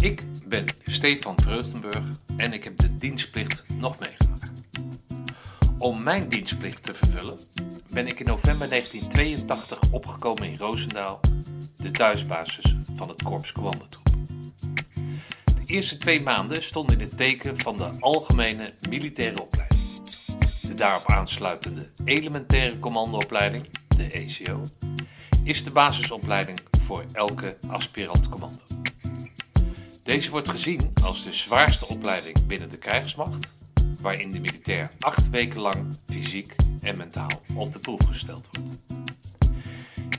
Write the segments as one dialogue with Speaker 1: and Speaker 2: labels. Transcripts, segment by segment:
Speaker 1: Ik ben Stefan Vreugdenburg en ik heb de dienstplicht nog meegemaakt. Om mijn dienstplicht te vervullen ben ik in november 1982 opgekomen in Roosendaal, de thuisbasis van het Korps Commandotroep. De eerste twee maanden stonden in het teken van de algemene militaire opleiding. De daarop aansluitende elementaire commandoopleiding, de ECO, is de basisopleiding voor elke aspirant commando. Deze wordt gezien als de zwaarste opleiding binnen de krijgsmacht, waarin de militair acht weken lang fysiek en mentaal op de proef gesteld wordt.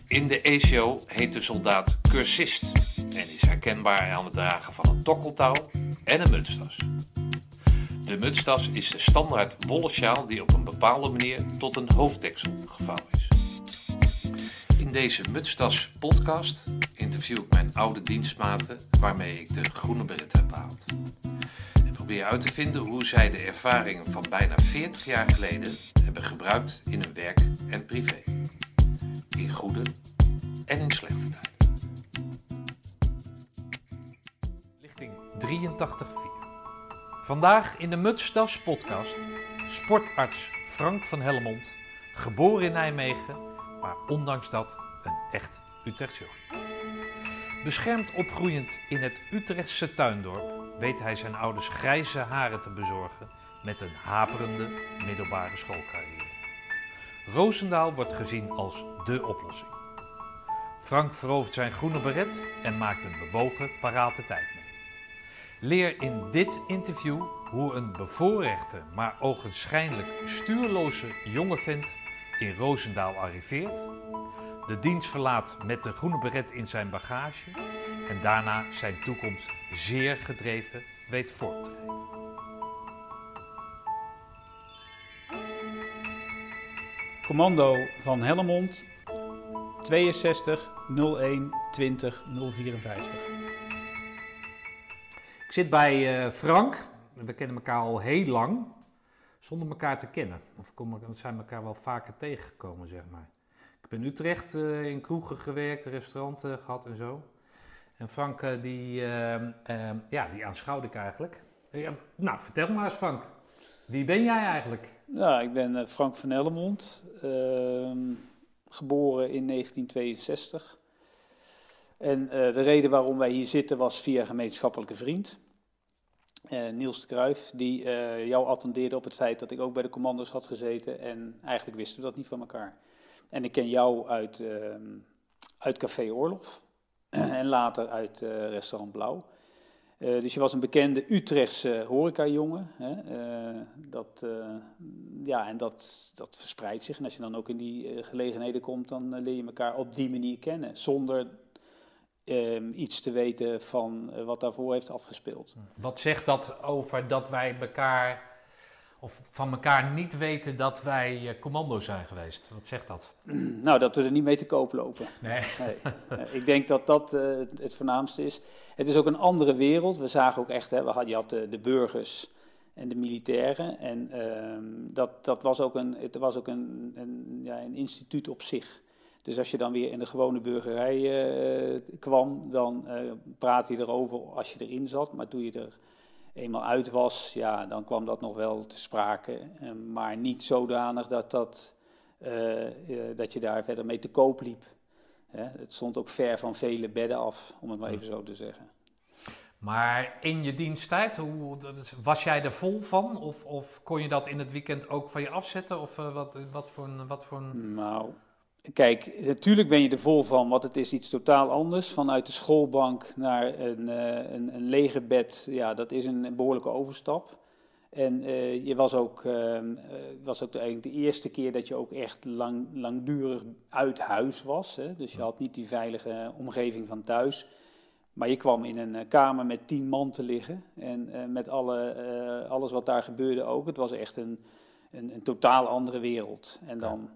Speaker 1: In de ECO heet de soldaat cursist en is herkenbaar aan het dragen van een tokkeltouw en een mutstas. De mutstas is de standaard wollen sjaal die op een bepaalde manier tot een hoofddeksel gevouwen is. In deze Mutstas podcast interview ik mijn oude dienstmaten waarmee ik de groene beret heb behaald. En probeer uit te vinden hoe zij de ervaringen van bijna 40 jaar geleden hebben gebruikt in hun werk en privé. In goede en in slechte tijden. Lichting 83.4. Vandaag in de Mutstas podcast sportarts Frank van Helmond, geboren in Nijmegen, maar ondanks dat een echt Utrechts jongen. Beschermd opgroeiend in het Utrechtse tuindorp weet hij zijn ouders grijze haren te bezorgen met een haperende middelbare schoolcarrière. Roosendaal wordt gezien als dé oplossing. Frank verovert zijn groene beret en maakt een bewogen parate tijd mee. Leer in dit interview hoe een bevoorrechte, maar ogenschijnlijk stuurloze jonge vent in Roosendaal arriveert, de dienst verlaat met de groene beret in zijn bagage en daarna zijn toekomst zeer gedreven weet vorm te geven.
Speaker 2: Commando van Helmond 62 01 20 054.
Speaker 3: Ik zit bij eh, Frank. We kennen elkaar al heel lang, zonder elkaar te kennen. Of kom- we zijn elkaar wel vaker tegengekomen, zeg maar. In Utrecht eh, in kroegen gewerkt, restauranten gehad en zo. En Frank, eh, die, ehm, ehm, ja, die aanschouwde ik eigenlijk. Nou, vertel maar eens Frank. Wie ben jij eigenlijk?
Speaker 2: Nou, ik ben eh, Frank van Helmond, ehm, geboren in 1962. En de reden waarom wij hier zitten was via een gemeenschappelijke vriend, Niels de Kruijf, die jou attendeerde op het feit dat ik ook bij de commando's had gezeten. En eigenlijk wisten we dat niet van elkaar. En ik ken jou uit, ehm, uit Café Oorlog en later uit eh, Restaurant Blauw. Eh, dus je was een bekende Utrechtse horecajongen. Hè? eh, dat, ja, en dat, dat verspreidt zich. En als je dan ook in die gelegenheden komt, dan leer je elkaar op die manier kennen. Zonder ehm, iets te weten van wat daarvoor heeft afgespeeld.
Speaker 3: Wat zegt dat over dat wij elkaar, of van elkaar niet weten dat wij eh, commando zijn geweest? Wat zegt dat?
Speaker 2: nou, dat we er niet mee te koop lopen.
Speaker 3: Nee.
Speaker 2: Nee. Ik denk dat dat eh, het, voornaamste is. Het is ook een andere wereld. We zagen ook echt, hè, we had, je had de, de burgers en de militairen. En ehm, dat, dat was ook, een, het was ook een, een, ja, een instituut op zich. Dus als je dan weer in de gewone burgerij eh, kwam, dan praatte je erover als je erin zat. Maar toen je er eenmaal uit was, ja, dan kwam dat nog wel te sprake. Eh, maar niet zodanig dat, dat, eh, eh, dat je daar verder mee te koop liep. Hè, het stond ook ver van vele bedden af, om het maar even zo te zeggen.
Speaker 3: Maar in je diensttijd, hoe, was jij er vol van? Of, of kon je dat in het weekend ook van je afzetten? Of wat, wat voor een... Wat voor een...
Speaker 2: Nou, kijk, natuurlijk ben je er vol van, want het is iets totaal anders. Vanuit de schoolbank naar een, eh, een, een legerbed, ja, dat is een behoorlijke overstap. En eh, je was ook, ehm, eh, was ook de, eigenlijk de eerste keer dat je ook echt lang, langdurig uit huis was. Hè? Dus je had niet die veilige omgeving van thuis. Maar je kwam in een kamer met tien man te liggen. En met alle, alles wat daar gebeurde ook. Het was echt een, een, een totaal andere wereld. En dan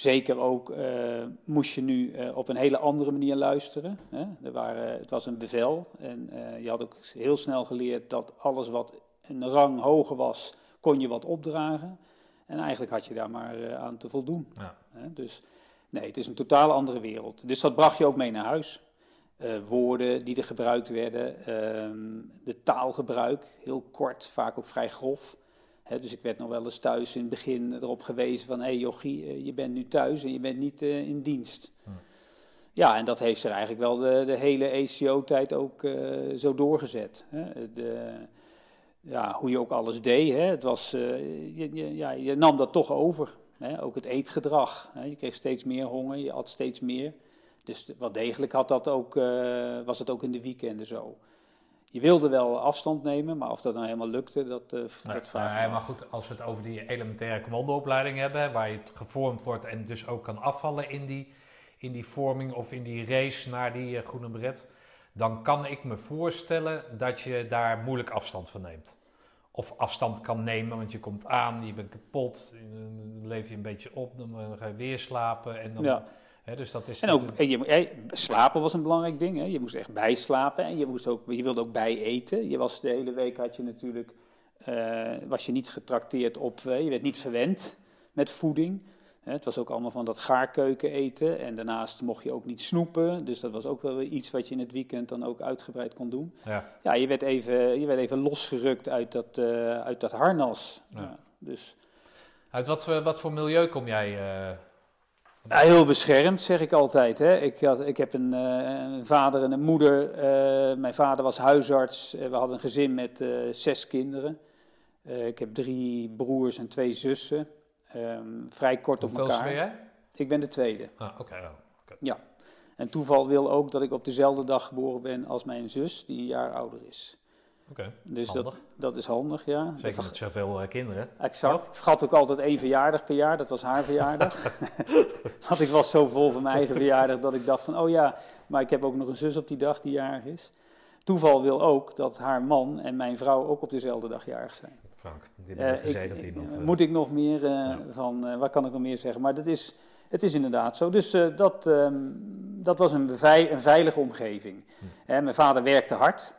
Speaker 2: zeker ook eh, moest je nu eh, op een hele andere manier luisteren. Hè? Er waren, het was een bevel. En eh, je had ook heel snel geleerd dat alles wat een rang hoger was, kon je wat opdragen. En eigenlijk had je daar maar aan te voldoen.
Speaker 3: Ja.
Speaker 2: Hè? Dus nee, het is een totaal andere wereld. Dus dat bracht je ook mee naar huis. woorden die er gebruikt werden, ehm, de taalgebruik, heel kort, vaak ook vrij grof. Dus ik werd nog wel eens thuis in het begin erop gewezen van, hé hey jochie, eh, je bent nu thuis en je bent niet eh, in dienst.
Speaker 1: Hm.
Speaker 2: Ja, en dat heeft er eigenlijk wel de, de hele ECO-tijd ook zo doorgezet. Hè. De, ja, hoe je ook alles deed, hè. Het was, je, je, ja, je nam dat toch over. Hè. Ook het eetgedrag. Hè. Je kreeg steeds meer honger, je at steeds meer. Dus wel degelijk had dat ook, was het ook in de weekenden zo. Je wilde wel afstand nemen, maar of dat nou helemaal lukte, dat, uh,
Speaker 1: nee,
Speaker 2: dat vraag
Speaker 1: nee, Maar goed, als we het over die elementaire commandoopleiding hebben, waar je gevormd wordt en dus ook kan afvallen in die, in die vorming of in die race naar die uh, groene beret, dan kan ik me voorstellen dat je daar moeilijk afstand van neemt. Of afstand kan nemen, want je komt aan, je bent kapot, dan leef je een beetje op, dan ga je weer slapen en dan...
Speaker 2: Ja
Speaker 1: dus dat is
Speaker 2: en ook en je, slapen was een belangrijk ding. Hè? Je moest echt bijslapen en je, moest ook, je wilde ook bij eten. Je was de hele week had je natuurlijk uh, was je niet getrakteerd op, uh, je werd niet verwend met voeding. Het was ook allemaal van dat gaarkeuken eten. En daarnaast mocht je ook niet snoepen. Dus dat was ook wel iets wat je in het weekend dan ook uitgebreid kon doen. Ja, ja je, werd even, je werd even losgerukt uit dat, uh, uit dat harnas. Ja. Ja, dus.
Speaker 1: Uit wat, wat voor milieu kom jij
Speaker 2: ja, heel beschermd, zeg ik altijd. Hè. Ik, had, ik heb een, een vader en een moeder. Uh, mijn vader was huisarts. Uh, we hadden een gezin met zes kinderen. ik heb drie broers en twee zussen. Um, vrij kort
Speaker 1: Hoeveel
Speaker 2: op elkaar.
Speaker 1: ben jij?
Speaker 2: Ik ben de tweede.
Speaker 1: Ah, oké. Okay, oh,
Speaker 2: okay. Ja. En toeval wil ook dat ik op dezelfde dag geboren ben als mijn zus, die een jaar ouder is.
Speaker 1: Oké,
Speaker 2: Dus dat, dat is handig, ja.
Speaker 1: Zeker met zoveel uh, kinderen.
Speaker 2: Exact. Ik vergat ook altijd één verjaardag per jaar, dat was haar verjaardag. Want ik was zo vol van mijn eigen verjaardag dat ik dacht van, oh ja, maar ik heb ook nog een zus op die dag die jarig is. Toeval wil ook dat haar man en mijn vrouw ook op dezelfde dag jarig zijn.
Speaker 1: Frank, die uh, gezegend ik, iemand.
Speaker 2: Uh, moet ik nog meer ja. van, wat kan ik nog meer zeggen? Maar dat is, het is inderdaad zo. Dus dat, um, dat was een, een, veilige omgeving. Hm. mijn vader werkte hard,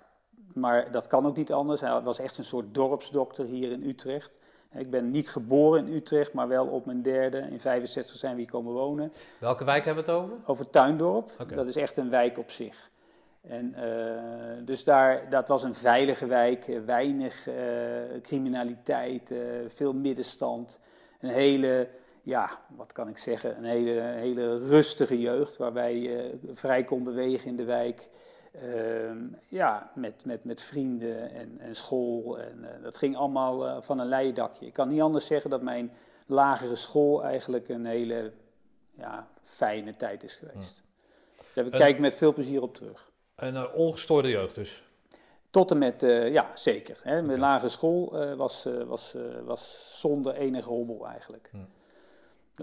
Speaker 2: maar dat kan ook niet anders. Hij was echt een soort dorpsdokter hier in Utrecht. Ik ben niet geboren in Utrecht, maar wel op mijn derde. In 65 zijn we hier komen wonen.
Speaker 1: Welke wijk hebben we het over?
Speaker 2: Over Tuindorp. Dat is echt een wijk op zich. En, uh, dus daar, dat was een veilige wijk, eh, weinig uh, criminaliteit, uh, veel middenstand. Een hele, ja, wat kan ik zeggen, een hele, hele rustige jeugd waarbij je vrij kon bewegen in de wijk. Uh, ja, met, met, met vrienden en, en school. En uh, dat ging allemaal uh, van een leien dakje. Ik kan niet anders zeggen dat mijn lagere school eigenlijk een hele ja, fijne tijd is geweest. Ja. Daar kijk ik met veel plezier op terug.
Speaker 1: Een ongestoorde jeugd dus?
Speaker 2: Tot en met, ja, zeker. Hè. Mijn lagere school was, was, was zonder enige hobbel eigenlijk.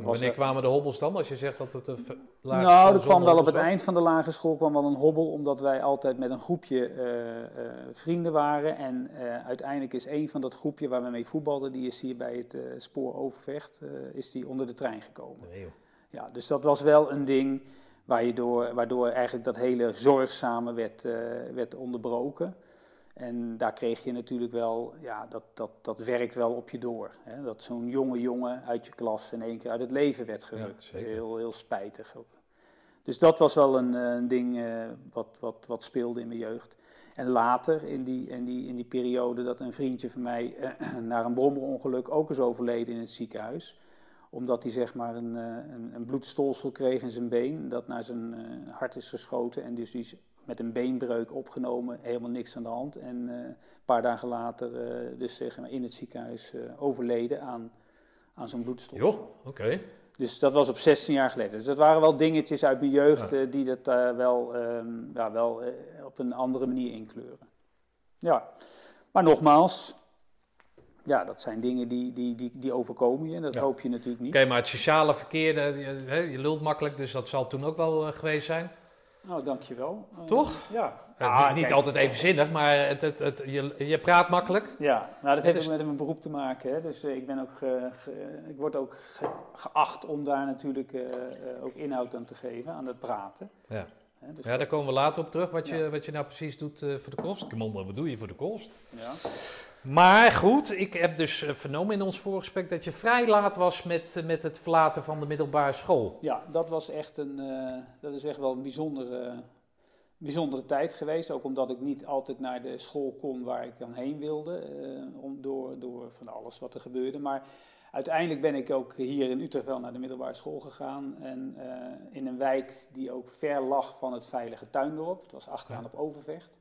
Speaker 1: Wanneer kwamen de hobbels dan, als je zegt dat het een
Speaker 2: lage Nou, er kwam wel op het eind van de lagere school kwam wel een hobbel, omdat wij altijd met een groepje uh, uh, vrienden waren. En uh, uiteindelijk is een van dat groepje waar we mee voetbalden, die is hier bij het spoor Overvecht, is die onder de trein gekomen. Nee, ja, dus dat was wel een ding waar je door, waardoor eigenlijk dat hele zorgzame werd, werd onderbroken. En daar kreeg je natuurlijk wel, ja, dat, dat, dat werkt wel op je door. Hè? Dat zo'n jonge jongen uit je klas in één keer uit het leven werd gerukt. heel, heel spijtig. Ook. Dus dat was wel een, eh, een ding uh, wat, wat, wat speelde in mijn jeugd. En later, in die, in die, in die periode, dat een vriendje van mij uh, naar een brommerongeluk ook is overleden in het ziekenhuis. Omdat hij zeg maar een, een, een bloedstolsel kreeg in zijn been, dat naar zijn hart is geschoten. En dus die met een beenbreuk opgenomen, helemaal niks aan de hand. En uh, een paar dagen later uh, dus zeg maar, in het ziekenhuis uh, overleden aan, aan zo'n bloedstof.
Speaker 1: Joh, oké.
Speaker 2: Dus dat was op 16 jaar geleden. Dus dat waren wel dingetjes uit mijn jeugd ja. die dat wel, um, ja, wel op een andere manier inkleuren. Ja, maar nogmaals, ja, dat zijn dingen die, die, die, die overkomen je. Dat ja. hoop je natuurlijk niet.
Speaker 1: Oké, okay, maar het sociale verkeer, je, je, lult makkelijk, dus dat zal toen ook wel geweest zijn.
Speaker 2: Nou, dankjewel.
Speaker 1: Toch?
Speaker 2: Uh, ja.
Speaker 1: ja niet kijk, altijd even zinnig, maar het, het, het, je, je praat makkelijk.
Speaker 2: Ja, nou, dat heeft ook met mijn beroep te maken. Hè. Dus uh, ik, ben ook ge, ge, ik word ook ge, geacht om daar natuurlijk uh, ook inhoud aan te geven, aan het praten.
Speaker 1: Ja. Hè, dus ja, daar komen we later op terug, wat, ja. je, wat je nou precies doet voor de kost. Kimon, wat doe je voor de kost?
Speaker 2: Ja.
Speaker 1: Maar goed, ik heb dus vernomen in ons voorgesprek dat je vrij laat was met, met het verlaten van de middelbare school.
Speaker 2: Ja, dat was echt een, uh, dat is echt wel een bijzondere, bijzondere tijd geweest. Ook omdat ik niet altijd naar de school kon waar ik dan heen wilde. eh, om, door, door van alles wat er gebeurde. Maar uiteindelijk ben ik ook hier in Utrecht wel naar de middelbare school gegaan. En eh, in een wijk die ook ver lag van het veilige tuindorp. Het was achteraan op Overvecht.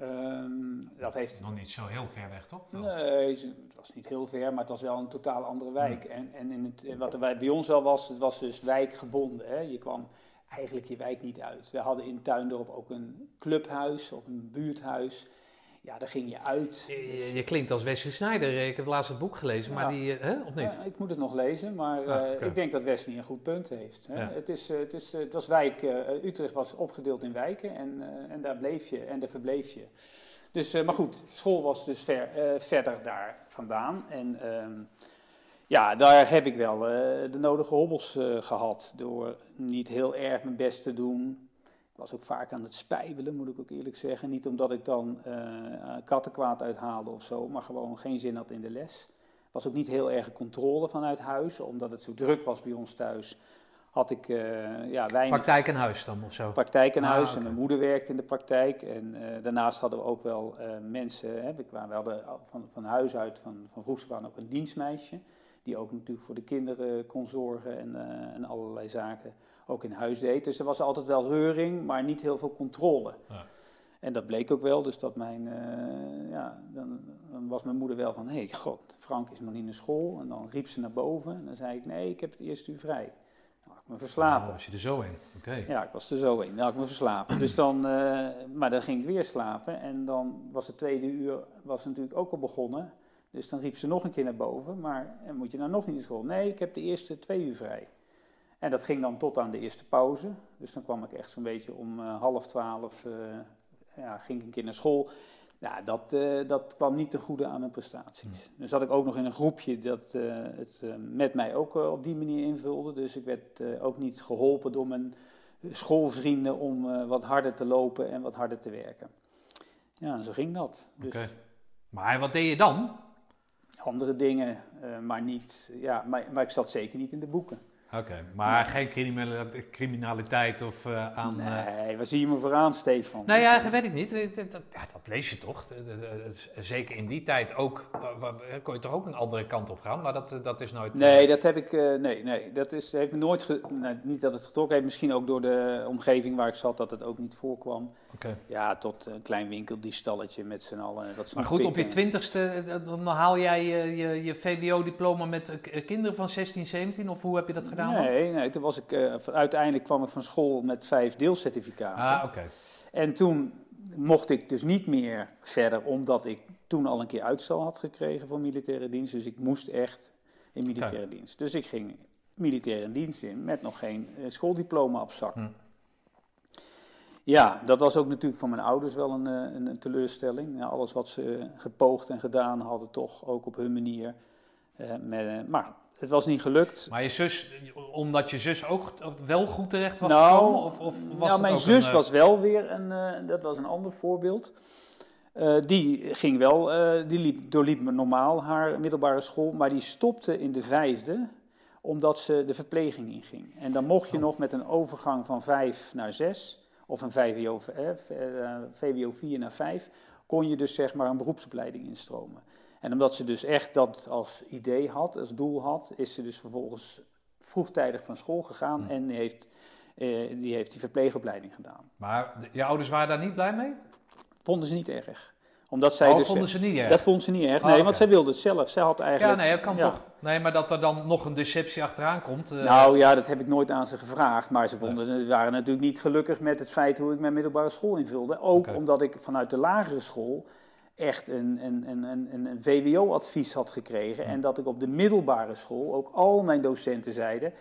Speaker 2: Ehm, dat heeft
Speaker 1: Nog niet zo heel ver weg, toch? Wel.
Speaker 2: Nee, het was niet heel ver, maar het was wel een totaal andere wijk. En, en in het, wat er bij, bij ons wel was, het was dus wijkgebonden. Hè. Je kwam eigenlijk je wijk niet uit. We hadden in Tuindorp ook een clubhuis of een buurthuis. Ja, daar ging je uit.
Speaker 1: Je, je- je klinkt als Wesley Snyder. Ik heb laatst het boek gelezen, maar die, eh, hè, of niet?
Speaker 2: Ja, ik moet het nog lezen, maar
Speaker 1: Ah,
Speaker 2: eh, ik denk dat Wesley een goed punt heeft. Hè.
Speaker 1: Ja.
Speaker 2: Het, is, eh, het, is, het was wijk, Utrecht was opgedeeld in wijken en, en daar bleef je en daar verbleef je. Dus, maar goed, school was dus ver, verder daar vandaan. En ehm, ja, daar heb ik wel de nodige hobbels eh, gehad door niet heel erg mijn best te doen. Ik was ook vaak aan het spijbelen, moet ik ook eerlijk zeggen. Niet omdat ik dan eh kattenkwaad uithaalde of zo, maar gewoon geen zin had in de les was ook niet heel erg controle vanuit huis, omdat het zo druk was bij ons thuis. Had ik eh, ja, weinig
Speaker 1: Praktijk en huis dan of zo?
Speaker 2: praktijk in
Speaker 1: Ah,
Speaker 2: huis en mijn moeder werkte in de praktijk. En eh, daarnaast hadden we ook wel mensen, hè, we, kwamen, we hadden van, van huis uit, van, van ook een dienstmeisje. Die ook natuurlijk voor de kinderen kon zorgen en, en allerlei zaken ook in huis deed. Dus er was altijd wel reuring, maar niet heel veel controle.
Speaker 1: Ja.
Speaker 2: En dat bleek ook wel, dus dat mijn, eh, ja, dan, dan was mijn moeder wel van, hé, hey, god, Frank is nog niet naar school. En dan riep ze naar boven en dan zei ik, nee, ik heb het eerste uur vrij. Nou, ik me verslapen.
Speaker 1: Oh, als je er zo in. Oké.
Speaker 2: Ja, ik was er zo in. Dan had ik me verslapen. Dus dan, eh, maar dan ging ik weer slapen. En dan was het tweede uur was natuurlijk ook al begonnen. Dus dan riep ze nog een keer naar boven. Maar en moet je nou nog niet naar school? Nee, ik heb de eerste twee uur vrij. En dat ging dan tot aan de eerste pauze. Dus dan kwam ik echt zo'n beetje om eh, half twaalf. eh, ja, ging ik een keer naar school. Nou, dat, eh, dat kwam niet ten goede aan mijn prestaties. Dus zat ik ook nog in een groepje dat het met mij ook op die manier invulde. Dus ik werd ook niet geholpen door mijn schoolvrienden om wat harder te lopen en wat harder te werken. Ja, zo ging dat. Dus
Speaker 1: Oké. Maar wat deed je dan?
Speaker 2: andere dingen, maar niet. Ja, maar, maar ik zat zeker niet in de boeken.
Speaker 1: Oké, maar geen criminali- criminaliteit of eh, aan... eh,
Speaker 2: Nee, waar zie je me vooraan, Stefan?
Speaker 1: Nou ja, dat weet ik niet. Dat, dat, lees je toch. Is- Zeker in die tijd ook. kon je toch ook een andere kant op gaan? Maar dat, eh, dat is nooit...
Speaker 2: Nee, dat heb ik. eh, nee, nee, dat is, heeft me nooit. Ge, nou, niet dat het getrokken heeft, misschien ook door de omgeving waar ik zat, dat het ook niet voorkwam.
Speaker 1: Oké.
Speaker 2: Ja, tot een klein winkeldiefstalletje met z'n allen.
Speaker 1: Maar goed, op je twintigste, eh, dan haal jij je, je, je VWO-diploma met eh, kinderen van 16, 17? Of hoe heb je dat gedaan?
Speaker 2: Nee, nee, toen was ik. eh, uiteindelijk kwam ik van school met vijf deelcertificaten.
Speaker 1: Ah, oké.
Speaker 2: En toen mocht ik dus niet meer verder, omdat ik toen al een keer uitstel had gekregen voor militaire dienst. Dus ik moest echt in militaire dienst. Dus ik ging militaire dienst in met nog geen eh, schooldiploma op zak.
Speaker 1: Hm.
Speaker 2: Ja, dat was ook natuurlijk voor mijn ouders wel een, eh, een, een teleurstelling. Ja, alles wat ze gepoogd en gedaan hadden, toch ook op hun manier. Met, maar het was niet gelukt.
Speaker 1: Maar je zus, omdat je zus ook wel goed terecht was
Speaker 2: Nou,
Speaker 1: gekomen? Of, of was
Speaker 2: nou,
Speaker 1: het
Speaker 2: mijn
Speaker 1: ook
Speaker 2: zus
Speaker 1: een, eh,
Speaker 2: was wel weer een, eh, dat was een ander voorbeeld. Eh, die ging wel, die liep, doorliep normaal haar middelbare school, maar die stopte in de vijfde, omdat ze de verpleging inging. En dan mocht je
Speaker 1: Oh.
Speaker 2: nog met een overgang van vijf naar zes, of een VWO, eh, VWO 4 naar 5, kon je dus zeg maar een beroepsopleiding instromen. En omdat ze dus echt dat als idee had, als doel had, is ze dus vervolgens vroegtijdig van school gegaan
Speaker 1: Hm.
Speaker 2: en heeft, eh, die heeft die verpleegopleiding gedaan.
Speaker 1: Maar de- je ouders waren daar niet blij mee?
Speaker 2: Vonden ze niet erg. Omdat zij
Speaker 1: oh,
Speaker 2: dus,
Speaker 1: vonden ze niet erg?
Speaker 2: Dat vond ze niet erg.
Speaker 1: Oh,
Speaker 2: Nee, want zij wilde het zelf. Zij had
Speaker 1: Ja,
Speaker 2: eigenlijk...
Speaker 1: nee, dat kan
Speaker 2: ja.
Speaker 1: toch. Nee, maar dat er dan nog een deceptie achteraan komt. eh,
Speaker 2: Nou ja, dat heb ik nooit aan ze gevraagd. Maar ze vonden, waren natuurlijk niet gelukkig met het feit hoe ik mijn middelbare school invulde. Ook omdat ik vanuit de lagere school echt een, een, een, een, VWO-advies had gekregen. En dat ik op de middelbare school ook al mijn docenten zeiden: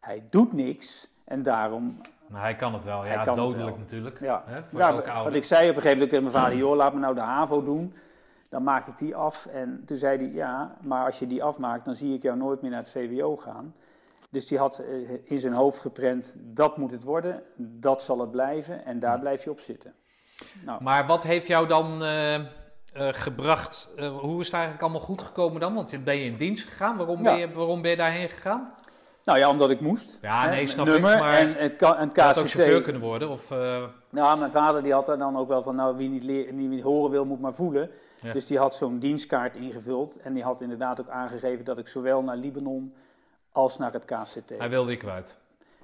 Speaker 2: hij doet niks. En daarom,
Speaker 1: maar hij kan het wel.
Speaker 2: Hij
Speaker 1: Ja,
Speaker 2: kan het
Speaker 1: dodelijk
Speaker 2: wel.
Speaker 1: natuurlijk.
Speaker 2: ja.
Speaker 1: Hè, voor
Speaker 2: ja wat ik zei op een gegeven moment tegen mijn vader: joh, laat me nou de HAVO doen. Dan maak ik die af. En toen zei hij: ja, maar als je die afmaakt, dan zie ik jou nooit meer naar het VWO gaan. Dus die had eh, in zijn hoofd geprent: dat moet het worden, dat zal het blijven en daar blijf je op zitten. Nou,
Speaker 1: Maar wat heeft jou dan eh, eh, gebracht? eh, hoe is het eigenlijk allemaal goed gekomen dan? Want ben je in dienst gegaan? Waarom,
Speaker 2: Ja.
Speaker 1: ben, je, waarom ben je daarheen gegaan?
Speaker 2: Nou ja, omdat ik moest.
Speaker 1: Ja,
Speaker 2: hè,
Speaker 1: nee, snap
Speaker 2: nummer
Speaker 1: ik, maar
Speaker 2: en het ka- een
Speaker 1: Je had ook
Speaker 2: KCT.
Speaker 1: chauffeur kunnen worden. Of, eh,
Speaker 2: Nou, mijn vader die had er dan ook wel van, nou wie niet, leer, wie niet horen wil, moet maar voelen.
Speaker 1: Ja.
Speaker 2: Dus die had zo'n dienstkaart ingevuld en die had inderdaad ook aangegeven dat ik zowel naar Libanon als naar het KCT.
Speaker 1: hij wilde je kwijt.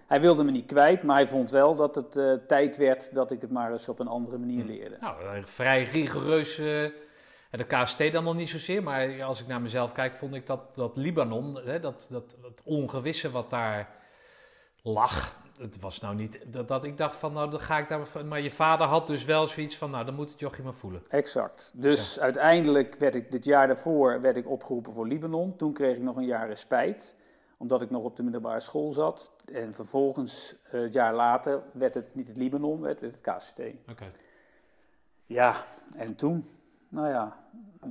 Speaker 2: Hij wilde me niet kwijt, maar hij vond wel dat het eh, tijd werd dat ik het maar eens op een andere manier
Speaker 1: Hm.
Speaker 2: leerde.
Speaker 1: Nou, eh, vrij rigoureus. en de KST dan nog niet zozeer, maar als ik naar mezelf kijk, vond ik dat, dat Libanon, hè, dat, dat, dat ongewisse wat daar lag. Het was nou niet dat, dat ik dacht van, nou, dan ga ik daar. Maar je vader had dus wel zoiets van, nou, dan moet het jochie maar voelen.
Speaker 2: Exact. Dus uiteindelijk werd ik dit jaar daarvoor werd ik opgeroepen voor Libanon. Toen kreeg ik nog een jaar respijt, omdat ik nog op de middelbare school zat. En vervolgens, eh, het jaar later, werd het niet het Libanon, werd het het KCT.
Speaker 1: Oké.
Speaker 2: Ja, en toen, nou ja,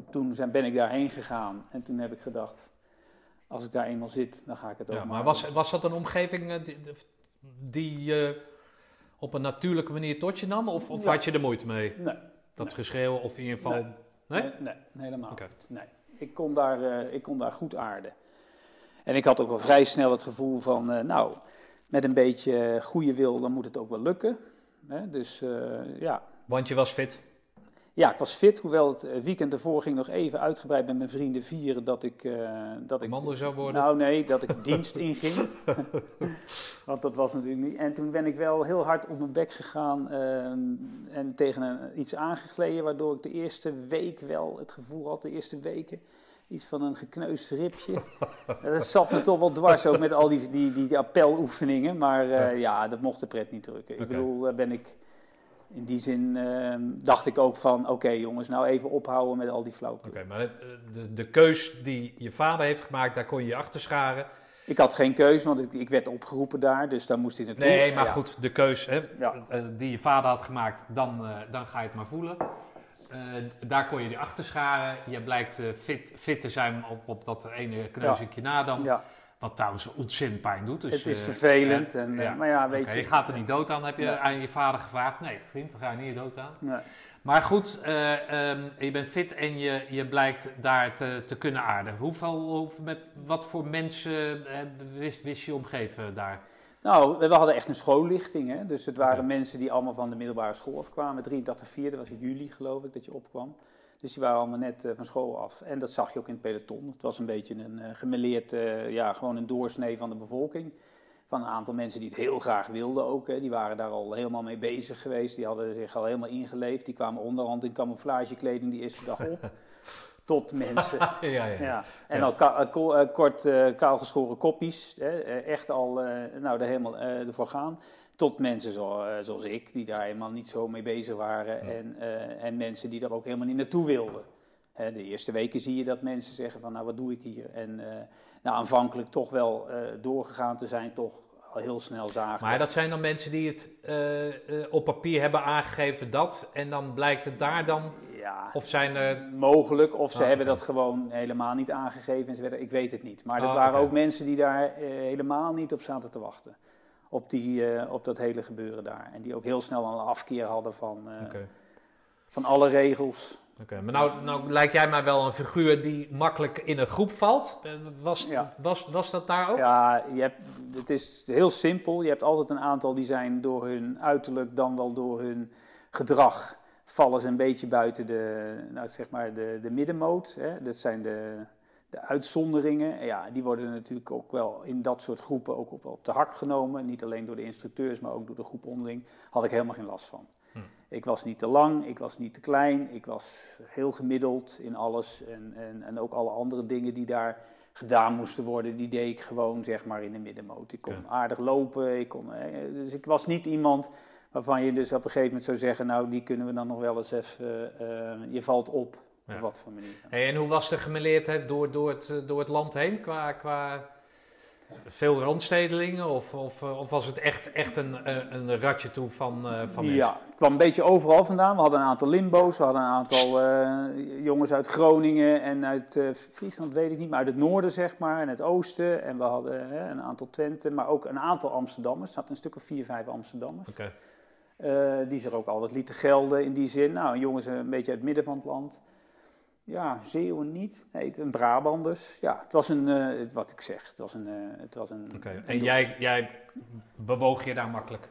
Speaker 2: toen zijn, ben ik daarheen gegaan. En toen heb ik gedacht, als ik daar eenmaal zit, dan ga ik het ook
Speaker 1: Ja, maar was, was dat een omgeving eh, die, die je op een natuurlijke manier tot je nam? Of, of
Speaker 2: Ja.
Speaker 1: had je er moeite mee?
Speaker 2: Nee,
Speaker 1: Dat
Speaker 2: Nee.
Speaker 1: geschreeuw of in ieder geval...
Speaker 2: Nee.
Speaker 1: Nee?
Speaker 2: helemaal niet. Nee. Ik, kon daar, eh, ik kon daar goed aarden. En ik had ook wel vrij snel het gevoel van, eh, nou, met een beetje goede wil, dan moet het ook wel lukken. Hè? Dus eh, ja.
Speaker 1: Want je was fit.
Speaker 2: ja, ik was fit, hoewel het eh, weekend ervoor ging nog even uitgebreid met mijn vrienden vieren dat ik... eh, dat ik
Speaker 1: Commando zou worden.
Speaker 2: Nou nee, dat ik dienst inging. Want dat was natuurlijk niet. En toen ben ik wel heel hard op mijn bek gegaan en tegen een, iets aangegleden, waardoor ik de eerste week wel het gevoel had, de eerste weken, iets van een gekneusd ribje. dat zat me toch wel dwars, ook met al die, die, die, die appeloefeningen. Maar eh, ja. dat mocht de pret niet drukken. Ik bedoel, daar ben ik... In die zin ehm, dacht ik ook van, oké jongens, nou even ophouden met al die flauwte.
Speaker 1: Oké, maar eh, de, de keus die je vader heeft gemaakt, daar kon je je achter scharen.
Speaker 2: Ik had geen keuze, want ik, ik werd opgeroepen daar, dus daar moest ik naartoe.
Speaker 1: Nee, maar
Speaker 2: Ja.
Speaker 1: goed, de keus hè,
Speaker 2: Ja.
Speaker 1: eh, die je vader had gemaakt, dan, dan ga je het maar voelen. Eh, daar kon je je achter scharen. Je blijkt eh, fit, fit te zijn op, op dat ene kneuzingje na dan.
Speaker 2: Ja,
Speaker 1: Wat trouwens ontzettend pijn doet. Dus,
Speaker 2: het is
Speaker 1: eh,
Speaker 2: vervelend. en,
Speaker 1: ja.
Speaker 2: Maar ja, weet je.
Speaker 1: je gaat er niet dood aan, heb je aan je vader gevraagd. Nee, vriend, dan ga je niet dood aan.
Speaker 2: Nee.
Speaker 1: Maar goed, eh, ehm, je bent fit en je, je blijkt daar te, te kunnen aarden. Hoeveel, hoeveel- met wat voor mensen wist, wist je omgeven daar?
Speaker 2: Nou, we hadden echt een schoollichting. Hè? Dus het waren mensen die allemaal van de middelbare school afkwamen. 83, 4, dat was in juli geloof ik dat je opkwam. Dus die waren allemaal net eh, van school af. En dat zag je ook in het peloton. Het was een beetje een eh, gemeleerd, eh, ja, gewoon een doorsnee van de bevolking. Van een aantal mensen die het heel graag wilden ook. Hè. Die waren daar al helemaal mee bezig geweest. Die hadden zich al helemaal ingeleefd. Die kwamen onderhand in camouflagekleding die eerste dag op. Tot mensen
Speaker 1: ja, ja.
Speaker 2: Ja, en
Speaker 1: Ja.
Speaker 2: al ka- eh, ko- eh, kort eh, kaalgeschoren eh, echt al nou, er helemaal ervoor gaan. Tot mensen zo, zoals ik, die daar helemaal niet zo mee bezig waren.
Speaker 1: Ja.
Speaker 2: En, en mensen die daar ook helemaal niet naartoe wilden. Hè, de eerste weken zie je dat mensen zeggen van, nou wat doe ik hier? En nou, aanvankelijk toch wel doorgegaan te zijn, toch al heel snel zagen.
Speaker 1: Maar dat zijn dan mensen die het op papier hebben aangegeven dat. En dan blijkt het daar dan.
Speaker 2: Ja,
Speaker 1: Of zijn er.
Speaker 2: Mogelijk, of ze
Speaker 1: Ah,
Speaker 2: hebben dat gewoon helemaal niet aangegeven. En ze werden, ik weet het niet. Maar dat
Speaker 1: Ah,
Speaker 2: waren ook mensen die daar eh, helemaal niet op zaten te wachten. Op, die, eh, op dat hele gebeuren daar. En die ook heel snel een afkeer hadden van, eh, van alle regels.
Speaker 1: Oké, maar nou, nou lijkt jij mij wel een figuur die makkelijk in een groep valt. Eh, Was,
Speaker 2: Ja.
Speaker 1: was, was dat daar ook?
Speaker 2: Ja, je hebt, het is heel simpel. Je hebt altijd een aantal die zijn door hun uiterlijk, dan wel door hun gedrag, vallen ze een beetje buiten de, nou, zeg maar de, de middenmoot. Hè. Dat zijn de, de uitzonderingen. En Ja, die worden natuurlijk ook wel in dat soort groepen ook op, op de hak genomen. Niet alleen door de instructeurs, maar ook door de groep onderling. Had ik helemaal geen last van.
Speaker 1: Hm.
Speaker 2: Ik was niet te lang, ik was niet te klein, ik was heel gemiddeld in alles. En, en, en ook alle andere dingen die daar gedaan moesten worden, die deed ik gewoon zeg maar in de middenmoot. Ik kon aardig lopen, ik kon, dus ik was niet iemand waarvan je dus op een gegeven moment zou zeggen, nou die kunnen we dan nog wel eens even, eh, je valt op,
Speaker 1: Ja.
Speaker 2: op wat voor manier.
Speaker 1: Hey, en hoe was de gemeleerdheid door, door, het, eh, door het land heen? Qua, qua veel randstedelingen? Of, of, eh, of was het echt, echt een, eh, een ratje toe van, eh van mensen?
Speaker 2: Ja, het kwam een beetje overal vandaan. We hadden een aantal limbo's, we hadden een aantal eh, jongens uit Groningen en uit eh, Friesland, weet ik niet, maar uit het noorden zeg maar, en het oosten. En we hadden eh, een aantal Twente, maar ook een aantal Amsterdammers. Er zaten een stuk of vier, vijf Amsterdammers.
Speaker 1: Oké.
Speaker 2: Eh, die zich ook altijd lieten gelden in die zin. Nou, jongens een beetje uit het midden van het land. Ja, Zeeuwen niet. Nee, een Brabanders. Ja, het was een, eh, wat ik zeg, het was een... eh, het was een
Speaker 1: Oké.
Speaker 2: een
Speaker 1: En jij, jij bewoog je daar makkelijk?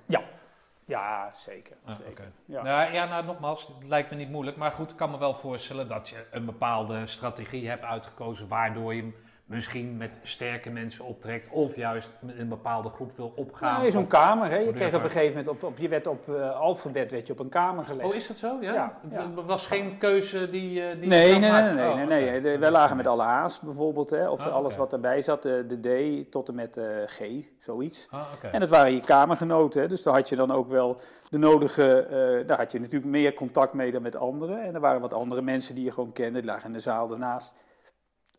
Speaker 2: Ja, zeker.
Speaker 1: Ah,
Speaker 2: zeker.
Speaker 1: oké.
Speaker 2: Ja.
Speaker 1: Nou, ja, nou, nogmaals, het lijkt me niet moeilijk. Maar goed, ik kan me wel voorstellen dat je een bepaalde strategie hebt uitgekozen... waardoor je misschien met sterke mensen optrekt... of juist met een bepaalde groep wil opgaan.
Speaker 2: In zo'n
Speaker 1: of-
Speaker 2: kamer, hè. Je kreeg op
Speaker 1: je
Speaker 2: een gegeven moment, op, op, je werd op eh, alfabet werd je op een kamer gelegd.
Speaker 1: Oh, is dat zo? Ja?
Speaker 2: Ja, ja.
Speaker 1: Het was geen keuze die, eh, die je
Speaker 2: Nee, nee, nee, nee,
Speaker 1: Oh,
Speaker 2: nee, nee. De- wij lagen met alle A's bijvoorbeeld, hè, of
Speaker 1: Ah,
Speaker 2: alles wat erbij zat, de, de D tot en met eh, G, zoiets.
Speaker 1: Ah.
Speaker 2: En dat waren je kamergenoten, hè, dus daar had je dan ook wel de nodige, daar had je natuurlijk meer contact mee dan met anderen. En er waren wat andere mensen die je gewoon kende, die lagen in de zaal daarnaast.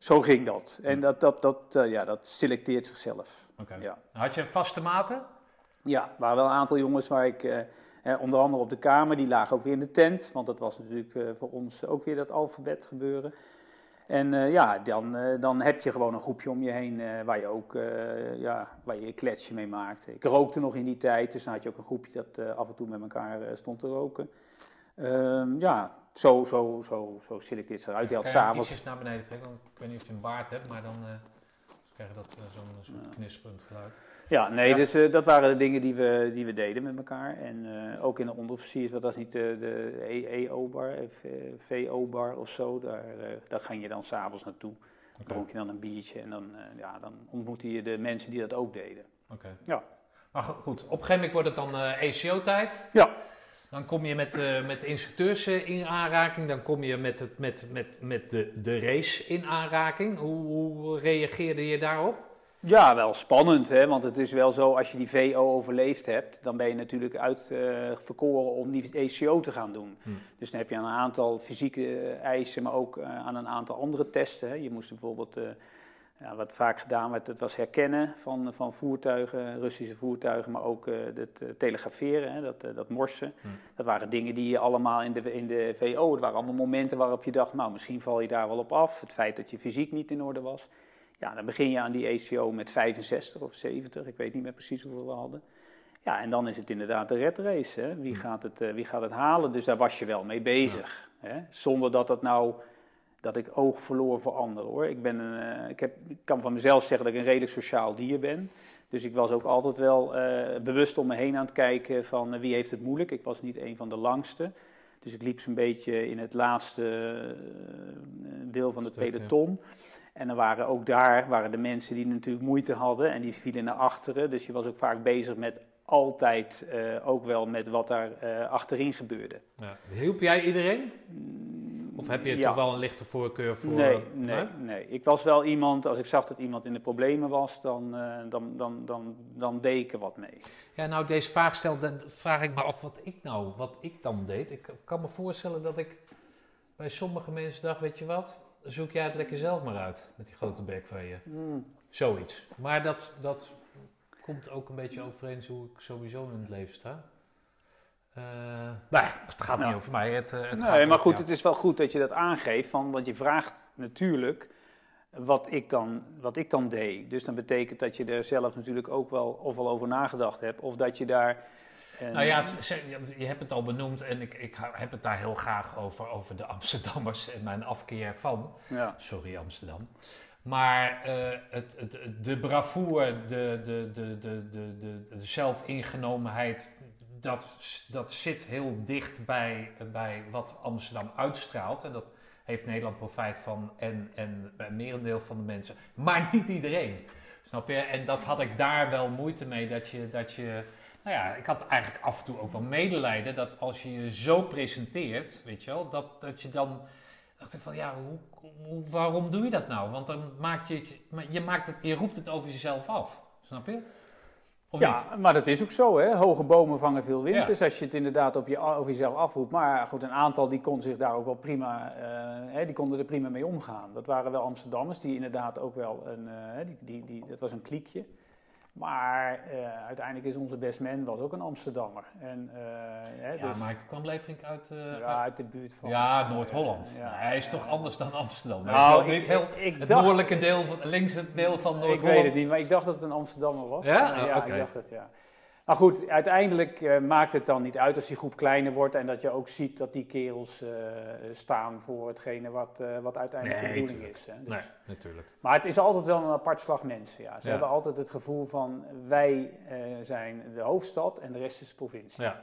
Speaker 2: Zo ging dat. En dat, dat, dat, eh, ja, dat selecteert zichzelf.
Speaker 1: Oké.
Speaker 2: Ja.
Speaker 1: Had je vaste maten?
Speaker 2: Ja, er waren wel een aantal jongens waar ik, eh, eh, onder andere op de kamer, die lagen ook weer in de tent. Want dat was natuurlijk voor ons ook weer dat alfabet gebeuren. En ja, dan, dan heb je gewoon een groepje om je heen waar je ook ja, waar je een kletsje mee maakt. Ik rookte nog in die tijd, dus dan had je ook een groepje dat af en toe met elkaar stond te roken. Ehm, ja, zo, zo, zo, zo selecteert ze eruit. Had
Speaker 1: Kan je
Speaker 2: s'avonds
Speaker 1: ietsjes naar beneden trekken? Want ik weet niet of je een baard hebt, maar dan eh, krijg je dat eh, zo'n zo'n knisperend geluid.
Speaker 2: Ja, nee,
Speaker 1: Ja.
Speaker 2: dus eh, dat waren de dingen die we, die we deden met elkaar. En eh, ook in de onderofficiers, wat was niet de, de EO-bar, VO-bar of zo, daar, eh, daar ging je dan s'avonds naartoe.
Speaker 1: Oké.
Speaker 2: Dronk je dan een biertje en dan, eh, ja, dan ontmoette je de mensen die dat ook deden.
Speaker 1: Oké.
Speaker 2: Ja.
Speaker 1: Maar go- goed, op een gegeven moment wordt het dan eh ECO-tijd.
Speaker 2: Ja.
Speaker 1: Dan kom je met, eh, met de instructeurs eh, in aanraking. Dan kom je met, het, met, met, met de, de race in aanraking. Hoe, hoe reageerde je daarop?
Speaker 2: Ja, wel spannend, hè? want het is wel zo, als je die VO overleefd hebt, dan ben je natuurlijk uitverkoren om die ECO te gaan doen.
Speaker 1: Hmm.
Speaker 2: Dus dan heb je aan een aantal fysieke eh, eisen, maar ook eh, aan een aantal andere testen. Hè? Je moest bijvoorbeeld, eh, ja, wat vaak gedaan werd, dat was herkennen van, van voertuigen, Russische voertuigen, maar ook eh, het eh, telegraferen, hè? Dat, eh, dat morsen.
Speaker 1: Hmm.
Speaker 2: Dat waren dingen die je allemaal in de, in de VO, het waren allemaal momenten waarop je dacht, nou misschien val je daar wel op af. Het feit dat je fysiek niet in orde was. Ja, dan begin je aan die ECO met 65 of 70, ik weet niet meer precies hoeveel we hadden. Ja, en dan is het inderdaad de red race. Hè? Wie, gaat het, wie gaat het halen? Dus daar was je wel mee bezig. Hè? Zonder dat dat nou, dat ik oog verloor voor anderen hoor. Ik, ben een, eh, ik, heb, ik kan van mezelf zeggen dat ik een redelijk sociaal dier ben. Dus ik was ook altijd wel eh, bewust om me heen aan het kijken van eh, wie heeft het moeilijk. Ik was niet een van de langste. Dus ik liep zo'n beetje in het laatste deel van het
Speaker 1: Stuk, ja.
Speaker 2: peloton. En dan waren ook daar waren de mensen die natuurlijk moeite hadden en die vielen naar achteren. Dus je was ook vaak bezig met altijd ook wel met wat daar achterin gebeurde.
Speaker 1: Ja. Hielp jij iedereen? Of heb je
Speaker 2: Ja.
Speaker 1: toch wel een lichte voorkeur voor...
Speaker 2: Nee, nee,
Speaker 1: hè?
Speaker 2: nee. Ik was wel iemand, als ik zag dat iemand in de problemen was, dan, eh, dan, dan, dan, dan deed ik er wat mee.
Speaker 1: Ja, nou, deze vraag stel, dan vraag ik me af wat ik nou, wat ik dan deed. Ik kan me voorstellen dat ik bij sommige mensen dacht, weet je wat, zoek jij het lekker zelf maar uit met die grote bek van je. Zoiets. Maar dat, dat komt ook een beetje overeen hoe ik sowieso in het leven sta. Eh nou ja, het gaat niet over mij. Het, eh, het gaat
Speaker 2: Nee, maar goed,
Speaker 1: jou.
Speaker 2: het is wel goed dat je dat aangeeft, van, want je vraagt natuurlijk wat ik, dan, wat ik dan deed. Dus dan betekent dat je er zelf natuurlijk ook wel of al over nagedacht hebt, of dat je daar... eh,
Speaker 1: Nou ja, je- hebt het al benoemd en ik, ik heb het daar heel graag over, over de Amsterdammers en mijn afkeer van.
Speaker 2: ja.
Speaker 1: Sorry Amsterdam. Maar het, het, het- de bravoure, de, de, de, de, de, de, de zelfingenomenheid, dat, dat zit heel dicht bij, bij wat Amsterdam uitstraalt. En dat heeft Nederland profijt van en, en een merendeel van de mensen. Maar niet iedereen. Snap je? En dat had ik daar wel moeite mee. Dat je, dat je nou ja, ik had eigenlijk af en toe ook wel medelijden dat als je je zo presenteert, weet je wel, dat, dat je dan dacht ik van ja, hoe, waarom doe je dat nou? Want dan maakt je, je, maakt het, je roept het over jezelf af, snap je? Of niet?
Speaker 2: Ja, maar dat is ook zo, hè. Hoge bomen vangen veel wind.
Speaker 1: Ja.
Speaker 2: Dus als je het inderdaad op je, over jezelf afroept. Maar goed, een aantal die kon zich daar ook wel prima, eh, hè, die konden er prima mee omgaan. Dat waren wel Amsterdammers die inderdaad ook wel een, eh, die, die, die, dat was een kliekje. Maar eh, uiteindelijk is onze best man was ook een Amsterdammer. En, eh, hè,
Speaker 1: Ja,
Speaker 2: dus,
Speaker 1: maar ik kwam Leverink uit, eh,
Speaker 2: ja,
Speaker 1: uit-
Speaker 2: uit de buurt van...
Speaker 1: ja, Noord-Holland.
Speaker 2: Ja,
Speaker 1: Nou, hij is toch anders dan Amsterdam.
Speaker 2: Nou, ik-
Speaker 1: heel,
Speaker 2: ik
Speaker 1: het
Speaker 2: dacht-
Speaker 1: noordelijke deel, van, links het deel van
Speaker 2: Ik
Speaker 1: Noord-Holland.
Speaker 2: weet het niet, maar ik dacht dat het een Amsterdammer was.
Speaker 1: Ja?
Speaker 2: Ja,
Speaker 1: oké.
Speaker 2: ik dacht het, ja. Maar goed, uiteindelijk eh, maakt het dan niet uit als die groep kleiner wordt en dat je ook ziet dat die kerels eh, staan voor hetgene wat, eh, wat uiteindelijk
Speaker 1: Nee,
Speaker 2: de bedoeling is. Hè. Dus-
Speaker 1: Nee, natuurlijk.
Speaker 2: Maar het is altijd wel een apart slag mensen. Ja. Ze
Speaker 1: Ja.
Speaker 2: hebben altijd het gevoel van wij zijn de hoofdstad en de rest is de provincie.
Speaker 1: Ja.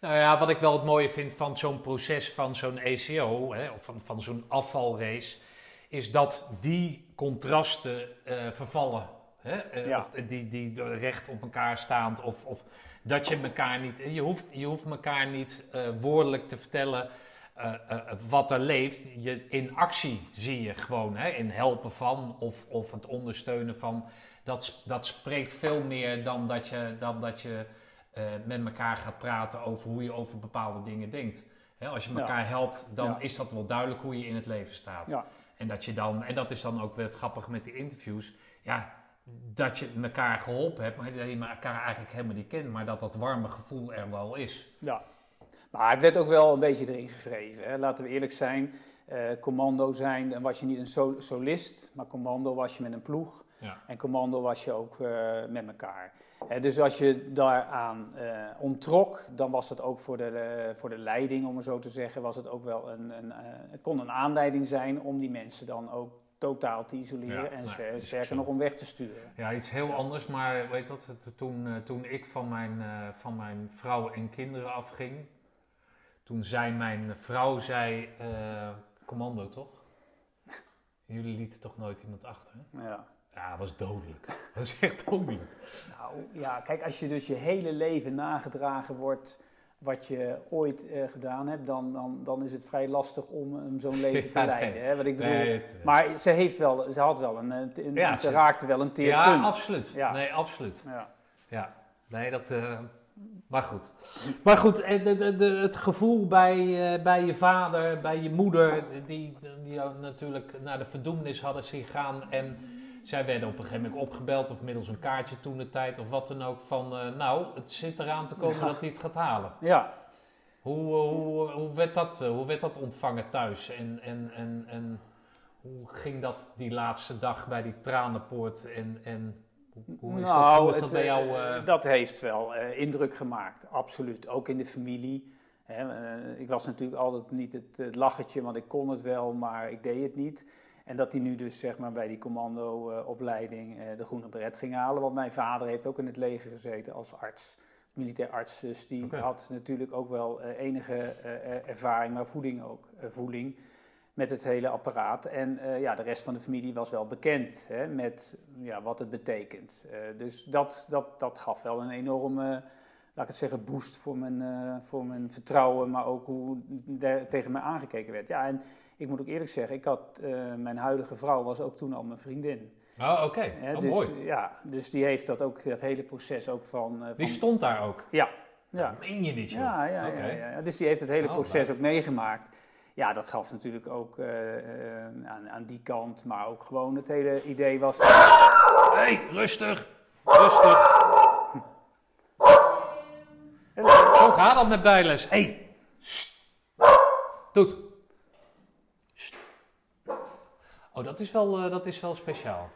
Speaker 1: Nou ja, wat ik wel het mooie vind van zo'n proces van zo'n ECO, hè, of van, van zo'n afvalrace, is dat die contrasten vervallen. Hè? Eh,
Speaker 2: Ja.
Speaker 1: Of die, die recht op elkaar staand, of, of dat je elkaar niet, je hoeft, je hoeft elkaar niet eh, woordelijk te vertellen eh, wat er leeft. Je, in actie zie je gewoon, hè, in helpen van of, of het ondersteunen van. Dat, dat spreekt veel meer dan dat je, dan dat je met elkaar gaat praten over hoe je over bepaalde dingen denkt. Hè, als je
Speaker 2: Ja.
Speaker 1: elkaar helpt, dan
Speaker 2: Ja.
Speaker 1: is dat wel duidelijk hoe je in het leven staat. En dat je dan, en dat is dan ook weer het grappige met die interviews, ja, dat je elkaar geholpen hebt, maar dat je elkaar eigenlijk helemaal niet kent, maar dat dat warme gevoel er wel is.
Speaker 2: Ja. Maar het werd ook wel een beetje erin gewreven. Hè. Laten we eerlijk zijn. eh, commando zijn, dan was je niet een so- solist, maar commando was je met een ploeg.
Speaker 1: Ja.
Speaker 2: En commando was je ook eh, met elkaar. Dus als je daaraan eh ontrok, dan was het ook voor de, voor de leiding, om het zo te zeggen, was het ook wel een, een, het kon een aanleiding zijn om die mensen dan ook totaal te isoleren
Speaker 1: Ja,
Speaker 2: en
Speaker 1: nee,
Speaker 2: sterker
Speaker 1: zo.
Speaker 2: nog om weg te sturen.
Speaker 1: Ja, iets heel anders, maar weet dat, toen, eh, toen ik van mijn, eh, van mijn vrouw en kinderen afging, toen zei mijn vrouw, zei, eh, commando toch? Jullie lieten toch nooit iemand achter? hè?"
Speaker 2: Ja.
Speaker 1: Ja, dat was dodelijk. Dat was echt dodelijk.
Speaker 2: Nou ja, kijk, als je dus je hele leven nagedragen wordt wat je ooit eh, gedaan hebt, dan, dan, dan is het vrij lastig om, om zo'n leven te leiden. Hè? Wat ik bedoel,
Speaker 1: Nee, het-
Speaker 2: maar ze, heeft wel, ze had wel een, een,
Speaker 1: Ja,
Speaker 2: ze raakte wel een teer
Speaker 1: ja,
Speaker 2: punt.
Speaker 1: absoluut.
Speaker 2: Ja.
Speaker 1: Nee, absoluut.
Speaker 2: Ja.
Speaker 1: Ja, nee, dat. eh, maar goed. Maar goed, eh, de, de, de, het gevoel bij, eh, bij je vader, bij je moeder, die, die jou natuurlijk naar de verdoemenis hadden zien gaan. En zij werden op een gegeven moment opgebeld, of middels een kaartje toen de tijd, of wat dan ook. Van eh, nou, het zit eraan te komen
Speaker 2: Ja.
Speaker 1: dat hij het gaat halen.
Speaker 2: ja,
Speaker 1: Hoe, eh, hoe, hoe, werd, dat, eh, hoe werd dat ontvangen thuis? En, en, en, en hoe ging dat die laatste dag bij die tranenpoort? En, en hoe, is dat, hoe is dat
Speaker 2: het,
Speaker 1: bij
Speaker 2: eh,
Speaker 1: jou? eh,
Speaker 2: dat heeft wel eh, indruk gemaakt, absoluut. Ook in de familie. Hè. Eh, ik was natuurlijk altijd niet het, het lachertje, want ik kon het wel, maar ik deed het niet. En dat hij nu dus zeg maar, bij die commandoopleiding eh de groene beret ging halen. Want mijn vader heeft ook in het leger gezeten als arts, militair arts. Dus die had natuurlijk ook wel eh, enige eh, eh, ervaring, maar voeding ook, eh, voeling met het hele apparaat. En eh, ja, de rest van de familie was wel bekend hè, met ja, wat het betekent. Eh, dus dat, dat, dat gaf wel een enorme, laat ik het zeggen, boost voor mijn, eh, voor mijn vertrouwen, maar ook hoe er tegen mij aangekeken werd. Ja, en ik moet ook eerlijk zeggen, ik had, eh, mijn huidige vrouw was ook toen al mijn vriendin.
Speaker 1: Oh, oké.
Speaker 2: Hè,
Speaker 1: Oh,
Speaker 2: dus,
Speaker 1: mooi.
Speaker 2: Ja, dus die heeft dat ook, dat hele proces ook van... eh,
Speaker 1: Die stond daar ook.
Speaker 2: Ja, ja.
Speaker 1: Dat meen je niet, joh.
Speaker 2: Ja, ja, ja, ja. Dus die heeft het hele
Speaker 1: Oh,
Speaker 2: proces
Speaker 1: leuk.
Speaker 2: ook meegemaakt. Ja, dat gaf natuurlijk ook eh, eh, aan, aan die kant, maar ook gewoon het hele idee was...
Speaker 1: hey, rustig. Rustig. Zo gaat dat met bijles. hey. Doet. Oh, dat is wel, eh, dat is wel speciaal.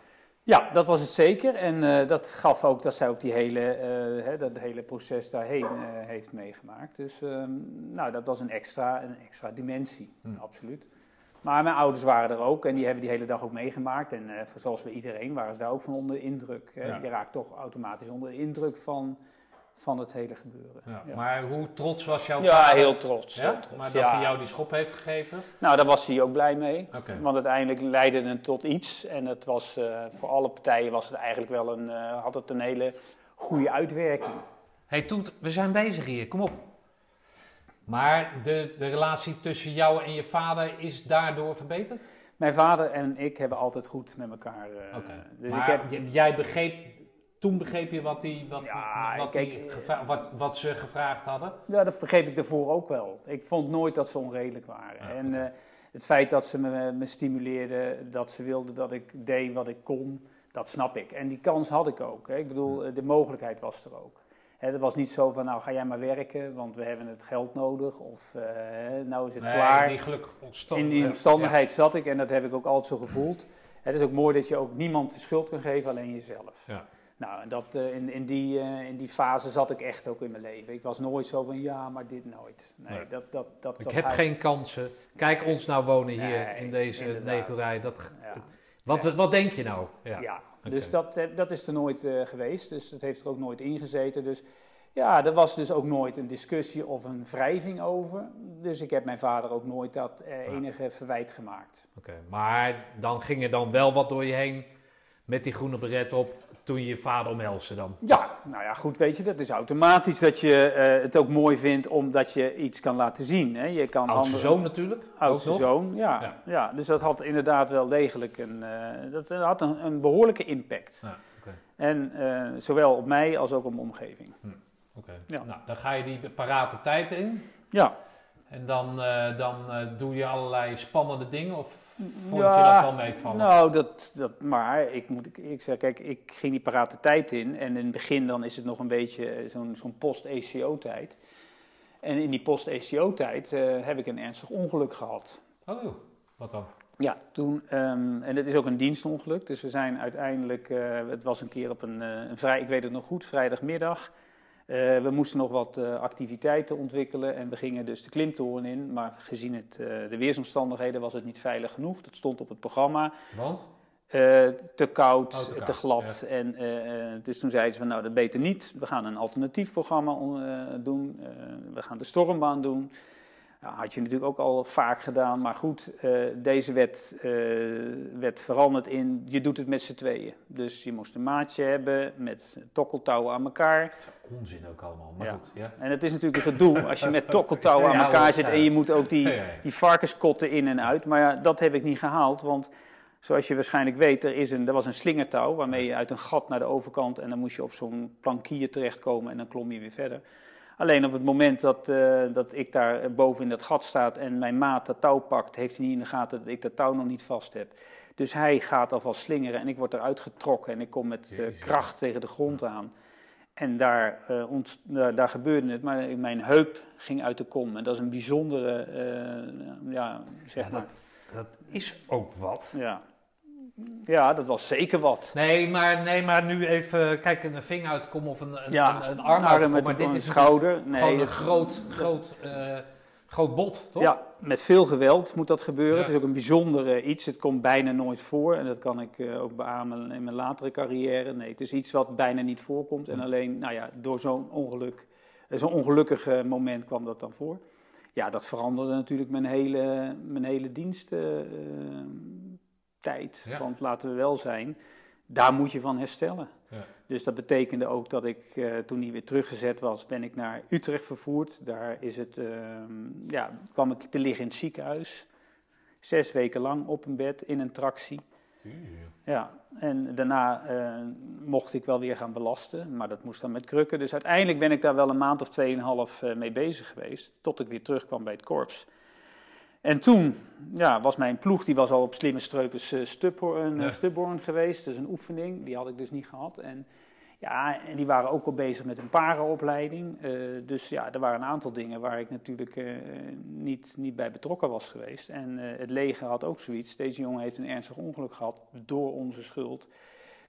Speaker 2: Ja, dat was het zeker. En eh, dat gaf ook dat zij ook die hele, eh, hè, dat hele proces daarheen heeft meegemaakt. Dus ehm, nou, dat was een extra, een extra dimensie,
Speaker 1: Hm.
Speaker 2: absoluut. Maar mijn ouders waren er ook en die hebben die hele dag ook meegemaakt. En zoals bij iedereen waren ze daar ook van onder de indruk.
Speaker 1: Ja.
Speaker 2: Je raakt toch automatisch onder de indruk van, van het hele gebeuren.
Speaker 1: Ja.
Speaker 2: Ja.
Speaker 1: Maar hoe trots was jouw
Speaker 2: Ja,
Speaker 1: vader?
Speaker 2: heel trots.
Speaker 1: Ja?
Speaker 2: heel trots.
Speaker 1: Maar dat
Speaker 2: Ja.
Speaker 1: hij jou die schop heeft gegeven?
Speaker 2: Nou, daar was hij ook blij mee. Want uiteindelijk leidde het tot iets. En het was, eh, voor alle partijen was het eigenlijk wel een, eh, had het een hele goede uitwerking.
Speaker 1: hey, Toet, we zijn bezig hier. Kom op. Maar de, de relatie tussen jou en je vader is daardoor verbeterd?
Speaker 2: Mijn vader en ik hebben altijd goed met elkaar.
Speaker 1: Oké.
Speaker 2: Dus
Speaker 1: maar
Speaker 2: ik heb,
Speaker 1: jij begreep, toen begreep je wat, die, wat,
Speaker 2: Ja,
Speaker 1: wat,
Speaker 2: kijk,
Speaker 1: die gevra- wat, wat ze gevraagd hadden?
Speaker 2: ja, dat begreep ik daarvoor ook wel. Ik vond nooit dat ze onredelijk waren.
Speaker 1: Ja,
Speaker 2: en eh, het feit dat ze me, me stimuleerden, dat ze wilden dat ik deed wat ik kon, dat snap ik. En die kans had ik ook. Hè. Ik bedoel, eh, de mogelijkheid was er ook. Hè, het was niet zo van, nou ga jij maar werken, want we hebben het geld nodig. Of eh, nou is het
Speaker 1: Nee,
Speaker 2: klaar.
Speaker 1: die.
Speaker 2: In die omstandigheid zat ik en dat heb ik ook altijd zo gevoeld. Het is ook mooi dat je ook niemand de schuld kan geven, alleen jezelf.
Speaker 1: Ja.
Speaker 2: Nou, dat, eh, in, in, die, eh, in die fase zat ik echt ook in mijn leven. Ik was nooit zo van ja, maar dit nooit. Nee,
Speaker 1: Nee.
Speaker 2: Dat, dat, dat,
Speaker 1: Ik
Speaker 2: dat
Speaker 1: heb
Speaker 2: hij-
Speaker 1: geen kansen. Kijk ons nou wonen hier
Speaker 2: Nee,
Speaker 1: in deze negerij. Dat,
Speaker 2: Ja.
Speaker 1: wat, wat denk je nou? Ja.
Speaker 2: Ja, dus dat, eh, dat is er nooit geweest. Dus dat heeft er ook nooit ingezeten. Dus ja, er was dus ook nooit een discussie of een wrijving over. Dus ik heb mijn vader ook nooit dat enige verwijt gemaakt.
Speaker 1: Oké, Maar dan ging er dan wel wat door je heen met die groene beret op toen je je vader omhelsde dan.
Speaker 2: Ja, nou ja, goed, weet je, dat is automatisch dat je eh, het ook mooi vindt omdat je iets kan laten zien. Hè? Je kan
Speaker 1: Oudste zoon natuurlijk.
Speaker 2: Oudste zoon, ja,
Speaker 1: Ja.
Speaker 2: ja. Dus dat had inderdaad wel degelijk een, eh, dat had een, een behoorlijke impact.
Speaker 1: Ja.
Speaker 2: En eh, zowel op mij als ook op mijn omgeving.
Speaker 1: oké.
Speaker 2: Ja.
Speaker 1: Nou, dan ga je die parate tijd in.
Speaker 2: Ja,
Speaker 1: En dan, eh, dan eh, doe je allerlei spannende dingen? Of vond
Speaker 2: Ja,
Speaker 1: je dat wel meevallen?
Speaker 2: Nou, dat, dat, maar ik moet ik zeg, kijk, ik ging die parate tijd in en in het begin dan is het nog een beetje eh, zo'n zo'n post-ECO-tijd. En in die post-ECO-tijd eh, heb ik een ernstig ongeluk gehad.
Speaker 1: Oh, wat dan?
Speaker 2: Ja, toen, ehm, en het is ook een dienstongeluk, dus we zijn uiteindelijk, eh, het was een keer op een, een vrij, ik weet het nog goed, vrijdagmiddag. Eh, we moesten nog wat eh, activiteiten ontwikkelen en we gingen dus de klimtoren in, maar gezien het, eh, de weersomstandigheden was het niet veilig genoeg. Dat stond op het programma.
Speaker 1: Want?
Speaker 2: Te koud,
Speaker 1: Oh, te
Speaker 2: te,
Speaker 1: koud,
Speaker 2: glad. En, dus toen zeiden ze van nou dat beter niet. We gaan een alternatief programma doen. We gaan de stormbaan doen. Ja, had je natuurlijk ook al vaak gedaan. Maar goed, eh, deze werd, eh, werd veranderd in je doet het met z'n tweeën. Dus je moest een maatje hebben met tokkeltouwen aan elkaar.
Speaker 1: Onzin ook allemaal, maar
Speaker 2: Ja.
Speaker 1: goed. Ja.
Speaker 2: En het is natuurlijk een gedoe als je met tokkeltouwen aan elkaar zit en je moet ook die, die varkenskotten in en uit. Maar ja, dat heb ik niet gehaald, want zoals je waarschijnlijk weet, er, is een, er was een slingertouw waarmee je uit een gat naar de overkant en dan moest je op zo'n plankier terechtkomen en dan klom je weer verder. Alleen op het moment dat, eh, dat ik daar boven in dat gat staat en mijn maat dat touw pakt, heeft hij niet in de gaten dat ik dat touw nog niet vast heb. Dus hij gaat alvast slingeren en ik word eruit getrokken en ik kom met eh, kracht tegen de grond aan. En daar, eh, ont- daar, gebeurde het, maar mijn heup ging uit de kom. En dat is een bijzondere, ja, zeg
Speaker 1: Ja,
Speaker 2: maar.
Speaker 1: dat, dat is ook wat.
Speaker 2: Ja. Ja, dat was zeker wat.
Speaker 1: Nee, maar, nee, maar nu even, kijk, een vinger uitkomen of een, een,
Speaker 2: Ja,
Speaker 1: een, een arm uitkomen.
Speaker 2: met
Speaker 1: Maar
Speaker 2: een,
Speaker 1: dit is
Speaker 2: schouder. Nee,
Speaker 1: gewoon een groot, groot, eh, groot bot, toch?
Speaker 2: Ja, met veel geweld moet dat gebeuren.
Speaker 1: Ja.
Speaker 2: Het is ook een bijzonder eh, iets. Het komt bijna nooit voor. En dat kan ik eh, ook beamen in mijn latere carrière. Nee, het is iets wat bijna niet voorkomt. En
Speaker 1: Hm. alleen,
Speaker 2: nou ja, door zo'n ongeluk, eh, zo'n ongelukkig moment kwam dat dan voor. Ja, dat veranderde natuurlijk mijn hele, mijn hele
Speaker 1: Ja.
Speaker 2: Want laten we wel zijn, daar moet je van herstellen.
Speaker 1: Ja.
Speaker 2: Dus dat betekende ook dat ik, eh, toen hij weer teruggezet was, ben ik naar Utrecht vervoerd. Daar is het, ehm, ja, kwam ik te liggen in het ziekenhuis. Zes weken lang op een bed in een tractie. Ja, en daarna eh, mocht ik wel weer gaan belasten, maar dat moest dan met krukken. Dus uiteindelijk ben ik daar wel een maand of tweeënhalf eh mee bezig geweest, tot ik weer terugkwam bij het korps. En toen ja, was mijn ploeg, die was al op slimme streupers eh, Stubborn,
Speaker 1: Ja.
Speaker 2: eh, Stubborn geweest, dus een oefening, die had ik dus niet gehad. En ja, en die waren ook al bezig met een parenopleiding. eh, dus ja, er waren een aantal dingen waar ik natuurlijk eh, niet, niet bij betrokken was geweest. En eh, het leger had ook zoiets. Deze jongen heeft een ernstig ongeluk gehad door onze schuld.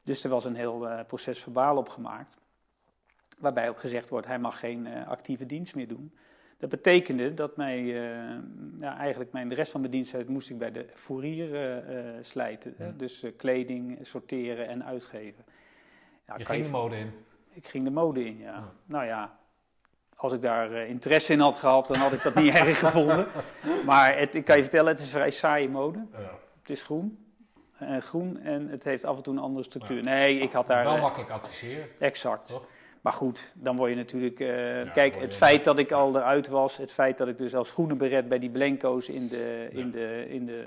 Speaker 2: Dus er was een heel eh, proces verbaal opgemaakt. Waarbij ook gezegd wordt, hij mag geen eh, actieve dienst meer doen. Dat betekende dat mij, eh, ja, eigenlijk mijn, de rest van mijn diensttijd moest ik bij de fourier eh, eh, slijten. hè. Dus eh, kleding sorteren en uitgeven. Ja,
Speaker 1: Je ging de mode in.
Speaker 2: ik ging de mode in, ja.
Speaker 1: Ja.
Speaker 2: Nou ja, als ik daar eh, interesse in had gehad, dan had ik dat niet erg gevonden. Maar het, ik kan je vertellen, het is vrij saaie mode. Het is groen. eh, groen en het heeft af en toe een andere structuur. Nee, ik had daar...
Speaker 1: Wel
Speaker 2: eh,
Speaker 1: makkelijk adviseren.
Speaker 2: exact.
Speaker 1: Toch?
Speaker 2: Maar goed, dan word je natuurlijk... eh, kijk, het feit dat ik al eruit was, het feit dat ik dus als groene beret bij die Blenko's in de, in de, in de,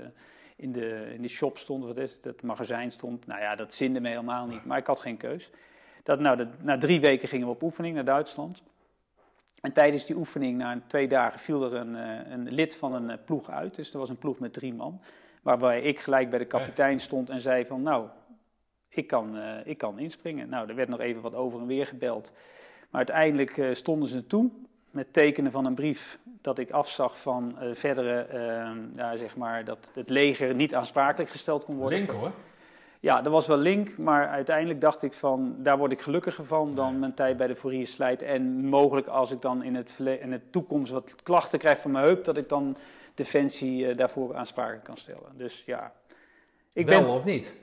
Speaker 2: in de, in de shop stond, wat is het, het magazijn stond, nou ja, dat zinde me helemaal niet. Maar ik had geen keus. Dat, nou, dat, na drie weken gingen we op oefening naar Duitsland. En tijdens die oefening, na twee dagen, viel er een, eh, een lid van een eh, ploeg uit. Dus er was een ploeg met drie man. Waarbij ik gelijk bij de kapitein stond en zei van, nou, ik kan, eh, ik kan inspringen. Nou, er werd nog even wat over en weer gebeld. Maar uiteindelijk eh, stonden ze toe met tekenen van een brief dat ik afzag van eh, verdere, eh, ja, zeg maar, dat het leger niet aansprakelijk gesteld kon worden.
Speaker 1: Link hoor.
Speaker 2: Ja, dat was wel link, maar uiteindelijk dacht ik van, daar word ik gelukkiger van dan mijn tijd bij de Fourier slijt. En mogelijk als ik dan in het, in de toekomst wat klachten krijg van mijn heup, dat ik dan Defensie daarvoor aansprakelijk kan stellen. Dus ja, ik
Speaker 1: Wel
Speaker 2: ben...
Speaker 1: of niet?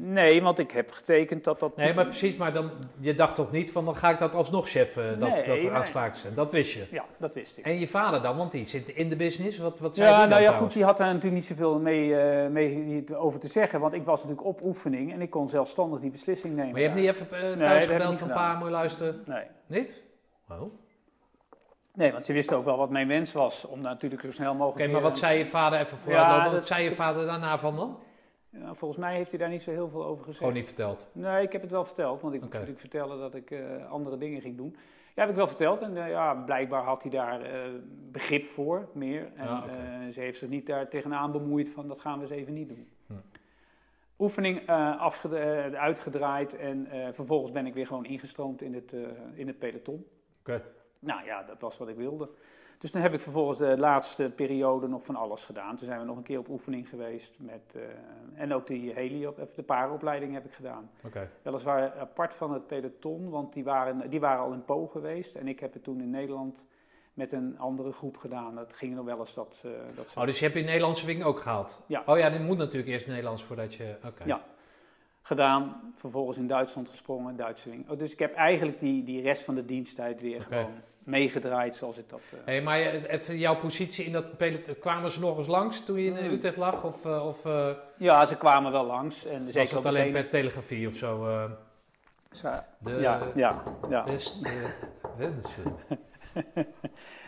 Speaker 2: Nee, want ik heb getekend dat dat...
Speaker 1: Nee, maar precies, maar dan, je dacht toch niet van dan ga ik dat alsnog chef, dat,
Speaker 2: Nee,
Speaker 1: dat er
Speaker 2: nee.
Speaker 1: zijn. Dat wist je.
Speaker 2: Ja, dat wist ik.
Speaker 1: En je vader dan, want die zit in de business. Wat, wat zei
Speaker 2: Ja, nou ja,
Speaker 1: trouwens?
Speaker 2: goed, die had daar natuurlijk niet zoveel mee, eh, mee over te zeggen, want ik was natuurlijk op oefening en ik kon zelfstandig die beslissing nemen.
Speaker 1: Maar je hebt niet even eh, thuis gebeld van
Speaker 2: gedaan.
Speaker 1: pa, moet je luisteren?
Speaker 2: Nee.
Speaker 1: Niet? Oh. Oké,
Speaker 2: nee, want ze wisten ook wel wat mijn wens was, om natuurlijk zo snel mogelijk...
Speaker 1: maar
Speaker 2: weer-
Speaker 1: wat zei je vader even voor
Speaker 2: Ja,
Speaker 1: wat zei je vader daarna van dan?
Speaker 2: Ja, volgens mij heeft hij daar niet zo heel veel over gezegd.
Speaker 1: Gewoon niet verteld.
Speaker 2: Nee, ik heb het wel verteld, want ik
Speaker 1: Oké.
Speaker 2: moest natuurlijk vertellen dat ik eh, andere dingen ging doen. Ja, heb ik wel verteld en eh, ja, blijkbaar had hij daar eh, begrip voor, meer. En
Speaker 1: oké.
Speaker 2: eh, ze heeft zich niet daar tegenaan bemoeid van dat gaan we eens even niet doen.
Speaker 1: Hm.
Speaker 2: Oefening uitgedraaid en vervolgens ben ik weer gewoon ingestroomd in het, in het peloton.
Speaker 1: Oké.
Speaker 2: Nou ja, dat was wat ik wilde. Dus dan heb ik vervolgens de laatste periode nog van alles gedaan. Toen zijn we nog een keer op oefening geweest. Met, eh, en ook die heli, op, de paaropleiding heb ik gedaan. Weliswaar apart van het peloton, want die waren, die waren al in Po geweest. En ik heb het toen in Nederland met een andere groep gedaan. Dat ging nog wel eens dat... eh, dat
Speaker 1: Oh, dus je hebt je Nederlandse wing ook gehaald?
Speaker 2: Ja.
Speaker 1: Oh ja, die moet natuurlijk eerst Nederlands voordat je... Oké.
Speaker 2: Ja. Gedaan, vervolgens in Duitsland gesprongen, Duitse wing. Oh, dus ik heb eigenlijk die, die rest van de diensttijd weer gewoon meegedraaid zoals ik dat... eh,
Speaker 1: Hey, maar even jouw positie in dat peloton, kwamen ze nog eens langs toen je in eh,
Speaker 2: Hmm.
Speaker 1: Utrecht lag? Of, eh, of eh,
Speaker 2: Ja, ze kwamen wel langs. En
Speaker 1: was
Speaker 2: zeker
Speaker 1: dat alleen per telegrafie of zo? eh, de
Speaker 2: Ja, ja, ja.
Speaker 1: beste wensen.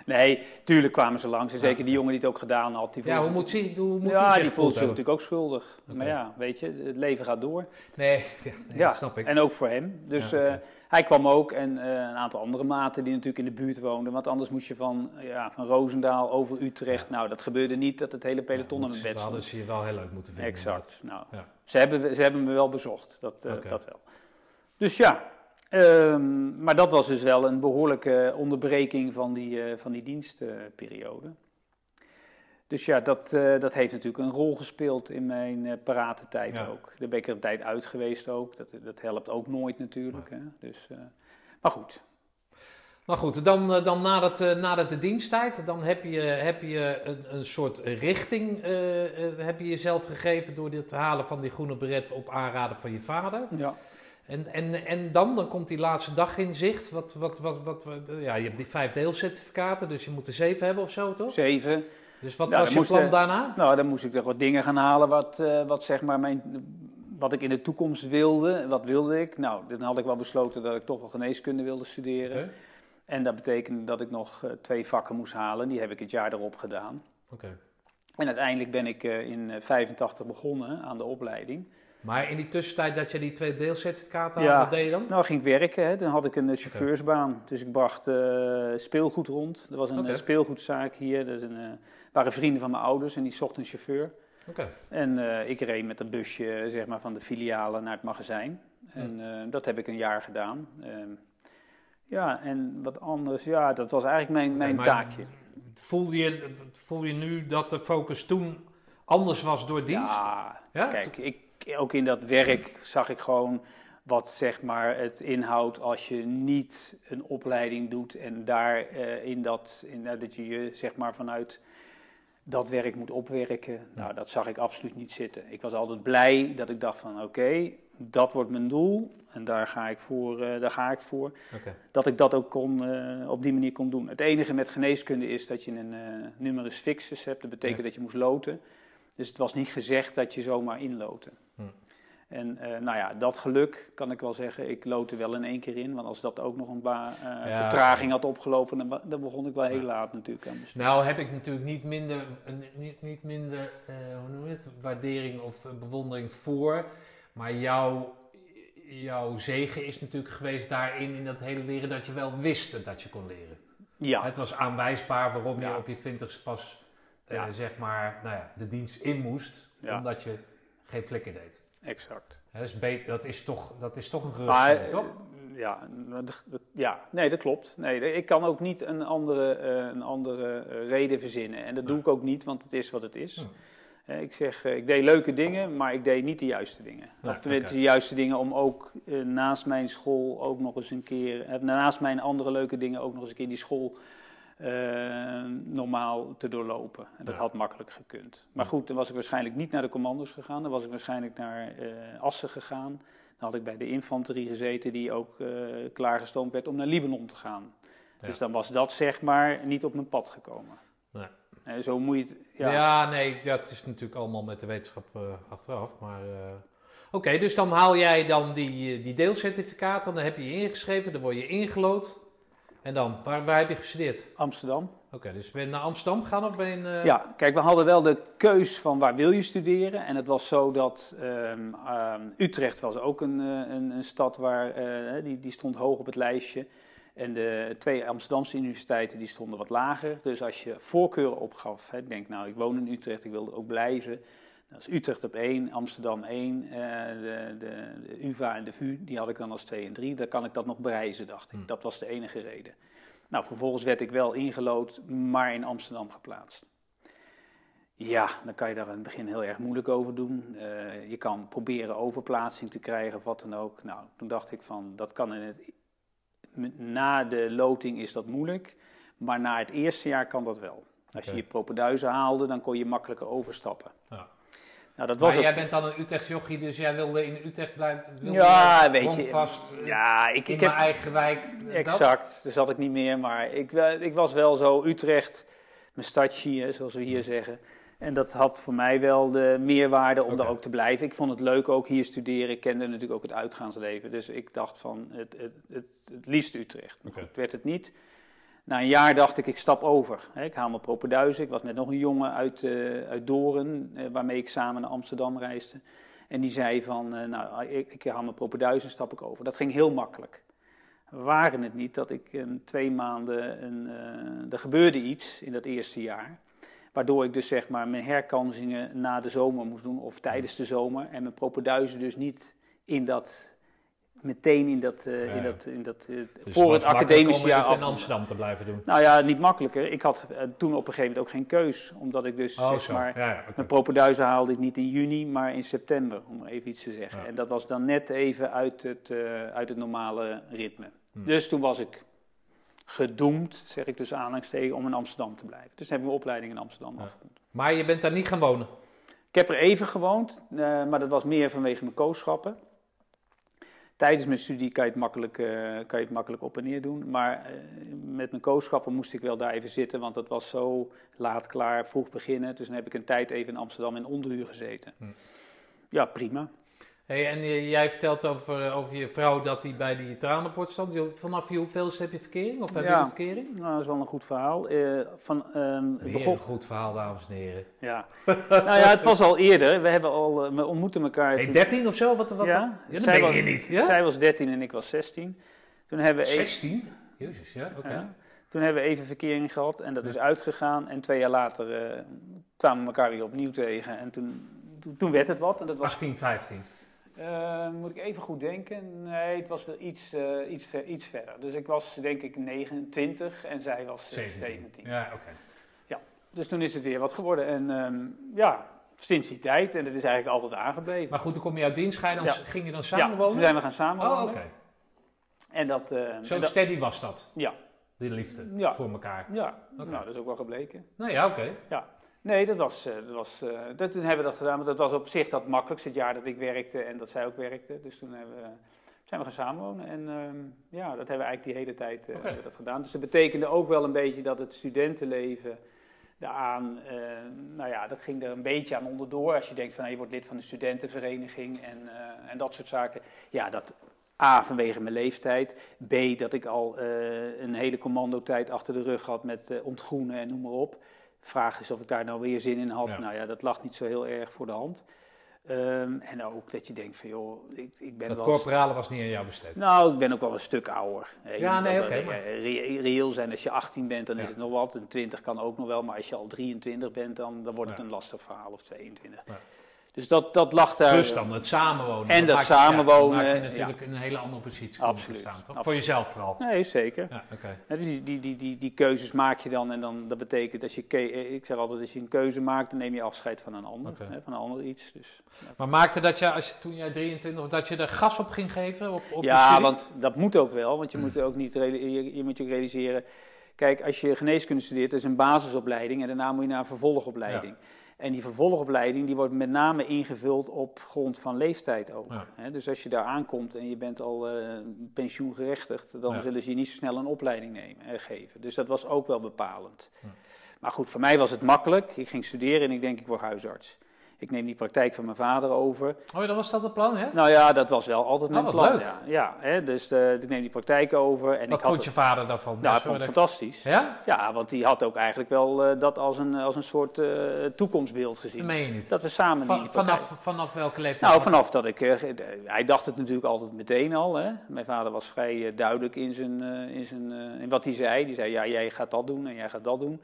Speaker 2: Nee, tuurlijk kwamen ze langs. En zeker die jongen die het ook gedaan had. Die
Speaker 1: Ja, hoe moet, ze, hoe moet
Speaker 2: ja,
Speaker 1: die
Speaker 2: voelt zich natuurlijk ook schuldig. Maar ja, weet je, het leven gaat door.
Speaker 1: Nee, ja, nee,
Speaker 2: ja,
Speaker 1: dat snap ik.
Speaker 2: en ook voor hem. Dus
Speaker 1: Ja,
Speaker 2: eh, hij kwam ook en eh, een aantal andere maten die natuurlijk in de buurt woonden. Want anders moest je van, ja, van Roosendaal over Utrecht. Nou, dat gebeurde niet dat het hele peloton aan mijn bed
Speaker 1: We hadden ze je wel heel leuk moeten vinden.
Speaker 2: Exact. Nou, ze, hebben, ze hebben me wel bezocht, dat, eh, dat wel. Dus ja, ehm, maar dat was dus wel een behoorlijke onderbreking van die, eh, van die dienstperiode. Dus ja, dat, eh, dat heeft natuurlijk een rol gespeeld in mijn eh parate tijd
Speaker 1: Ja.
Speaker 2: ook. Daar ben ik er een tijd uit geweest ook. Dat, dat helpt ook nooit natuurlijk. Hè? Dus, maar goed,
Speaker 1: Maar goed, dan, dan nadat, nadat de diensttijd, dan heb je, heb je een, een soort richting heb je jezelf gegeven door dit halen van die groene beret op aanraden van je vader.
Speaker 2: ja.
Speaker 1: En, en, en dan, dan komt die laatste dag in zicht. Wat, wat, wat, wat, wat- ja, je hebt die vijf deelcertificaten, dus je moet er zeven hebben of zo, toch?
Speaker 2: zeven.
Speaker 1: Dus wat
Speaker 2: Ja,
Speaker 1: was je plan
Speaker 2: eh,
Speaker 1: daarna?
Speaker 2: Nou, dan moest ik nog wat dingen gaan halen wat, eh, wat zeg maar mijn, wat ik in de toekomst wilde. Wat wilde ik? Nou, dan had ik wel besloten dat ik toch wel geneeskunde wilde studeren.
Speaker 1: Oké,
Speaker 2: En dat betekende dat ik nog eh, twee vakken moest halen. Die heb ik het jaar erop gedaan.
Speaker 1: oké.
Speaker 2: En uiteindelijk ben ik eh, in eh, 85 begonnen aan de opleiding.
Speaker 1: Maar in die tussentijd dat je die twee deelcertificaten
Speaker 2: Ja.
Speaker 1: had, wat deed je dan?
Speaker 2: Nou, ging ik werken. Hè. Dan had ik een eh, chauffeursbaan. Dus ik bracht eh, speelgoed rond. Er was een eh, speelgoedzaak hier. Dat een, waren vrienden van mijn ouders en die zochten een chauffeur.
Speaker 1: Oké.
Speaker 2: En ik reed met een busje zeg maar, van de filialen naar het magazijn. En eh, dat heb ik een jaar gedaan. Ehm, ja, en wat anders, ja, dat was eigenlijk mijn, mijn taakje.
Speaker 1: Voel je, voel je nu dat de focus toen anders was door dienst?
Speaker 2: Ja,
Speaker 1: Ja?
Speaker 2: kijk, ik, ook in dat werk zag ik gewoon wat zeg maar het inhoudt als je niet een opleiding doet en daar eh, in dat, in, dat je je zeg maar vanuit dat werk moet opwerken. Nou, dat zag ik absoluut niet zitten. Ik was altijd blij dat ik dacht van oké, dat wordt mijn doel en daar ga ik voor. eh, daar ga ik voor. Dat ik dat ook kon, eh, op die manier kon doen. Het enige met geneeskunde is dat je een eh numerus fixus hebt. Dat betekent
Speaker 1: Ja.
Speaker 2: dat je moest loten. Dus het was niet gezegd dat je zomaar inloten.
Speaker 1: Hm.
Speaker 2: En eh, nou ja, dat geluk kan ik wel zeggen. Ik lote wel in één keer in. Want als dat ook nog een ba- eh,
Speaker 1: Ja,
Speaker 2: vertraging had opgelopen, dan, dan begon ik wel heel laat natuurlijk aan.
Speaker 1: Nou heb ik natuurlijk niet minder, een- niet, niet minder eh, hoe noem je het, waardering of eh, bewondering voor. Maar jouw, jouw zegen is natuurlijk geweest daarin, in dat hele leren, dat je wel wist dat je kon leren.
Speaker 2: Ja,
Speaker 1: Het was aanwijsbaar waarom je op je twintigste pas, eh,
Speaker 2: Ja.
Speaker 1: zeg maar, nou ja, de dienst in moest. Omdat je geen flikker deed.
Speaker 2: exact.
Speaker 1: Dat, is beter, dat, is toch, dat is toch een
Speaker 2: Maar,
Speaker 1: geruststelling, toch?
Speaker 2: eh, Ja, ja, nee, dat klopt. Nee, ik kan ook niet een andere, eh, een andere eh, reden verzinnen. En dat doe ik ook niet, want het is wat het is.
Speaker 1: Hm.
Speaker 2: Eh, ik zeg, eh, ik deed leuke dingen, maar ik deed niet de juiste dingen. Of tenminste de juiste dingen om ook eh, naast mijn school ook nog eens een keer, eh, naast mijn andere leuke dingen ook nog eens een keer die school eh, normaal te doorlopen. En dat
Speaker 1: Ja.
Speaker 2: had makkelijk gekund. Maar goed, dan was ik waarschijnlijk niet naar de commando's gegaan. Dan was ik waarschijnlijk naar eh, Assen gegaan. Dan had ik bij de infanterie gezeten die ook eh, klaargestoomd werd om naar Libanon te gaan.
Speaker 1: Ja.
Speaker 2: Dus dan was dat zeg maar niet op mijn pad gekomen.
Speaker 1: Nee.
Speaker 2: En zo moet je het...
Speaker 1: Ja.
Speaker 2: Ja,
Speaker 1: nee, dat is natuurlijk allemaal met de wetenschap achteraf. Maar oké, dus dan haal jij dan die, die deelcertificaten, dan heb je je ingeschreven, dan word je ingelood. En dan, waar, waar heb je gestudeerd?
Speaker 2: Amsterdam.
Speaker 1: Oké, dus ben je naar Amsterdam gegaan of ben je... eh,
Speaker 2: Ja, kijk, we hadden wel de keus van waar wil je studeren. En het was zo dat ehm, ehm, Utrecht was ook een, eh, een, een stad waar, eh, die, die stond hoog op het lijstje. En de twee Amsterdamse universiteiten die stonden wat lager. Dus als je voorkeuren opgaf, hè, denk nou, ik woon in Utrecht, ik wil er ook blijven. Dat is Utrecht op één, Amsterdam één, eh, de, de, de UvA en de VU, die had ik dan als twee en drie. Dan kan ik dat nog bereizen, dacht ik.
Speaker 1: Hmm.
Speaker 2: Dat was de enige reden. Nou, vervolgens werd ik wel ingelood, maar in Amsterdam geplaatst. Ja, dan kan je daar in het begin heel erg moeilijk over doen. Eh, je kan proberen overplaatsing te krijgen of wat dan ook. Nou, toen dacht ik van, dat kan in het... Na de loting is dat moeilijk, maar na het eerste jaar kan dat wel. Als je je propenduizen haalde, dan kon je makkelijker overstappen. Nou, dat was
Speaker 1: Maar
Speaker 2: ook-
Speaker 1: jij bent dan een Utrecht jochie, dus jij wilde in Utrecht blijven.
Speaker 2: Ja, weet je.
Speaker 1: vast eh,
Speaker 2: Ja, ik,
Speaker 1: in
Speaker 2: ik
Speaker 1: mijn
Speaker 2: heb...
Speaker 1: eigen wijk. eh, dat?
Speaker 2: Exact, daar zat ik niet meer, maar ik, ik was wel zo Utrecht, mijn stadje, zoals we hier zeggen. En dat had voor mij wel de meerwaarde om daar ook te blijven. Ik vond het leuk ook hier studeren. Ik kende natuurlijk ook het uitgaansleven. Dus ik dacht van het, het, het, het liefst Utrecht. Goed, werd het niet. Na een jaar dacht ik, ik stap over. Ik haal mijn propenduizen. Ik was met nog een jongen uit, eh, uit Doren, eh, waarmee ik samen naar Amsterdam reisde. En die zei van, eh, nou, ik, ik haal mijn propenduizen en stap ik over. Dat ging heel makkelijk. Waren het niet dat ik een twee maanden, een, er gebeurde iets in dat eerste jaar. Waardoor ik dus zeg maar mijn herkansingen na de zomer moest doen of tijdens de zomer. En mijn propenduizen dus niet in dat, meteen in dat, eh,
Speaker 1: Ja,
Speaker 2: in dat, in dat eh,
Speaker 1: Dus
Speaker 2: voor het
Speaker 1: makkelijk
Speaker 2: academische
Speaker 1: om
Speaker 2: jaar
Speaker 1: het in
Speaker 2: af.
Speaker 1: Amsterdam te blijven doen.
Speaker 2: Nou ja, niet makkelijker. Ik had eh, toen op een gegeven moment ook geen keus. Omdat ik dus
Speaker 1: Oh,
Speaker 2: zeg
Speaker 1: zo.
Speaker 2: maar,
Speaker 1: ja,
Speaker 2: mijn propenduizen haalde ik niet in juni, maar in september, om even iets te zeggen. En dat was dan net even uit het, uit het normale ritme.
Speaker 1: Hm.
Speaker 2: Dus toen was ik gedoemd, zeg ik dus aanhalingstekens, om in Amsterdam te blijven. Dus heb ik mijn opleiding in Amsterdam afgerond.
Speaker 1: Maar je bent daar niet gaan wonen.
Speaker 2: Ik heb er even gewoond, maar dat was meer vanwege mijn kooschappen. Tijdens mijn studie kan je het makkelijk, eh, kan je het makkelijk op en neer doen. Maar eh, met mijn kooschappen moest ik wel daar even zitten, want dat was zo laat klaar, vroeg beginnen. Dus dan heb ik een tijd even in Amsterdam in onderhuur gezeten.
Speaker 1: Hm.
Speaker 2: Ja, prima.
Speaker 1: Hey, en eh, jij vertelt over, over je vrouw dat hij bij die tranenpoort stond. Vanaf je hoeveelste heb je verkering? Of heb je
Speaker 2: Ja.
Speaker 1: een verkering?
Speaker 2: Nou, dat is wel een goed verhaal. Eh, van, ehm, begon,
Speaker 1: een goed verhaal, dames en heren.
Speaker 2: ja. nou ja, het was al eerder. We hebben al, eh, we ontmoeten elkaar.
Speaker 1: Hey,
Speaker 2: toen-
Speaker 1: 13 of zo? Wat, wat
Speaker 2: ja,
Speaker 1: dan? Ja, dat ben je niet. Ja?
Speaker 2: Zij was 13 en ik was 16. Toen hebben we, even,
Speaker 1: 16? Jezus, ja, oké.
Speaker 2: ja, toen hebben we even verkering gehad en dat is uitgegaan. En twee jaar later eh, kwamen we elkaar weer opnieuw tegen. En toen, toen, toen werd het wat. En dat was
Speaker 1: 18, 15.
Speaker 2: Eh, moet ik even goed denken? Nee, het was wel iets, eh, iets, ver- iets verder. Dus ik was denk ik 29 en zij was eh,
Speaker 1: 17.
Speaker 2: 17.
Speaker 1: Ja, oké.
Speaker 2: Dus toen is het weer wat geworden. En ehm, ja, sinds die tijd. En dat is eigenlijk altijd aangebleven.
Speaker 1: Maar goed, dan kom je uit dienst. Ga je dan,
Speaker 2: Ja.
Speaker 1: Ging je dan
Speaker 2: ja,
Speaker 1: samen
Speaker 2: toen zijn we gaan samenwonen.
Speaker 1: Oh, oké.
Speaker 2: En dat...
Speaker 1: Zo
Speaker 2: en dat-
Speaker 1: steady was dat,
Speaker 2: ja,
Speaker 1: die liefde
Speaker 2: Ja.
Speaker 1: voor elkaar.
Speaker 2: ja.
Speaker 1: Oké.
Speaker 2: nou dat is ook wel gebleken.
Speaker 1: Nou ja, oké.
Speaker 2: Nee, dat was, eh, dat was eh, dat, toen hebben we dat gedaan. Maar dat was op zich dat makkelijkste het jaar dat ik werkte en dat zij ook werkte. Dus toen hebben we, zijn we gaan samenwonen. En ehm, ja, dat hebben we eigenlijk die hele tijd eh, dat gedaan. Dus dat betekende ook wel een beetje dat het studentenleven daaraan, eh, nou ja, dat ging er een beetje aan onderdoor. Als je denkt van, nou, je wordt lid van een studentenvereniging en, en dat soort zaken. Ja, dat A, vanwege mijn leeftijd. B, dat ik al een hele commandotijd achter de rug had met ontgroenen en noem maar op. Vraag is of ik daar nou weer zin in had.
Speaker 1: Ja.
Speaker 2: Nou ja, dat lag niet zo heel erg voor de hand. Ehm, en ook dat je denkt van, joh, ik, ik ben
Speaker 1: Dat
Speaker 2: wel...
Speaker 1: corporale was niet aan jou besteed.
Speaker 2: nou, ik ben ook wel een stuk ouder.
Speaker 1: Ja, nee, oké, maar-
Speaker 2: re- Reëel zijn, als je 18 bent, dan
Speaker 1: Ja.
Speaker 2: is het nog wat. En 20 kan ook nog wel, maar als je al 23 bent, dan, dan wordt het
Speaker 1: Ja.
Speaker 2: een lastig verhaal, of 22.
Speaker 1: Ja.
Speaker 2: Dus dat, dat lag daar.
Speaker 1: Plus dan het samenwonen.
Speaker 2: En dat
Speaker 1: maakt-
Speaker 2: samenwonen,
Speaker 1: Ja,
Speaker 2: ja.
Speaker 1: maak je natuurlijk een hele andere positie komen te
Speaker 2: Absoluut,
Speaker 1: staan, toch?
Speaker 2: absoluut.
Speaker 1: Voor jezelf vooral.
Speaker 2: Nee, zeker.
Speaker 1: Ja.
Speaker 2: Ja, die, die, die, die, die keuzes maak je dan en dan, dat betekent als je, eh, ik zeg altijd, als je een keuze maakt, dan neem je afscheid van een ander, hè, van een ander iets. Dus,
Speaker 1: Maar maakte dat je, als je toen jij 23 was, dat je er gas op ging geven op, op
Speaker 2: ja, want dat moet ook wel, want je moet ook niet, je, je moet je ook realiseren, kijk, als je geneeskunde studeert, dat is een basisopleiding en daarna moet je naar een vervolgopleiding. En die vervolgopleiding die wordt met name ingevuld op grond van leeftijd ook.
Speaker 1: Ja.
Speaker 2: Dus als je daar aankomt en je bent al eh, pensioengerechtigd, dan
Speaker 1: Ja.
Speaker 2: zullen ze je niet zo snel een opleiding nemen, eh, geven. Dus dat was ook wel bepalend.
Speaker 1: Ja.
Speaker 2: Maar goed, voor mij was het makkelijk. Ik ging studeren en ik denk ik word huisarts. Ik neem die praktijk van mijn vader over.
Speaker 1: Oh, ja, dan was dat het plan, hè?
Speaker 2: Nou ja, dat was wel altijd mijn
Speaker 1: wat
Speaker 2: plan.
Speaker 1: leuk.
Speaker 2: Ja, ja hè? dus eh, ik neem die praktijk over. En
Speaker 1: Wat
Speaker 2: ik had
Speaker 1: vond je vader daarvan?
Speaker 2: Nou, ik
Speaker 1: Dus
Speaker 2: vond
Speaker 1: we-
Speaker 2: fantastisch.
Speaker 1: Ja?
Speaker 2: Ja, want die had ook eigenlijk wel eh, dat als een, als een soort eh, toekomstbeeld
Speaker 1: Dat
Speaker 2: gezien.
Speaker 1: meen je niet.
Speaker 2: Dat we samen
Speaker 1: Van-
Speaker 2: die praktijk...
Speaker 1: vanaf, vanaf welke leeftijd?
Speaker 2: Nou, vanaf dat ik... hij dacht het natuurlijk altijd meteen al. Hè. Mijn vader was vrij duidelijk in, zijn, in, zijn, in wat hij zei. Die zei, ja, jij gaat dat doen en jij gaat dat doen.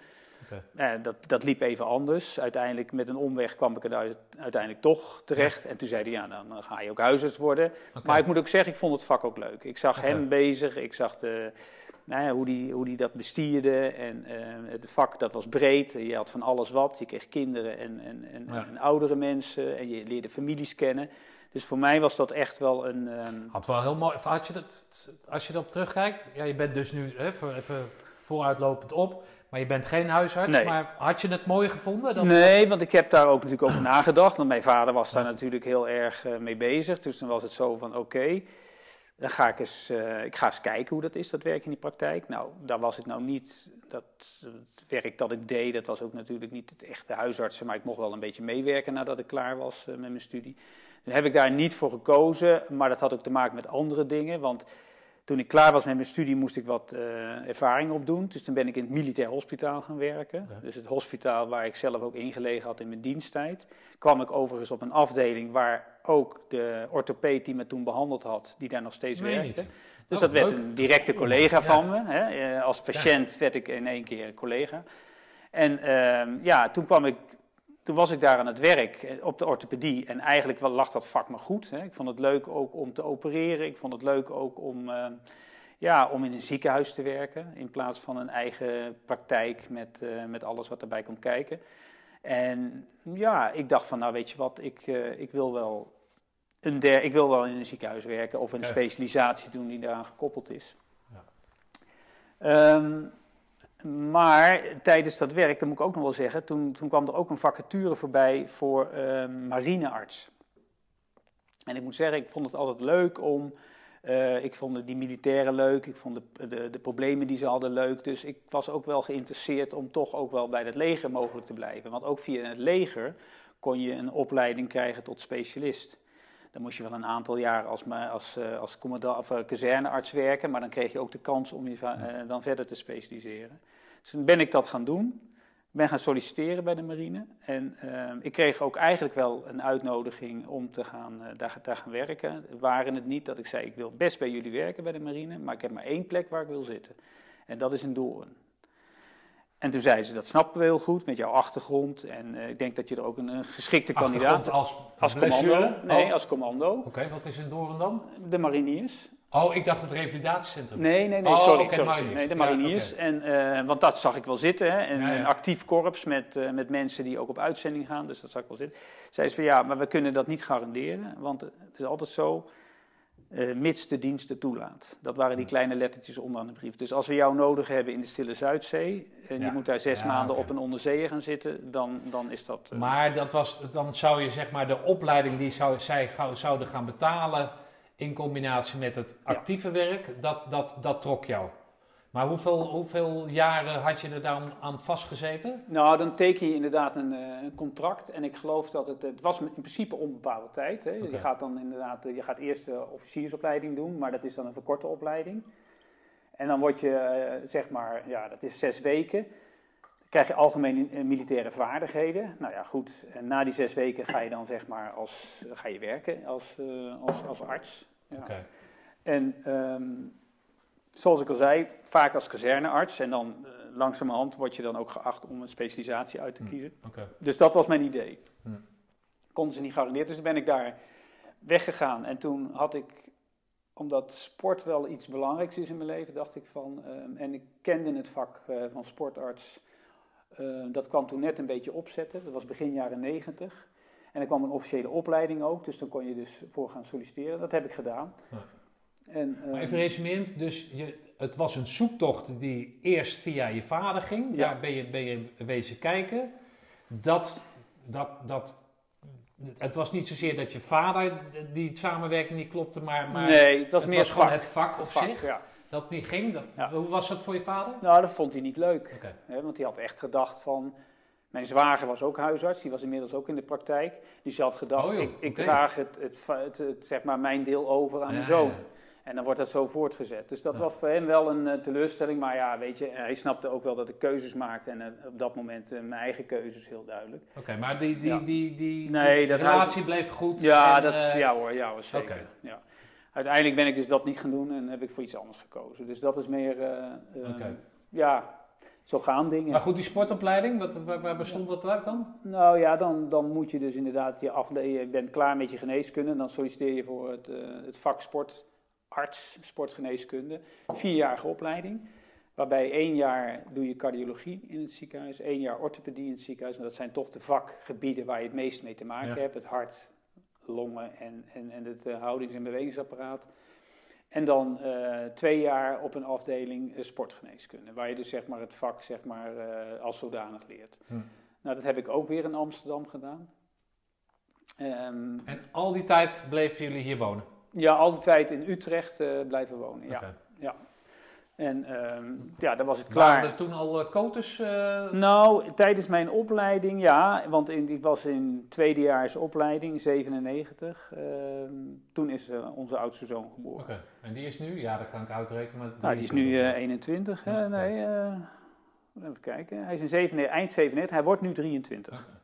Speaker 2: Dat, dat liep even anders. Uiteindelijk met een omweg kwam ik er uit- uiteindelijk toch terecht. En toen zei hij, ja, dan, ga je ook huisarts worden. Maar ik moet ook zeggen, ik vond het vak ook leuk. Ik zag hem bezig, ik zag de, nou ja, hoe hij hoe die dat bestierde. En eh, het vak dat was breed, je had van alles wat. Je kreeg kinderen en, en, en, oudere mensen en je leerde families kennen. Dus voor mij was dat echt wel een... ehm,
Speaker 1: Had wel heel mooi. Had je dat, als je erop terugkijkt, ja, je bent dus nu hè, voor- even vooruitlopend op, maar je bent geen huisarts.
Speaker 2: Nee.
Speaker 1: Maar had je het mooi gevonden? Dat,
Speaker 2: Nee, want ik heb daar ook natuurlijk over nagedacht. Want mijn vader was daar natuurlijk heel erg eh, mee bezig. Dus dan was het zo van, oké, dan ga ik eens, eh, ik ga eens kijken hoe dat is, dat werk in die praktijk. Nou, daar was ik nou niet, dat, het werk dat ik deed, dat was ook natuurlijk niet het echte huisartsen. Maar ik mocht wel een beetje meewerken nadat ik klaar was eh, met mijn studie. Dus heb ik daar niet voor gekozen, maar dat had ook te maken met andere dingen. Want toen ik klaar was met mijn studie moest ik wat eh, ervaring opdoen. Dus toen ben ik in het militair hospitaal gaan werken.
Speaker 1: Ja.
Speaker 2: Dus het hospitaal waar ik zelf ook ingelegen had in mijn diensttijd. Kwam ik overigens op een afdeling waar ook de orthopeed die me toen behandeld had, die daar nog steeds werkte.
Speaker 1: niet?
Speaker 2: Dus
Speaker 1: Oh,
Speaker 2: dat werd
Speaker 1: leuk.
Speaker 2: een directe collega
Speaker 1: Ja.
Speaker 2: van me. Hè. Eh, Als patiënt werd ik in één keer collega. En ehm, ja, toen kwam ik toen was ik daar aan het werk eh, op de orthopedie en eigenlijk wel lag dat vak me goed. Hè. Ik vond het leuk ook om te opereren. Ik vond het leuk ook om, eh, ja, om in een ziekenhuis te werken in plaats van een eigen praktijk met, eh, met alles wat erbij komt kijken. En ja, ik dacht van nou weet je wat, ik, ik, wil, wel een der, ik wil wel in een ziekenhuis werken of een
Speaker 1: Ja.
Speaker 2: specialisatie doen die daaraan gekoppeld is.
Speaker 1: Ja.
Speaker 2: Ehm, maar tijdens dat werk, dat moet ik ook nog wel zeggen, toen, toen kwam er ook een vacature voorbij voor ehm, marinearts. En ik moet zeggen, ik vond het altijd leuk om, eh, ik vond die militairen leuk, ik vond de, de, de problemen die ze hadden leuk. Dus ik was ook wel geïnteresseerd om toch ook wel bij het leger mogelijk te blijven. Want ook via het leger kon je een opleiding krijgen tot specialist. Dan moest je wel een aantal jaar als, als, eh, als commandant of eh, kazernearts werken, maar dan kreeg je ook de kans om je dan verder te specialiseren. Dus toen ben ik dat gaan doen. Ik ben gaan solliciteren bij de marine. En eh, ik kreeg ook eigenlijk wel een uitnodiging om te gaan, eh, daar, daar gaan werken. Waren het niet dat ik zei, ik wil best bij jullie werken bij de marine, maar ik heb maar één plek waar ik wil zitten. En dat is in Doorn. En toen zeiden ze, dat snappen we heel goed met jouw achtergrond. En eh, ik denk dat je er ook een, een geschikte kandidaat...
Speaker 1: Als,
Speaker 2: Als
Speaker 1: blessure?
Speaker 2: commando. Nee,
Speaker 1: Oh,
Speaker 2: als commando.
Speaker 1: Oké, wat is in Doorn dan?
Speaker 2: De mariniers.
Speaker 1: Oh, ik dacht het revalidatiecentrum.
Speaker 2: Nee, nee, nee,
Speaker 1: Oh,
Speaker 2: sorry. sorry.
Speaker 1: mariniers.
Speaker 2: Nee, de
Speaker 1: Ja,
Speaker 2: mariniers. en, eh, want dat zag ik wel zitten. Hè? En,
Speaker 1: Ja.
Speaker 2: Een actief korps met, eh, met mensen die ook op uitzending gaan. Dus dat zag ik wel zitten. Zei ze van ja, maar we kunnen dat niet garanderen. Want het is altijd zo, eh, mits de dienst het toelaat. Dat waren die kleine lettertjes onderaan de brief. Dus als we jou nodig hebben in de Stille Zuidzee... en
Speaker 1: Ja.
Speaker 2: je moet daar zes
Speaker 1: Ja,
Speaker 2: maanden op een onderzeeër gaan zitten... dan, dan is dat...
Speaker 1: Maar dat was, dan zou je zeg maar de opleiding die zou, zij zouden gaan betalen in combinatie met het actieve werk, dat, dat, dat trok jou. Maar hoeveel, hoeveel jaren had je er dan aan vastgezeten?
Speaker 2: Nou, dan teken je inderdaad een, eh, een contract. En ik geloof dat het, het was in principe onbepaalde tijd. Hè. Je gaat dan inderdaad, eh, je gaat eerst de officiersopleiding doen, maar dat is dan een verkorte opleiding. En dan word je, eh, zeg maar, ja, dat is zes weken. Dan krijg je algemene militaire vaardigheden. Nou ja, goed. En na die zes weken ga je dan, zeg maar, als, ga je werken als, als, als arts. Ja.
Speaker 1: Oké.
Speaker 2: En ehm, zoals ik al zei, vaak als kazernearts. En dan eh, langzamerhand word je dan ook geacht om een specialisatie uit te
Speaker 1: Hm.
Speaker 2: kiezen.
Speaker 1: oké.
Speaker 2: Dus dat was mijn idee.
Speaker 1: Hm.
Speaker 2: konden ze niet garanderen. Dus toen ben ik daar weggegaan. En toen had ik, omdat sport wel iets belangrijks is in mijn leven, dacht ik van, ehm, en ik kende het vak eh, van sportarts, eh, dat kwam toen net een beetje opzetten. Dat was begin jaren negentig. En er kwam een officiële opleiding ook, dus dan kon je dus voor gaan solliciteren. Dat heb ik gedaan.
Speaker 1: Ja.
Speaker 2: En,
Speaker 1: Maar
Speaker 2: ehm,
Speaker 1: even resumerend, dus je, het was een zoektocht die eerst via je vader ging.
Speaker 2: Ja.
Speaker 1: Daar ben je, ben je wezen kijken. Dat, dat, dat, het was niet zozeer dat je vader die samenwerking niet klopte, maar, maar
Speaker 2: nee, het was
Speaker 1: het
Speaker 2: meer
Speaker 1: was gewoon
Speaker 2: vak.
Speaker 1: het vak op
Speaker 2: vak,
Speaker 1: zich.
Speaker 2: Ja.
Speaker 1: Dat niet ging. Dat,
Speaker 2: Ja.
Speaker 1: Hoe was dat voor je vader?
Speaker 2: Nou, dat vond hij niet leuk. Hè, want hij had echt gedacht van. Mijn zwager was ook huisarts, die was inmiddels ook in de praktijk. Dus hij had gedacht,
Speaker 1: Oh joh,
Speaker 2: ik, ik draag het, het, het, het, zeg maar mijn deel over aan
Speaker 1: Ja,
Speaker 2: mijn zoon.
Speaker 1: ja.
Speaker 2: En dan wordt dat zo voortgezet. Dus dat
Speaker 1: Ja.
Speaker 2: was voor hem wel een eh, teleurstelling. Maar ja, weet je, hij snapte ook wel dat ik keuzes maakte. En eh, op dat moment eh, mijn eigen keuzes heel duidelijk.
Speaker 1: Oké, maar die, die, die, die,
Speaker 2: Nee,
Speaker 1: die relatie bleef goed.
Speaker 2: Ja,
Speaker 1: en,
Speaker 2: dat, ja hoor, ja hoor, zeker. Ja. Uiteindelijk ben ik dus dat niet gaan doen en heb ik voor iets anders gekozen. Dus dat is meer, ja, zo gaan dingen.
Speaker 1: Maar goed, die sportopleiding, wat, waar, waar bestond dat uit dan?
Speaker 2: Nou ja, dan, dan moet je dus inderdaad je afle- Je bent klaar met je geneeskunde. Dan solliciteer je voor het, eh, het vak sportarts, sportgeneeskunde. Vierjarige opleiding. Waarbij één jaar doe je cardiologie in het ziekenhuis. één jaar orthopedie in het ziekenhuis. En dat zijn toch de vakgebieden waar je het meest mee te maken
Speaker 1: Ja.
Speaker 2: hebt. Het hart, longen en, en, en het eh, houdings- en bewegingsapparaat. En dan eh, twee jaar op een afdeling eh, sportgeneeskunde. Waar je dus zeg maar het vak zeg maar, eh, als zodanig leert.
Speaker 1: Hm.
Speaker 2: Nou, dat heb ik ook weer in Amsterdam gedaan. Ehm,
Speaker 1: En al die tijd bleven jullie hier wonen?
Speaker 2: ja, altijd in Utrecht blijven wonen. Ja. En ehm, ja, dan was het
Speaker 1: Waren
Speaker 2: klaar.
Speaker 1: er toen al uh, coaches? eh,
Speaker 2: Nou, tijdens mijn opleiding, ja, want in, ik was in tweedejaars opleiding, 97. ehm, toen is eh, onze oudste zoon geboren.
Speaker 1: Oké, en die is nu? Ja, dat kan ik uitrekenen. Maar
Speaker 2: Nou, die is nu eh, 21. hè?
Speaker 1: Ja,
Speaker 2: nee, eh, even kijken. Hij is in 97, eind 97, hij wordt nu 23.
Speaker 1: Oké.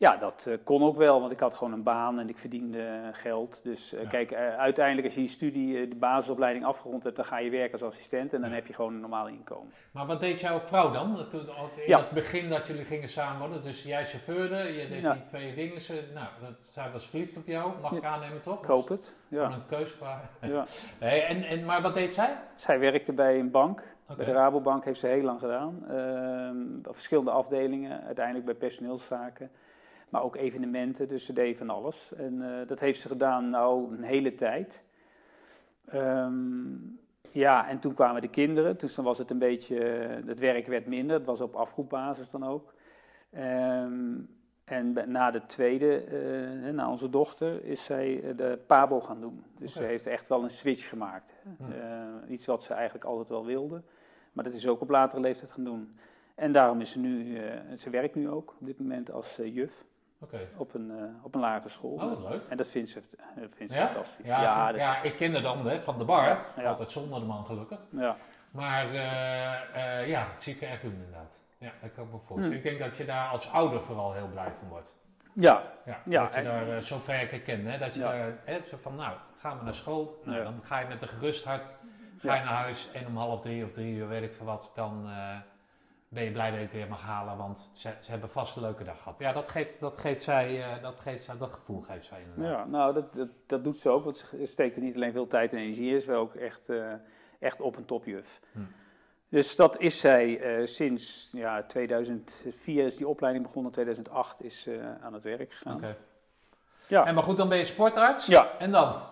Speaker 2: Ja, dat eh, kon ook wel, want ik had gewoon een baan en ik verdiende eh, geld. Dus eh,
Speaker 1: Ja.
Speaker 2: kijk, uiteindelijk als je je studie, de basisopleiding afgerond hebt, dan ga je werken als assistent en dan
Speaker 1: Ja.
Speaker 2: heb je gewoon een normaal inkomen.
Speaker 1: Maar wat deed jouw vrouw dan? Toen, in
Speaker 2: Ja.
Speaker 1: het begin dat jullie gingen samenwonen, dus jij chauffeurde, je deed die twee dingen. Nou, dat, zij was verliefd op jou, mag ik aannemen toch?
Speaker 2: Ik hoop het. Ja.
Speaker 1: een keusvraag.
Speaker 2: Ja.
Speaker 1: Nee, en, en, maar wat deed zij?
Speaker 2: Zij werkte bij een bank, bij de Rabobank heeft ze heel lang gedaan. Ehm, verschillende afdelingen, uiteindelijk bij personeelszaken. Maar ook evenementen, dus ze deed van alles. En eh, dat heeft ze gedaan nou een hele tijd. Ehm, ja, en toen kwamen de kinderen. Dus dan was het een beetje, eh, het werk werd minder. Het was op afroepbasis dan ook. Ehm, en na de tweede, eh, na onze dochter, is zij de PABO gaan doen. Dus ze heeft echt wel een switch gemaakt. Iets wat ze eigenlijk altijd wel wilde. Maar dat is ook op latere leeftijd gaan doen. En daarom is ze nu, ze werkt nu ook op dit moment als juf Op een, eh, op een lagere school.
Speaker 1: Oh, wat leuk.
Speaker 2: En dat vindt ze, dat vindt ze
Speaker 1: Ja?
Speaker 2: fantastisch.
Speaker 1: Ja,
Speaker 2: Ja,
Speaker 1: vind- ja, ik ken haar dan hè, van de bar. Altijd zonder de man gelukkig.
Speaker 2: ja.
Speaker 1: Maar eh, eh, ja, dat zie ik echt doen inderdaad. Ja, dat kan ik me voorstellen.
Speaker 2: Hm.
Speaker 1: Ik denk dat je daar als ouder vooral heel blij van wordt.
Speaker 2: ja,
Speaker 1: Ja,
Speaker 2: Ja,
Speaker 1: dat je
Speaker 2: en-
Speaker 1: daar eh, zo ver kennen. Hè? Dat je daar hè, zo van, nou, gaan we naar school. Nou. Dan ga je met een gerust hart ga je naar huis. En om half drie of drie uur, weet ik veel wat, dan eh, ben je blij dat je het weer mag halen. Want ze, ze hebben vast een leuke dag gehad. Ja, dat geeft, dat geeft, zij, eh, dat, geeft zij, dat gevoel geeft zij inderdaad.
Speaker 2: ja, nou dat, dat, dat doet ze ook. Want ze steekt er niet alleen veel tijd en energie in. Ze is wel ook echt, eh, echt op een topjuf.
Speaker 1: Hm.
Speaker 2: Dus dat is zij eh, sinds ja, 2004 is die opleiding begonnen. 2008 is ze aan het werk gegaan.
Speaker 1: Oké.
Speaker 2: Ja.
Speaker 1: En maar goed, dan ben je sportarts.
Speaker 2: Ja.
Speaker 1: En dan?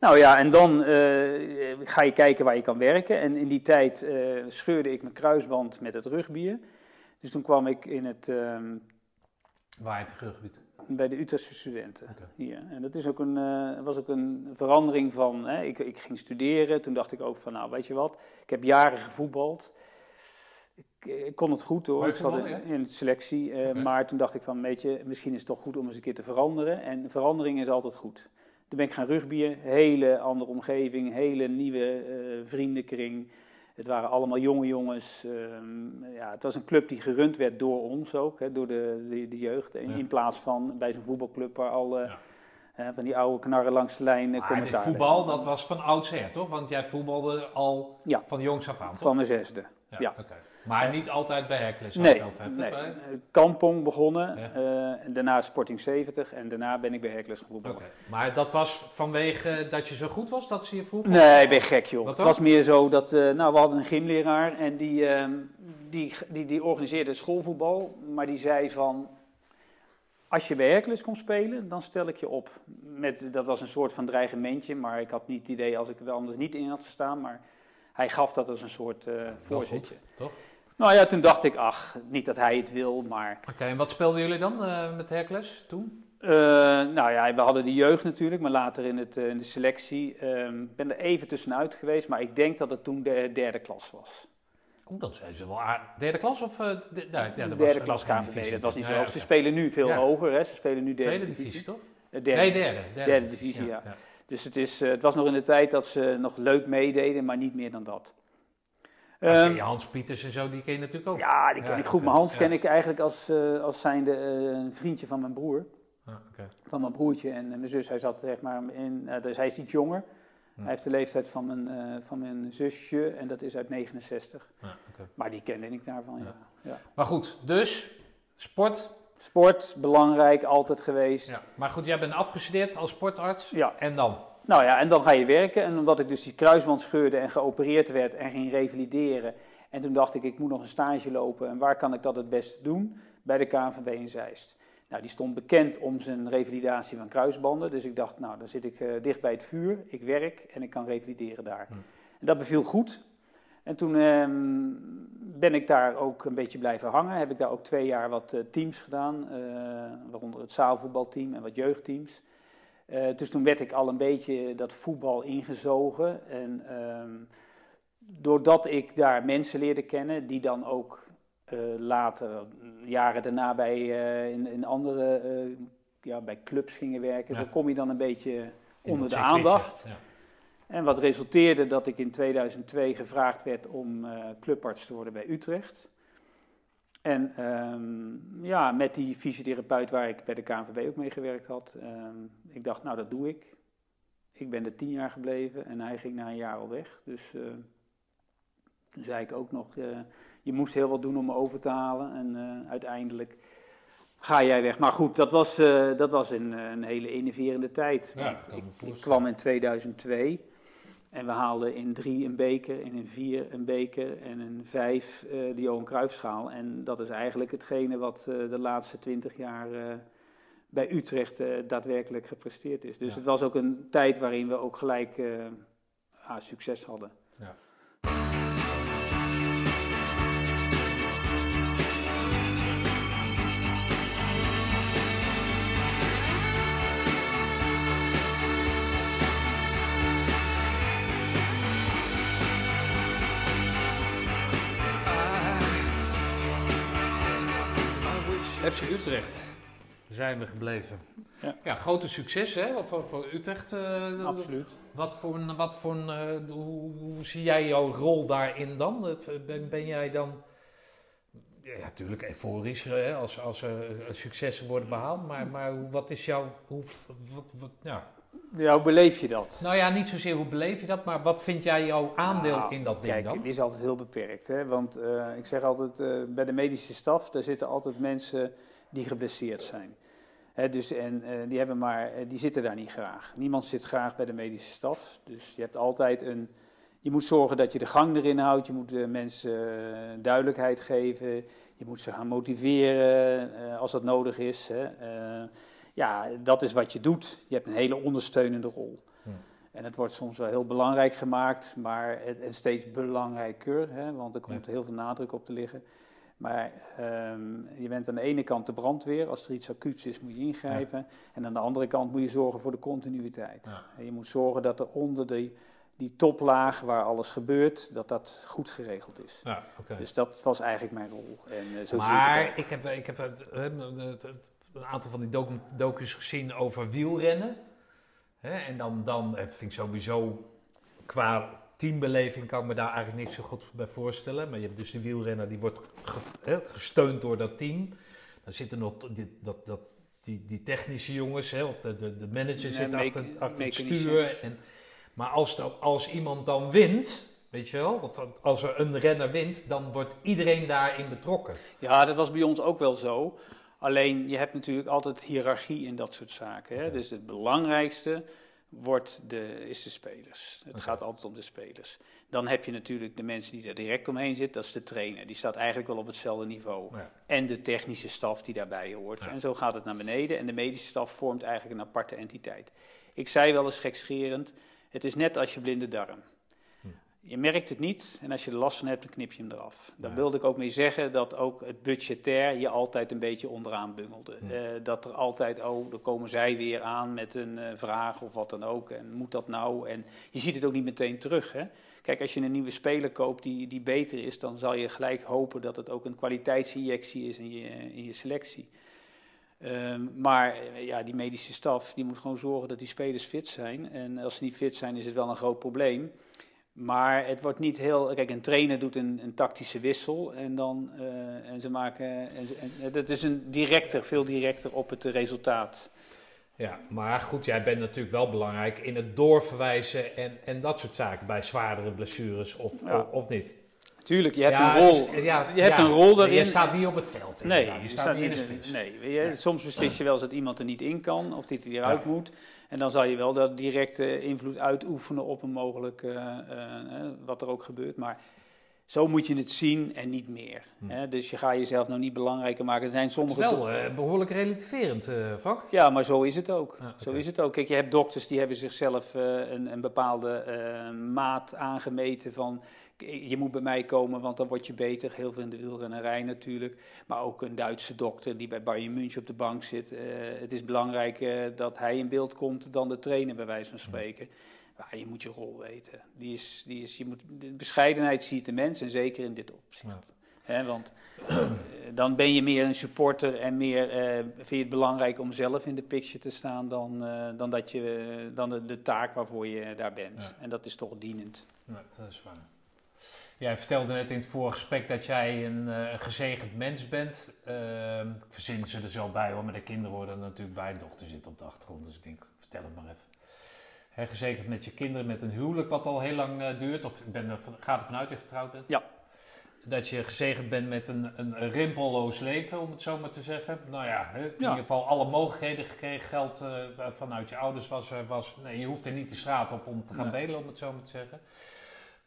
Speaker 2: Nou ja, en dan eh, ga je kijken waar je kan werken. En in die tijd eh, scheurde ik mijn kruisband met het rugbyen. Dus toen kwam ik in het, ehm,
Speaker 1: Waar heb je geurgebied?
Speaker 2: bij de Utrechtse studenten hier. En dat is ook een, eh, was ook een verandering van, hè, ik, ik ging studeren. Toen dacht ik ook van, nou weet je wat, ik heb jaren gevoetbald. Ik, kon het goed hoor, ik zat in, in de selectie. Maar toen dacht ik van, weet je, misschien is het toch goed om eens een keer te veranderen. En verandering is altijd goed. Toen ben ik gaan rugbyen, hele andere omgeving, hele nieuwe eh, vriendenkring. Het waren allemaal jonge jongens. ehm, ja, het was een club die gerund werd door ons ook, hè, door de, de, de jeugd. In,
Speaker 1: Ja.
Speaker 2: in plaats van bij zo'n voetbalclub waar al
Speaker 1: Ja.
Speaker 2: van die oude knarren langs de lijn
Speaker 1: Maar
Speaker 2: commentaar
Speaker 1: voetbal, dat was van oudsher, toch? Want jij voetbalde al
Speaker 2: Ja.
Speaker 1: van jongs af aan. toch?
Speaker 2: Van mijn zesde. Ja.
Speaker 1: Maar niet altijd bij Hercules,
Speaker 2: Nee,
Speaker 1: het over hebt.
Speaker 2: nee. Kampong begonnen,
Speaker 1: Ja.
Speaker 2: eh, daarna Sporting 70 en daarna ben ik bij Hercules.
Speaker 1: Oké. Maar dat was vanwege dat je zo goed was dat ze je vroegen?
Speaker 2: Nee, ik ben gek joh.
Speaker 1: Wat
Speaker 2: Het was meer zo dat, eh, nou we hadden een gymleraar en die, ehm, die, die, die organiseerde schoolvoetbal, maar die zei van, als je bij Hercules komt spelen, dan stel ik je op. Met, dat was een soort van dreigementje, maar ik had niet het idee als ik er anders niet in had gestaan, maar hij gaf dat als een soort voorzetje.
Speaker 1: toch?
Speaker 2: Nou ja, toen dacht ik, ach, niet dat hij het wil, maar
Speaker 1: Oké, en wat speelden jullie dan eh, met Hercules toen?
Speaker 2: Eh, nou ja, we hadden de jeugd natuurlijk, maar later in, het, in de selectie. Ik ben er even tussenuit geweest, maar ik denk dat het toen de derde klas was.
Speaker 1: Oeh, dan zijn ze wel. Derde klas of... de, nee, ja, dat
Speaker 2: de
Speaker 1: was-
Speaker 2: derde klas
Speaker 1: was
Speaker 2: KVB,
Speaker 1: divisie
Speaker 2: dat was niet zo hoog. Ze spelen nu veel
Speaker 1: Ja.
Speaker 2: hoger, hè? ze spelen nu derde
Speaker 1: Tweede divisie, toch?
Speaker 2: Derde.
Speaker 1: Nee, derde. Derde,
Speaker 2: Derde divisie, ja.
Speaker 1: ja.
Speaker 2: Dus het, is, eh, het was nog in de tijd dat ze nog leuk meededen, maar niet meer dan dat.
Speaker 1: Je Hans Pieters en zo, die ken je natuurlijk ook.
Speaker 2: ja, die ken
Speaker 1: Ja,
Speaker 2: ik goed. Maar Hans
Speaker 1: ja.
Speaker 2: ken ik eigenlijk als, eh, als zijnde eh, een vriendje van mijn broer.
Speaker 1: Ah,
Speaker 2: van mijn broertje en mijn zus. Hij zat zeg maar in, dus hij is iets jonger.
Speaker 1: Hm.
Speaker 2: Hij heeft de leeftijd van mijn, van mijn zusje en dat is uit 69.
Speaker 1: Ja, oké.
Speaker 2: Maar die kende ik daarvan. Ja.
Speaker 1: ja. Maar goed, dus sport.
Speaker 2: Sport, belangrijk, altijd geweest.
Speaker 1: Ja. Maar goed, jij bent afgestudeerd als sportarts.
Speaker 2: Ja.
Speaker 1: En dan?
Speaker 2: Nou ja, en dan ga je werken. En omdat ik dus die kruisband scheurde en geopereerd werd en ging revalideren. En toen dacht ik, ik moet nog een stage lopen. En waar kan ik dat het beste doen? Bij de KNVB in Zeist. Nou, die stond bekend om zijn revalidatie van kruisbanden. Dus ik dacht, nou, dan zit ik eh, dicht bij het vuur. Ik werk en ik kan revalideren daar.
Speaker 1: Hm.
Speaker 2: En dat beviel goed. En toen ehm, ben ik daar ook een beetje blijven hangen. Heb ik daar ook twee jaar wat eh, teams gedaan. eh, waaronder het zaalvoetbalteam en wat jeugdteams. Eh, dus toen werd ik al een beetje dat voetbal ingezogen. En ehm, doordat ik daar mensen leerde kennen, die dan ook later, jaren daarna, bij, in, in andere ja, bij clubs gingen werken.
Speaker 1: Ja.
Speaker 2: Zo kom je dan een beetje onder de aandacht.
Speaker 1: Ja.
Speaker 2: En wat resulteerde dat ik in 2002 gevraagd werd om eh, clubarts te worden bij Utrecht. En ehm, ja, met die fysiotherapeut waar ik bij de KNVB ook mee gewerkt had, ehm, ik dacht, nou dat doe ik. Ik ben er tien jaar gebleven en hij ging na een jaar al weg. Dus eh, toen zei ik ook nog, eh, je moest heel wat doen om me over te halen. En uiteindelijk ga jij weg. Maar goed, dat was, dat was een, een hele enerverende tijd.
Speaker 1: Ja,
Speaker 2: ik, ik kwam in 2002 en we haalden in drie een beker, en in vier een beker en in vijf eh, de Johan Cruijffschaal. En dat is eigenlijk hetgene wat eh, de laatste twintig jaar eh, bij Utrecht daadwerkelijk gepresteerd is. Dus
Speaker 1: Ja.
Speaker 2: het was ook een tijd waarin we ook gelijk ja, succes hadden.
Speaker 1: Ja. FC Utrecht zijn we gebleven.
Speaker 2: Ja.
Speaker 1: Ja, grote succes hè, voor, voor Utrecht. eh,
Speaker 2: Absoluut.
Speaker 1: Wat voor, een- wat voor een, eh, hoe, hoe zie jij jouw rol daarin dan? Het- Ben, ben jij dan, ja, natuurlijk euforisch hè, als, als er eh, successen worden behaald, maar, maar wat is jouw, hoe, wat, wat, ja.
Speaker 2: Ja, hoe beleef je dat?
Speaker 1: Nou ja, niet zozeer hoe beleef je dat, maar wat vind jij jouw aandeel
Speaker 2: Nou,
Speaker 1: in dat ding
Speaker 2: Kijk,
Speaker 1: dan?
Speaker 2: die is altijd heel beperkt. Hè? Want eh, ik zeg altijd, eh, bij de medische staf, daar zitten altijd mensen die geblesseerd zijn. Hè, dus, en eh, die, hebben maar, die zitten daar niet graag. Niemand zit graag bij de medische staf. Dus je hebt altijd een... Je moet zorgen dat je de gang erin houdt. Je moet de mensen duidelijkheid geven. Je moet ze gaan motiveren als dat nodig is. Hè? Ja, dat is wat je doet. Je hebt een hele ondersteunende rol. En het wordt soms wel heel belangrijk gemaakt, maar het, steeds belangrijker, hè, want er komt heel veel nadruk op te liggen. Maar ehm, je bent aan de ene kant de brandweer, als er iets acuuts is moet je ingrijpen. En aan de andere kant moet je zorgen voor de continuïteit. En je moet zorgen dat er onder die, die toplaag waar alles gebeurt, dat dat goed geregeld is. Dus dat was eigenlijk mijn rol. En, eh, zo ik
Speaker 1: Maar ik heb, ik heb het, het- het- een aantal van die docu docu's gezien over wielrennen. Hè, en dan, dan eh, vind ik sowieso qua teambeleving kan ik me daar eigenlijk niks zo goed bij voorstellen. Maar je hebt dus de wielrenner die wordt ge- gesteund door dat team. Dan zitten nog die, dat, dat, die, die technische jongens, hè, of de, de, de manager zit achter, achter het stuur. En, maar als, dan, als iemand dan wint, Weet je wel? Of als er een renner wint, dan wordt iedereen daarin betrokken.
Speaker 2: Ja, dat was bij ons ook wel zo. Alleen je hebt natuurlijk altijd hiërarchie in dat soort zaken. Hè? Dus het belangrijkste wordt de, is de spelers. Het gaat altijd om de spelers. Dan heb je natuurlijk de mensen die er direct omheen zitten, dat is de trainer. Die staat eigenlijk wel op hetzelfde niveau.
Speaker 1: Ja.
Speaker 2: En de technische staf die daarbij hoort.
Speaker 1: Ja.
Speaker 2: En zo gaat het naar beneden. En de medische staf vormt eigenlijk een aparte entiteit. Ik zei wel eens gekscherend, het is net als je blinde darm. Je merkt het niet en als je er last van hebt, dan knip je hem eraf. Daar
Speaker 1: Ja.
Speaker 2: wilde ik ook mee zeggen dat ook het budgetair je altijd een beetje onderaan bungelde. Eh, dat er altijd, oh, dan komen zij weer aan met een eh, vraag of wat dan ook. En moet dat nou? En je ziet het ook niet meteen terug. Hè? Kijk, als je een nieuwe speler koopt die, die beter is, dan zal je gelijk hopen dat het ook een kwaliteitsinjectie is in je, in je selectie. Ehm, maar eh, ja, die medische staf die moet gewoon zorgen dat die spelers fit zijn. En als ze niet fit zijn, is het wel een groot probleem. Maar het wordt niet heel. Kijk, een trainer doet een, een tactische wissel en dan eh, en ze maken. En, dat is een directer, veel directer op het resultaat.
Speaker 1: Ja, maar goed, jij bent natuurlijk wel belangrijk in het doorverwijzen en, en dat soort zaken bij zwaardere blessures of,
Speaker 2: Ja.
Speaker 1: of, of niet.
Speaker 2: Tuurlijk, je hebt
Speaker 1: Ja,
Speaker 2: een rol.
Speaker 1: dus- ja,
Speaker 2: je hebt een rol daarin.
Speaker 1: Je staat niet op het veld.
Speaker 2: Nee,
Speaker 1: je staat niet in de spits.
Speaker 2: Nee, je, soms beslis je wel eens dat iemand er niet in kan of dat hij eruit moet. En dan zal je wel dat directe invloed uitoefenen op een mogelijk, eh, eh, eh, wat er ook gebeurt. Maar zo moet je het zien en niet meer.
Speaker 1: Hm.
Speaker 2: Hè? Dus je gaat jezelf nou niet belangrijker maken. Er zijn
Speaker 1: Het is
Speaker 2: sommige
Speaker 1: wel eh, behoorlijk relativerend vak.
Speaker 2: ja, maar zo is het ook.
Speaker 1: Ja,
Speaker 2: Zo is het ook. Kijk, je hebt dokters die hebben zichzelf een, een bepaalde maat aangemeten van je moet bij mij komen, want dan word je beter. Heel veel in de wielrennerij natuurlijk. Maar ook een Duitse dokter die bij Bayern München op de bank zit. Eh, het is belangrijk eh, dat hij in beeld komt dan de trainer, bij wijze van spreken. Ja, je moet je rol weten. Die is, die is, je moet, de bescheidenheid ziet de mens en zeker in dit opzicht.
Speaker 1: Ja.
Speaker 2: Want eh, dan ben je meer een supporter en meer eh, vind je het belangrijk om zelf in de picture te staan dan, dan, dat je, dan de, de taak waarvoor je daar bent.
Speaker 1: Ja.
Speaker 2: En dat is toch dienend.
Speaker 1: Nee, dat is waar. Jij vertelde net in het vorige gesprek dat jij een eh, gezegend mens bent. Ik verzin ze er zo bij hoor, maar de kinderen worden er natuurlijk bij. dochter zit op de achtergrond, dus ik denk, vertel het maar even. Hè, gezegend met je kinderen, met een huwelijk wat al heel lang eh, duurt. Of ik ben er, ga ervan uit dat je getrouwd bent.
Speaker 2: Ja.
Speaker 1: Dat je gezegend bent met een, een rimpelloos leven, om het zo maar te zeggen. Nou ja, hè, in
Speaker 2: Ja.
Speaker 1: ieder geval alle mogelijkheden gekregen. Geld eh, vanuit je ouders was, was... Nee, je hoeft er niet de straat op om te gaan
Speaker 2: Nee.
Speaker 1: bedelen, om het zo maar te zeggen.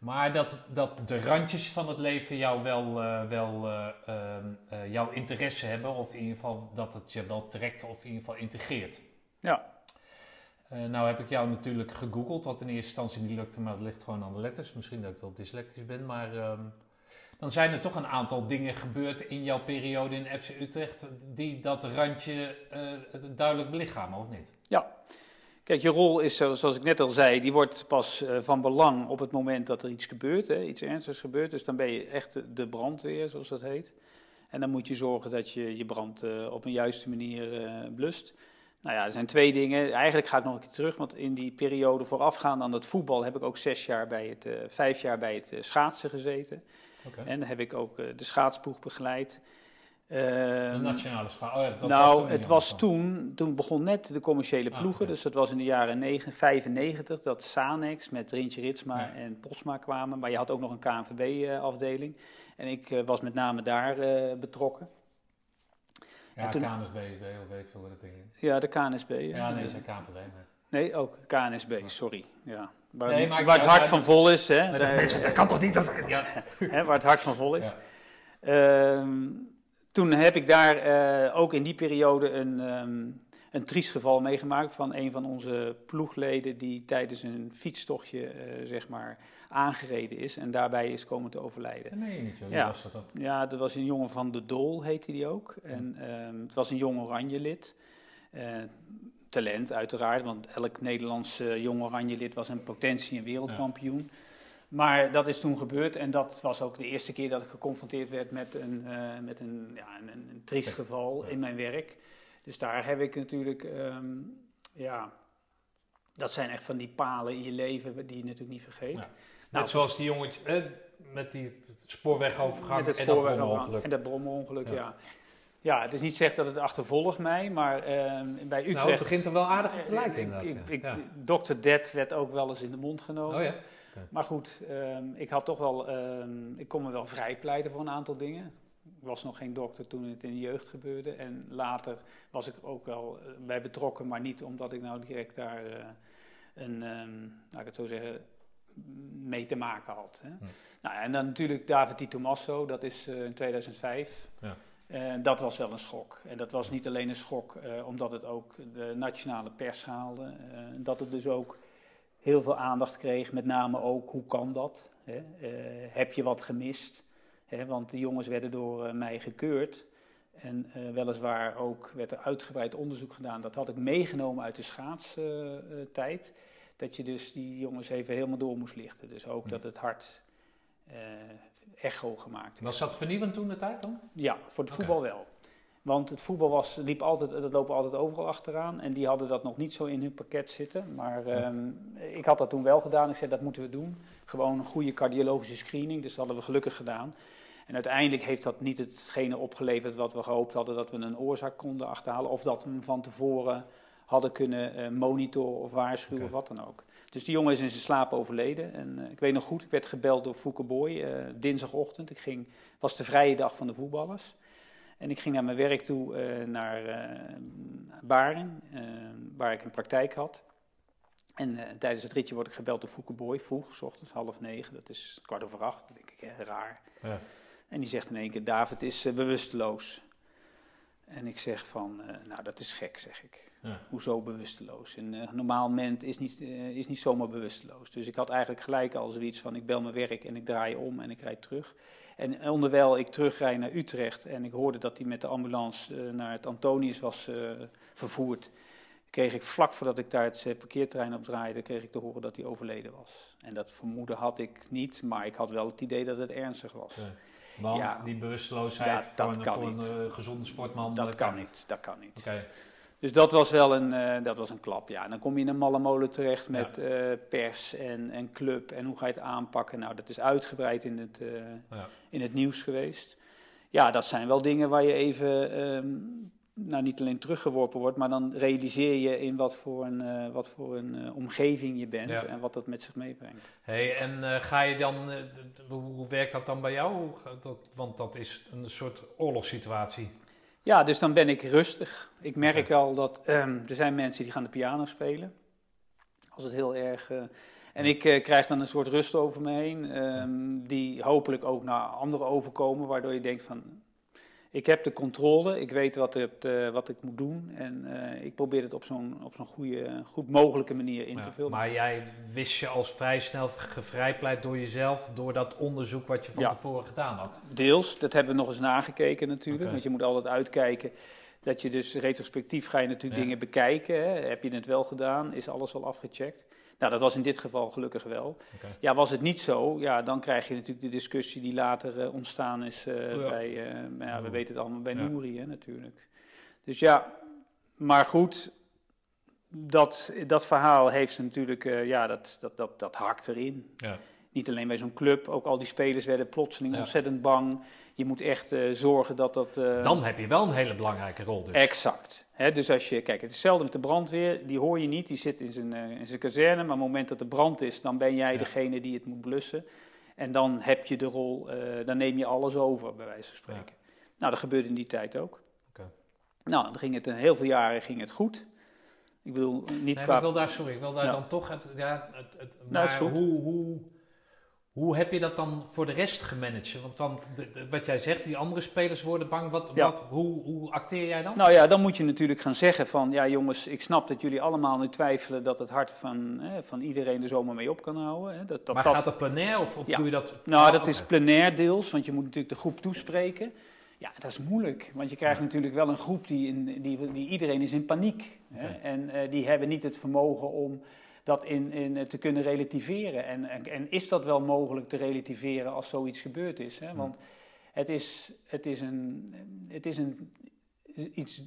Speaker 1: Maar dat, dat de randjes van het leven jou wel, eh, wel eh, ehm, eh, jouw interesse hebben. Of in ieder geval dat het je wel trekt of in ieder geval integreert.
Speaker 2: Ja.
Speaker 1: Nou heb ik jou natuurlijk gegoogeld, wat in eerste instantie niet lukte, maar het ligt gewoon aan de letters. Misschien dat ik wel dyslectisch ben, maar ehm, dan zijn er toch een aantal dingen gebeurd in jouw periode in FC Utrecht die dat randje duidelijk belichamen, of niet?
Speaker 2: Kijk, je rol is, zo- zoals ik net al zei, die wordt pas eh, van belang op het moment dat er iets gebeurt, hè, iets ernstigs gebeurt. Dus dan ben je echt de- brandweer, zoals dat heet. En dan moet je zorgen dat je je brand eh, op een juiste manier eh, blust. Nou ja, er zijn twee dingen. Eigenlijk ga ik nog een keer terug, want in die periode voorafgaand aan het voetbal heb ik ook zes jaar bij het, eh, vijf jaar bij het eh, schaatsen gezeten.
Speaker 1: Oké.
Speaker 2: En dan heb ik ook eh, de schaatsploeg begeleid.
Speaker 1: De
Speaker 2: Ehm,
Speaker 1: nationale schaal. Oh ja, dat
Speaker 2: nou,
Speaker 1: toen
Speaker 2: het was toen, toen begon net de commerciële
Speaker 1: Ah,
Speaker 2: ploegen, dus dat was in de jaren 9, 95, dat Sanex met Rintje Ritsma
Speaker 1: Ja.
Speaker 2: en Posma kwamen. Maar je had ook nog een KNVB-afdeling en ik eh, was met name daar eh, betrokken.
Speaker 1: Ja,
Speaker 2: toen-
Speaker 1: KNSB, of weet ik veel wat het ding is.
Speaker 2: Ja, de KNSB.
Speaker 1: Ja, nee, zijn KNVB. maar-
Speaker 2: Nee, ook KNSB, sorry. Ja. Waar,
Speaker 1: Nee, maar
Speaker 2: waar het hart van
Speaker 1: dat-
Speaker 2: vol is, hè,
Speaker 1: Nee, dat
Speaker 2: daar-
Speaker 1: mensen, dat kan toch niet? Dat, ja.
Speaker 2: hè, waar het hart van vol is.
Speaker 1: Ja.
Speaker 2: Toen heb ik daar eh, ook in die periode een, ehm, een triest geval meegemaakt van een van onze ploegleden die tijdens een fietstochtje eh, zeg maar aangereden is en daarbij is komen te overlijden.
Speaker 1: Niet, joh.
Speaker 2: Ja.
Speaker 1: Was dat ook.
Speaker 2: Ja, dat was een jongen van de Dol, heette die ook. En ehm, het was een jong oranje lid. Eh, talent uiteraard, want elk Nederlands jong oranje lid was een potentie en wereldkampioen. Maar dat is toen gebeurd en dat was ook de eerste keer dat ik geconfronteerd werd met een, eh, met een, ja, een, een, triest geval in mijn werk. Dus daar heb ik natuurlijk, ehm, ja, dat zijn echt van die palen in je leven die je natuurlijk niet vergeet.
Speaker 1: Ja.
Speaker 2: Nou,
Speaker 1: Net zoals die jongetje eh, met die spoorwegovergang
Speaker 2: met het
Speaker 1: en dat
Speaker 2: spoorweg
Speaker 1: ongeluk.
Speaker 2: En dat bromongeluk, ja.
Speaker 1: Ja.
Speaker 2: ja. het is niet zeggen dat het achtervolgt mij, maar ehm, bij Utrecht...
Speaker 1: Nou, het begint er wel aardig op te
Speaker 2: Eh,
Speaker 1: lijken inderdaad.
Speaker 2: ik, ik,
Speaker 1: Ja.
Speaker 2: Dr. Dead werd ook wel eens in de mond genomen.
Speaker 1: Oh ja?
Speaker 2: Okay. Maar goed, ehm, ik had toch wel, um, ik kon me wel vrijpleiten voor een aantal dingen. Ik was nog geen dokter toen het in de jeugd gebeurde. En later was ik ook wel uh, bij betrokken, maar niet omdat ik nou direct daar uh, een, um, laat ik het zo zeggen, mee te maken had. Hè. Hm. Nou, en dan natuurlijk David Di Tommaso, dat is uh, in 2005. Ja. Dat was wel een schok. En dat was niet alleen een schok omdat het ook de nationale pers haalde. Dat het dus ook heel veel aandacht kreeg. Met name ook, hoe kan dat? Hè? Uh, heb je wat gemist? Hè? Want de jongens werden door mij gekeurd. En weliswaar ook werd er uitgebreid onderzoek gedaan. Dat had ik meegenomen uit de schaatstijd. dat je dus die jongens even helemaal door moest lichten. Dus ook dat het hart echo gemaakt.
Speaker 1: Was dat vernieuwend toen de tijd dan?
Speaker 2: Ja, voor het voetbal wel. Want het voetbal was, liep altijd, dat lopen altijd overal achteraan. En die hadden dat nog niet zo in hun pakket zitten. Maar um, ik had dat toen wel gedaan. Ik zei, dat moeten we doen. Gewoon een goede cardiologische screening. Dus dat hadden we gelukkig gedaan. En uiteindelijk heeft dat niet hetgene opgeleverd wat we gehoopt hadden. Dat we een oorzaak konden achterhalen. Of dat we hem van tevoren hadden kunnen uh, monitoren of waarschuwen okay. of wat dan ook. Dus die jongen is in zijn slaap overleden. En uh, ik weet nog goed, ik werd gebeld door Fouke Boy uh, dinsdagochtend. Ik ging, was de vrije dag van de voetballers. En ik ging naar mijn werk toe, uh, naar Baren, waar ik een praktijk had. En tijdens het ritje word ik gebeld door Fouke Boy, vroeg, s ochtends half negen. Dat is kwart over acht, denk ik, hè, raar. Ja. En die zegt in één keer, David is bewusteloos. En ik zeg van, nou dat is gek, zeg ik. Ja. Hoezo bewusteloos? Een uh, normaal mens is niet, uh, is niet zomaar bewusteloos. Dus ik had eigenlijk gelijk al zoiets van: ik bel mijn werk en ik draai om en ik rijd terug. En onderwijl ik terugrij naar Utrecht en ik hoorde dat hij met de ambulance uh, naar het Antonius was vervoerd, kreeg ik vlak voordat ik daar het parkeerterrein op draaide, kreeg ik te horen dat hij overleden was. En dat vermoeden had ik niet, maar ik had wel het idee dat het ernstig was. Ja.
Speaker 1: Want ja, die bewusteloosheid ja, voor, een, voor een gezonde sportman,
Speaker 2: dat, dat kan niet. Dat kan niet. Okay. Dus dat was wel een, uh, dat was een klap, ja. En dan kom je in een malle molen terecht met ja. uh, pers en, en club en hoe ga je het aanpakken. Nou, dat is uitgebreid in het, uh, ja. in het nieuws geweest. Ja, dat zijn wel dingen waar je even, um, nou niet alleen teruggeworpen wordt, maar dan realiseer je in wat voor een, wat voor een omgeving je bent ja. en wat dat met zich meebrengt.
Speaker 1: Hey, en ga je dan, hoe werkt dat dan bij jou? Dat, want dat is een soort oorlogssituatie.
Speaker 2: Ja, dus dan ben ik rustig. Ik merk okay. al dat um, er zijn mensen die gaan de piano spelen. Als het heel erg. Uh, en ik uh, krijg dan een soort rust over me heen, um, die hopelijk ook naar anderen overkomen, waardoor je denkt van, ik heb de controle, ik weet wat, het, uh, wat ik moet doen en uh, ik probeer het op zo'n op zo'n goede, goed mogelijke manier in
Speaker 1: ja,
Speaker 2: te vullen.
Speaker 1: Maar jij wist je als vrij snel gevrijpleit door jezelf, door dat onderzoek wat je van ja. tevoren gedaan had?
Speaker 2: Deels, dat hebben we nog eens nagekeken natuurlijk, okay. want je moet altijd uitkijken. Dat je dus retrospectief ga je natuurlijk ja. dingen bekijken. Hè. Heb je het wel gedaan? Is alles al afgecheckt? Nou, dat was in dit geval gelukkig wel. Okay. Ja, was het niet zo, ja, dan krijg je natuurlijk de discussie die later uh, ontstaan is uh, ja. bij, uh, ja, we weten het allemaal, bij ja. Nouri hè, natuurlijk. Dus ja, maar goed, dat, dat verhaal heeft ze natuurlijk, ja, dat, dat, dat, dat hakt erin. Ja. Niet alleen bij zo'n club, ook al die spelers werden plotseling ontzettend bang. Je moet echt zorgen dat dat...
Speaker 1: dan heb je wel een hele belangrijke rol dus.
Speaker 2: Exact. He, dus als je, kijk, het is hetzelfde met de brandweer, die hoor je niet, die zit in zijn, uh, in zijn kazerne, maar op het moment dat er brand is, dan ben jij ja. degene die het moet blussen. En dan heb je de rol, dan neem je alles over, bij wijze van spreken. Ja. Nou, dat gebeurde in die tijd ook. Okay. Nou, dan ging het een heel veel jaren ging het goed. Ik bedoel, niet
Speaker 1: nee,
Speaker 2: qua...
Speaker 1: Ik wil daar, sorry, ik wil daar ja. dan toch, het, ja, het, het, nou, maar hoe, hoe, hoe heb je dat dan voor de rest gemanaged? Want dan, wat jij zegt, die andere spelers worden bang. Wat, ja. wat, hoe, hoe acteer jij dan?
Speaker 2: Nou ja, dan moet je natuurlijk gaan zeggen van... Ja jongens, ik snap dat jullie allemaal nu twijfelen... dat het hart van, hè, van iedereen er zomaar mee op kan houden. Hè. Dat, dat,
Speaker 1: maar
Speaker 2: dat,
Speaker 1: gaat dat plenair of, of ja. doe je dat...
Speaker 2: Nou, dat is plenair deels, want je moet natuurlijk de groep toespreken. Ja, dat is moeilijk, want je krijgt ja. natuurlijk wel een groep die, in, die, die iedereen is in paniek. Hè. En uh, die hebben niet het vermogen om dat in, in te kunnen relativeren. En, en, en, is dat wel mogelijk te relativeren als zoiets gebeurd is? Hè? Want het is, het is, een, het is een, iets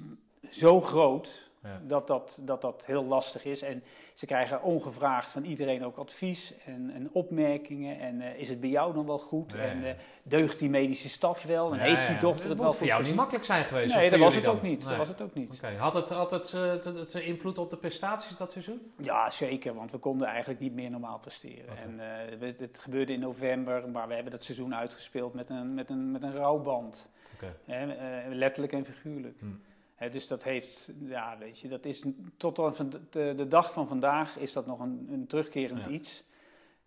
Speaker 2: zo groot,
Speaker 1: Ja.
Speaker 2: Dat, dat, dat dat heel lastig is. En ze krijgen ongevraagd van iedereen ook advies en, en opmerkingen. En eh, is het bij jou dan wel goed? En eh, deugt die medische staf wel? En heeft die dokter het wel
Speaker 1: voor
Speaker 2: goed
Speaker 1: jou niet makkelijk zijn geweest.
Speaker 2: Nee, dat
Speaker 1: voor
Speaker 2: was het ook niet.
Speaker 1: Nee.
Speaker 2: Dat was het ook niet.
Speaker 1: Had het, had het, eh, het, het invloed op de prestaties dat seizoen?
Speaker 2: Ja, zeker, want we konden eigenlijk niet meer normaal presteren. En eh, het, het gebeurde in november, maar we hebben dat seizoen uitgespeeld met een, met een, met een rouwband. Eh, letterlijk en figuurlijk.
Speaker 1: Hm.
Speaker 2: Dus dat heeft, ja, weet je, dat is tot aan de, de dag van vandaag is dat nog een, een terugkerend
Speaker 1: Ja.
Speaker 2: iets.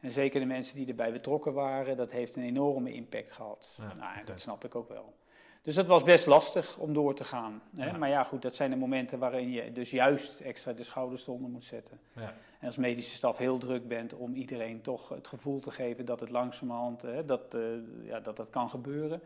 Speaker 2: En zeker de mensen die erbij betrokken waren, dat heeft een enorme impact gehad.
Speaker 1: Ja,
Speaker 2: nou. Dat snap ik ook wel. Dus dat was best lastig om door te gaan. Hè?
Speaker 1: Ja.
Speaker 2: Maar ja, goed, dat zijn de momenten waarin je dus juist extra de schouders eronder moet zetten.
Speaker 1: Ja.
Speaker 2: En als medische staf heel druk bent om iedereen toch het gevoel te geven dat het langzamerhand hè, dat, eh, ja, dat dat kan gebeuren.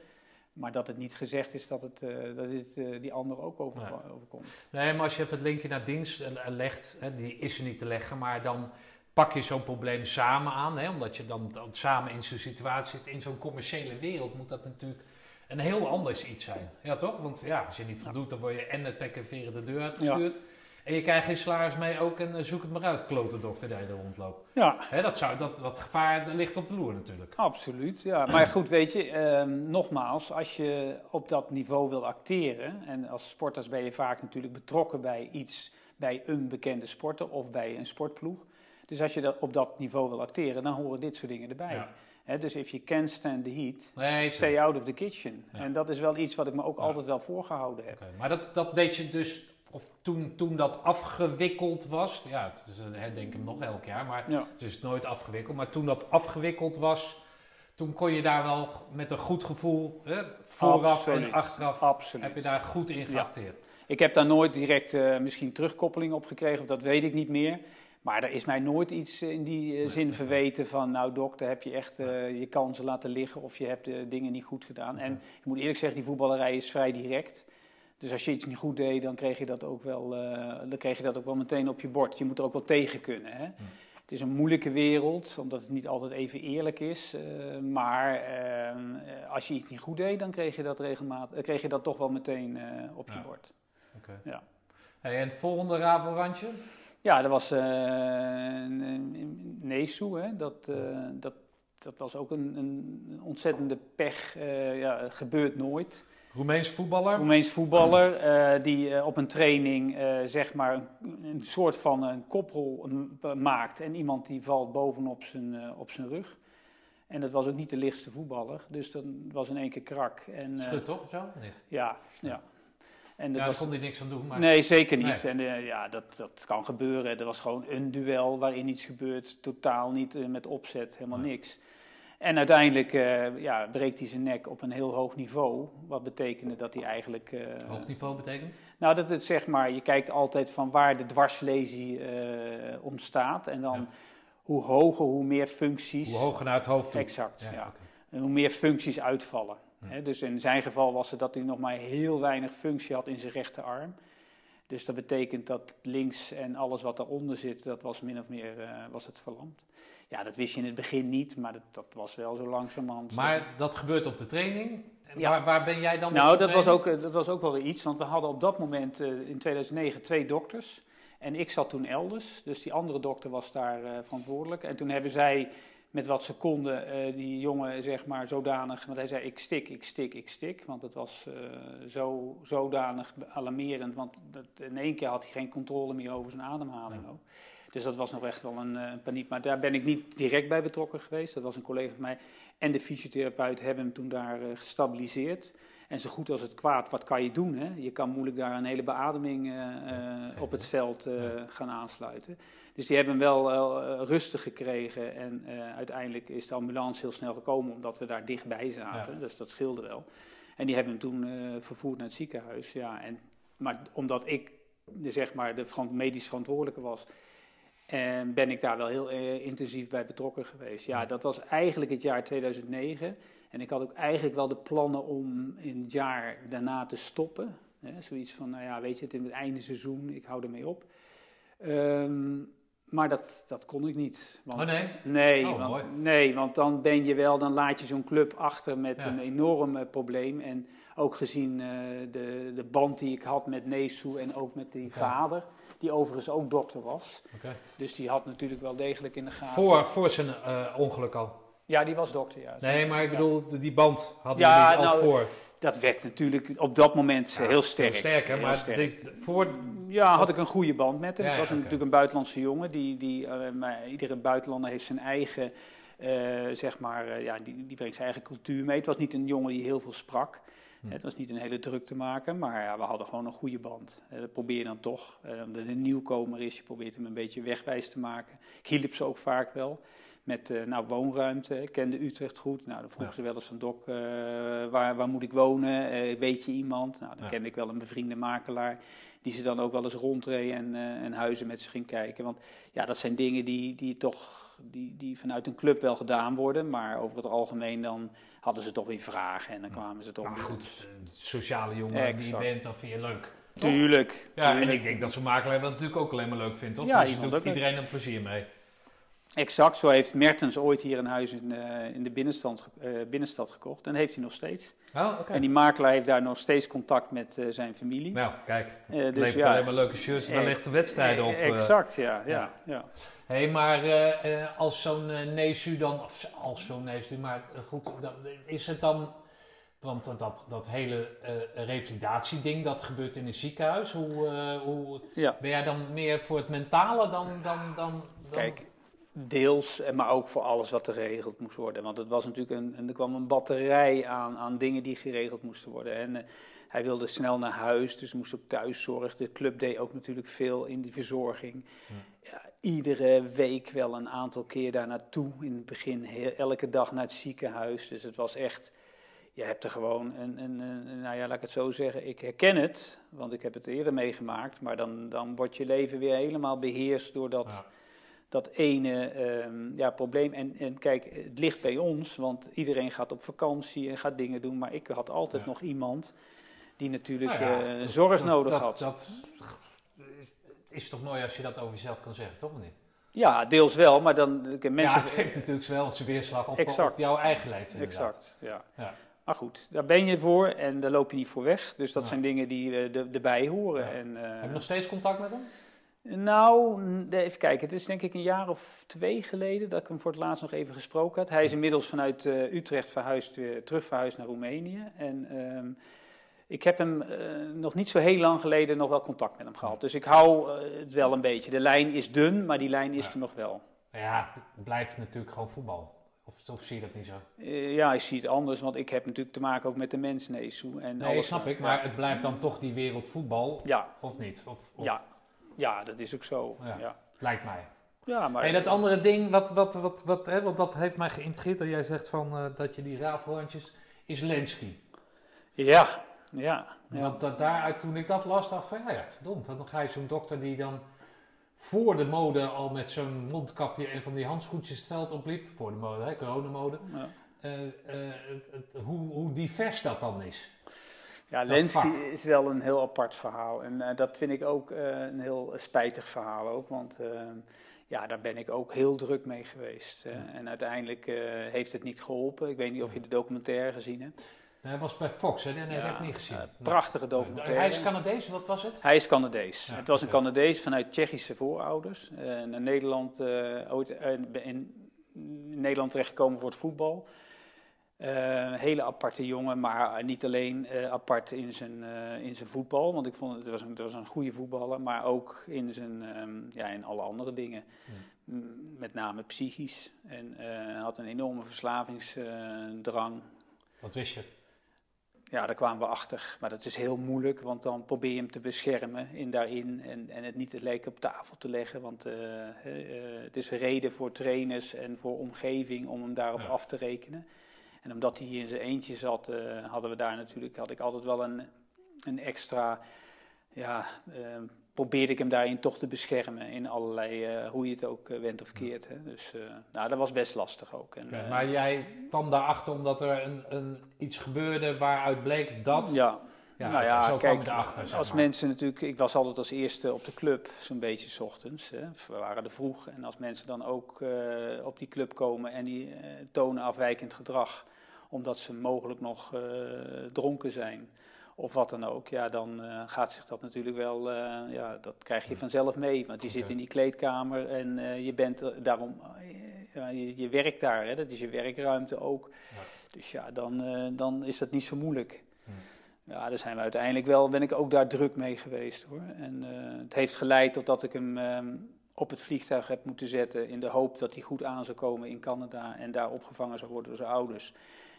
Speaker 2: Maar dat het niet gezegd is dat het, eh, dat het eh, die ander ook over,
Speaker 1: Nee.
Speaker 2: overkomt.
Speaker 1: Nee, maar als je even het linkje naar dienst eh, legt, hè, die is er niet te leggen, maar dan pak je zo'n probleem samen aan. Hè, omdat je dan, dan samen in zo'n situatie zit. In zo'n commerciële wereld moet dat natuurlijk een heel anders iets zijn. Ja, toch? Want ja, als je niet voldoet, dan word je en het pek en veren de deur uitgestuurd. En je krijgt geen salaris mee ook en eh, zoek het maar uit, klote dokter die er rondloopt.
Speaker 2: Ja,
Speaker 1: Hè, dat, zou, dat, dat gevaar ligt op de loer natuurlijk.
Speaker 2: absoluut. Ja. Maar goed, weet je, ehm, nogmaals, als je op dat niveau wil acteren, en als sporters ben je vaak natuurlijk betrokken bij iets, bij een bekende sporter of bij een sportploeg. Dus als je dat op dat niveau wil acteren, dan horen dit soort dingen erbij.
Speaker 1: Ja.
Speaker 2: Dus if you can't stand the heat,
Speaker 1: Nee,
Speaker 2: stay out of the kitchen.
Speaker 1: Ja.
Speaker 2: En dat is wel iets wat ik me ook
Speaker 1: Ja.
Speaker 2: altijd wel voorgehouden heb.
Speaker 1: Oké, Maar dat, dat deed je dus, of toen, toen dat afgewikkeld was, ja, het is een herdenken nog elk jaar, maar
Speaker 2: Ja.
Speaker 1: het is nooit afgewikkeld. Maar toen dat afgewikkeld was, toen kon je daar wel met een goed gevoel, hè, vooraf
Speaker 2: Absoluut.
Speaker 1: en achteraf,
Speaker 2: Absoluut.
Speaker 1: heb je daar goed in
Speaker 2: Ja.
Speaker 1: geacteerd.
Speaker 2: Ik heb daar nooit direct eh, misschien terugkoppeling op gekregen, of dat weet ik niet meer. Maar er is mij nooit iets in die eh, zin verweten van, nou dokter, heb je echt eh, je kansen laten liggen of je hebt de dingen niet goed gedaan. En ik moet eerlijk zeggen, die voetballerij is vrij direct. Dus als je iets niet goed deed, dan kreeg je dat ook wel, eh, dan kreeg je dat ook wel meteen op je bord. Je moet er ook wel tegen kunnen. Hè? Het is een moeilijke wereld, omdat het niet altijd even eerlijk is. eh, maar eh, eh, als je iets niet goed deed, dan kreeg je dat, regelmatig, kreeg je dat toch wel meteen op je bord. Ja.
Speaker 1: Hey, en het volgende rafelrandje?
Speaker 2: Ja, dat was Nesu, hè? Dat, dat, dat was ook een, een ontzettende pech. ja, gebeurt nooit.
Speaker 1: Roemeens voetballer?
Speaker 2: Roemeens voetballer eh, die eh, op een training eh, zeg maar een, een soort van een koprol maakt en iemand die valt bovenop zijn, eh, op zijn rug. En dat was ook niet de lichtste voetballer, dus dat was in één keer krak. En, eh,
Speaker 1: Schut toch of zo? Niet?
Speaker 2: ja, ja. En dat
Speaker 1: Ja, daar
Speaker 2: was,
Speaker 1: kon hij niks aan doen. Maar...
Speaker 2: Nee, zeker niet.
Speaker 1: Nee.
Speaker 2: En eh, ja, dat, dat kan gebeuren. Er was gewoon een duel waarin iets gebeurt. Totaal niet met opzet, helemaal
Speaker 1: Nee.
Speaker 2: niks. En uiteindelijk eh, ja, breekt hij zijn nek op een heel hoog niveau. Wat betekende dat hij eigenlijk... eh,
Speaker 1: Hoog niveau betekent?
Speaker 2: nou, dat het zeg maar, je kijkt altijd van waar de dwarslesie eh, ontstaat. En dan
Speaker 1: Ja.
Speaker 2: hoe hoger, hoe meer functies...
Speaker 1: Hoe hoger naar het hoofd toe?
Speaker 2: Exact, ja. En hoe meer functies uitvallen. Hè, dus in zijn geval was het dat hij nog maar heel weinig functie had in zijn rechterarm. Dus dat betekent dat links en alles wat daaronder zit, dat was min of meer was het verlamd. Ja, dat wist je in het begin niet, maar dat, dat was wel zo langzamerhand. eh.
Speaker 1: Maar dat gebeurt op de training.
Speaker 2: Ja.
Speaker 1: waar, waar ben jij dan?
Speaker 2: nou, dat was, ook, eh, dat was ook wel iets, want we hadden op dat moment eh, in 2009 twee dokters. En ik zat toen elders, dus die andere dokter was daar verantwoordelijk. En toen hebben zij met wat ze konden eh, die jongen zeg maar zodanig, want hij zei ik stik, ik stik, ik stik. Want het was zo, zodanig alarmerend, want dat, in één keer had hij geen controle meer over zijn ademhaling
Speaker 1: Ja.
Speaker 2: ook. Dus dat was nog echt wel een, eh, een paniek. Maar daar ben ik niet direct bij betrokken geweest. Dat was een collega van mij. En de fysiotherapeut hebben hem toen daar eh, gestabiliseerd. En zo goed als het kwaad, wat kan je doen? Hè? Je kan moeilijk daar een hele beademing eh, op het veld gaan aansluiten. Dus die hebben hem wel rustig gekregen. En uiteindelijk is de ambulance heel snel gekomen, omdat we daar dichtbij zaten.
Speaker 1: Ja.
Speaker 2: Dus dat scheelde wel. En die hebben hem toen vervoerd naar het ziekenhuis. Ja, en, maar omdat ik de, zeg maar, de medisch verantwoordelijke was, en ben ik daar wel heel eh, intensief bij betrokken geweest. Ja, dat was eigenlijk het jaar 2009. En ik had ook eigenlijk wel de plannen om in het jaar daarna te stoppen. Hè, zoiets van, nou ja, weet je, het is het einde seizoen, ik hou ermee op. Ehm, Maar dat, dat kon ik niet. Want,
Speaker 1: Oh, nee?
Speaker 2: Nee,
Speaker 1: Oh,
Speaker 2: want,
Speaker 1: mooi.
Speaker 2: nee, want dan ben je wel, dan laat je zo'n club achter met
Speaker 1: Ja.
Speaker 2: een enorm probleem. En ook gezien eh, de, de band die ik had met Nesu en ook met die vader, die overigens ook dokter was. Dus die had natuurlijk wel degelijk in de gaten.
Speaker 1: Voor, voor zijn eh, ongeluk al.
Speaker 2: Ja, die was dokter, ja.
Speaker 1: Nee, maar ik bedoel, die band hadden
Speaker 2: Ja,
Speaker 1: jullie al
Speaker 2: nou,
Speaker 1: voor.
Speaker 2: Dat werd natuurlijk op dat moment
Speaker 1: Ja,
Speaker 2: heel sterk. Heel
Speaker 1: maar
Speaker 2: sterk.
Speaker 1: dit- voor...
Speaker 2: Ja, had ik een goede band met hem. Het was natuurlijk een buitenlandse jongen. Die, die, eh, maar iedere buitenlander heeft zijn eigen, eh, zeg maar, ja, die, die brengt zijn eigen cultuur mee. Het was niet een jongen die heel veel sprak.
Speaker 1: Hm.
Speaker 2: Het was niet een hele druk te maken, maar ja, we hadden gewoon een goede band. Dat probeer je dan toch. Eh, omdat het een nieuwkomer is, je probeert hem een beetje wegwijs te maken. Ik hielp ze ook vaak wel. Met eh, nou, woonruimte. Ik kende Utrecht goed. Nou, dan vroegen
Speaker 1: Ja.
Speaker 2: ze wel eens van Dok, eh, waar, waar moet ik wonen? Eh, weet je iemand? Nou, dan
Speaker 1: Ja.
Speaker 2: kende ik wel een bevriende makelaar. Die ze dan ook wel eens rondreed en, en huizen met ze ging kijken. Want ja, dat zijn dingen die, die toch die, die vanuit een club wel gedaan worden. Maar over het algemeen dan hadden ze toch weer vragen. En dan kwamen ze toch
Speaker 1: Maar
Speaker 2: weer-
Speaker 1: goed, eh, sociale jongen die je bent, dat vind je leuk.
Speaker 2: Tuurlijk.
Speaker 1: Ja, en ik denk dat zo'n makelaar dat natuurlijk ook alleen maar leuk vindt, toch?
Speaker 2: Ja,
Speaker 1: dus je doet iedereen een plezier mee.
Speaker 2: Exact, zo heeft Mertens ooit hier een huis in, eh, in de binnenstad, eh, binnenstad gekocht. En heeft hij nog steeds.
Speaker 1: Oh, oké.
Speaker 2: En die makelaar heeft daar nog steeds contact met eh, zijn familie.
Speaker 1: Nou, kijk,
Speaker 2: Eh,
Speaker 1: het
Speaker 2: dus
Speaker 1: levert
Speaker 2: ja,
Speaker 1: alleen maar leuke shirts en dan ligt de wedstrijden op.
Speaker 2: exact, ja. ja,
Speaker 1: ja.
Speaker 2: ja.
Speaker 1: Hé, maar eh, eh, als zo'n eh, Nesu dan, of als zo'n Nesu, maar goed, dan, is het dan, want dat, dat hele revalidatieding, dat gebeurt in een ziekenhuis. Hoe, hoe
Speaker 2: Ja.
Speaker 1: ben jij dan meer voor het mentale dan, dan, dan, dan
Speaker 2: Kijk, deels, maar ook voor alles wat er geregeld moest worden. Want het was natuurlijk een, en er kwam een batterij aan, aan dingen die geregeld moesten worden. En hij wilde snel naar huis, dus moest ook thuiszorg. De club deed ook natuurlijk veel in die verzorging. Ja, iedere week wel een aantal keer daar naartoe. In het begin heel- elke dag naar het ziekenhuis. Dus het was echt, je hebt er gewoon een, een, een- nou ja, laat ik het zo zeggen. Ik herken het, want ik heb het eerder meegemaakt. Maar dan, dan wordt je leven weer helemaal beheerst door dat
Speaker 1: Ja.
Speaker 2: dat ene ehm, ja, probleem. En, en kijk, het ligt bij ons, want iedereen gaat op vakantie en gaat dingen doen. Maar ik had altijd
Speaker 1: Ja.
Speaker 2: nog iemand die natuurlijk
Speaker 1: Nou ja,
Speaker 2: eh, zorg
Speaker 1: dat-
Speaker 2: nodig
Speaker 1: dat,
Speaker 2: had.
Speaker 1: Dat is toch mooi als je dat over jezelf kan zeggen, toch of niet?
Speaker 2: Ja, deels wel, maar dan mensen.
Speaker 1: ja, het heeft natuurlijk wel zijn weerslag op,
Speaker 2: Exact.
Speaker 1: op jouw eigen leven inderdaad.
Speaker 2: exact, ja.
Speaker 1: Ja.
Speaker 2: Maar goed, daar ben je voor en daar loop je niet voor weg. Dus dat
Speaker 1: Ja.
Speaker 2: zijn dingen die er- erbij horen.
Speaker 1: Ja.
Speaker 2: En, eh,
Speaker 1: Heb je nog steeds contact met hem?
Speaker 2: Nou, even kijken. Het is denk ik een jaar of twee geleden dat ik hem voor het laatst nog even gesproken had. Hij is inmiddels vanuit eh, Utrecht verhuisd, weer terug verhuisd naar Roemenië. En ehm, ik heb hem eh, nog niet zo heel lang geleden nog wel contact met hem gehad. Dus ik hou eh, het wel een beetje. De lijn is dun, maar die lijn is
Speaker 1: Ja.
Speaker 2: er nog wel.
Speaker 1: Ja, het blijft natuurlijk gewoon voetbal. Of, of zie je dat niet zo?
Speaker 2: Eh, ja, ik zie het anders, want ik heb natuurlijk te maken ook met de mens Nesu. En
Speaker 1: Nee,
Speaker 2: alles.
Speaker 1: snap ik. Maar het blijft dan toch die wereld voetbal,
Speaker 2: Ja,
Speaker 1: of niet? Of, of-
Speaker 2: ja, ja, dat is ook zo.
Speaker 1: Ja.
Speaker 2: Ja,
Speaker 1: Lijkt mij.
Speaker 2: ja maar
Speaker 1: En dat andere ding, wat, wat, wat, wat, hè, want dat heeft mij geïntegreerd dat jij zegt van, dat je die rafelhandjes, is Lenski.
Speaker 2: ja, ja, ja.
Speaker 1: Want dat, daaruit, toen ik dat las, dacht ik van, ja, ja, verdomd. Dan ga je zo'n dokter die dan voor de mode al met zo'n mondkapje en van die handschoentjes het veld opliep. Voor de mode, hè, coronamode.
Speaker 2: ja.
Speaker 1: Eh, eh, hoe, hoe divers dat dan is.
Speaker 2: Ja, Lenski is wel een heel apart verhaal. En eh, dat vind ik ook eh, een heel spijtig verhaal ook. Want ja, daar ben ik ook heel druk mee geweest. eh.
Speaker 1: Ja.
Speaker 2: En uiteindelijk eh, heeft het niet geholpen. Ik weet niet of je de documentaire gezien hebt.
Speaker 1: Hij was bij Fox, hè? Nee, dat
Speaker 2: Ja,
Speaker 1: heb ik niet gezien.
Speaker 2: eh, prachtige documentaire.
Speaker 1: Hij is Canadees, wat was het?
Speaker 2: Hij is Canadees.
Speaker 1: Ja,
Speaker 2: het was een. Canadees vanuit Tsjechische voorouders. eh, naar Nederland, eh, ooit in Nederland terechtgekomen voor het voetbal. Hele aparte jongen, maar niet alleen apart in zijn, in zijn voetbal. Want ik vond het, was een, het was een goede voetballer, maar ook in, zijn, ehm, ja, in alle andere dingen. Met name psychisch. En had een enorme verslavingsdrang.
Speaker 1: Wat wist je?
Speaker 2: Ja, daar kwamen we achter. Maar dat is heel moeilijk, want dan probeer je hem te beschermen in daarin en, en het niet het lijk op tafel te leggen. Want eh, eh, het is een reden voor trainers en voor omgeving om hem daarop
Speaker 1: Ja.
Speaker 2: af te rekenen. En omdat hij hier in zijn eentje zat, eh, hadden we daar natuurlijk, had ik altijd wel een, een extra, ja, probeerde ik hem daarin toch te beschermen in allerlei, eh, hoe je het ook eh, went of keert. Hè. Dus eh, nou, dat was best lastig ook. En,
Speaker 1: maar jij kwam daarachter omdat er een, een, iets gebeurde waaruit bleek dat...
Speaker 2: Ja,
Speaker 1: Ja,
Speaker 2: nou ja,
Speaker 1: zo
Speaker 2: kijk,
Speaker 1: erachter.
Speaker 2: als
Speaker 1: maar.
Speaker 2: mensen natuurlijk, ik was altijd als eerste op de club, zo'n beetje 's ochtends. Hè. We waren er vroeg. En als mensen dan ook op die club komen en die tonen afwijkend gedrag, omdat ze mogelijk nog dronken zijn of wat dan ook, ja, dan eh, gaat zich dat natuurlijk wel, eh, ja, dat krijg je vanzelf mee. Want die zit in die kleedkamer en eh, je bent daarom, je, je werkt daar, hè. dat is je werkruimte ook.
Speaker 1: Ja.
Speaker 2: Dus ja, dan, dan is dat niet zo moeilijk.
Speaker 1: Hm.
Speaker 2: Ja, daar zijn we uiteindelijk wel, ben ik ook daar druk mee geweest hoor. En het heeft geleid totdat ik hem ehm, op het vliegtuig heb moeten zetten in de hoop dat hij goed aan zou komen in Canada en daar opgevangen zou worden door zijn ouders.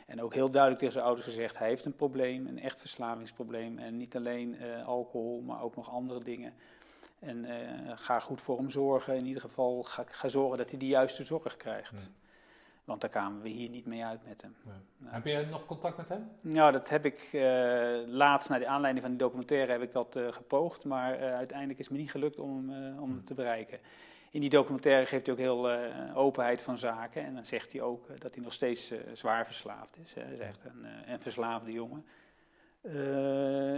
Speaker 2: En ook heel duidelijk tegen zijn ouders gezegd, hij heeft een probleem, een echt verslavingsprobleem. En niet alleen eh, alcohol, maar ook nog andere dingen. En eh, ga goed voor hem zorgen. In ieder geval ga, ga zorgen dat hij de juiste zorg krijgt.
Speaker 1: Hmm.
Speaker 2: Want daar kwamen we hier niet mee uit met hem.
Speaker 1: Nee. Heb je nog contact met hem?
Speaker 2: Nou, dat heb ik eh, laatst, naar de aanleiding van die documentaire, heb ik dat gepoogd. Maar uiteindelijk is het me niet gelukt om, hem, om hem
Speaker 1: Hmm.
Speaker 2: te bereiken. In die documentaire geeft hij ook heel eh, openheid van zaken. En dan zegt hij ook eh, dat hij nog steeds eh, zwaar verslaafd is. Hè. Hij is echt een, een verslaafde jongen.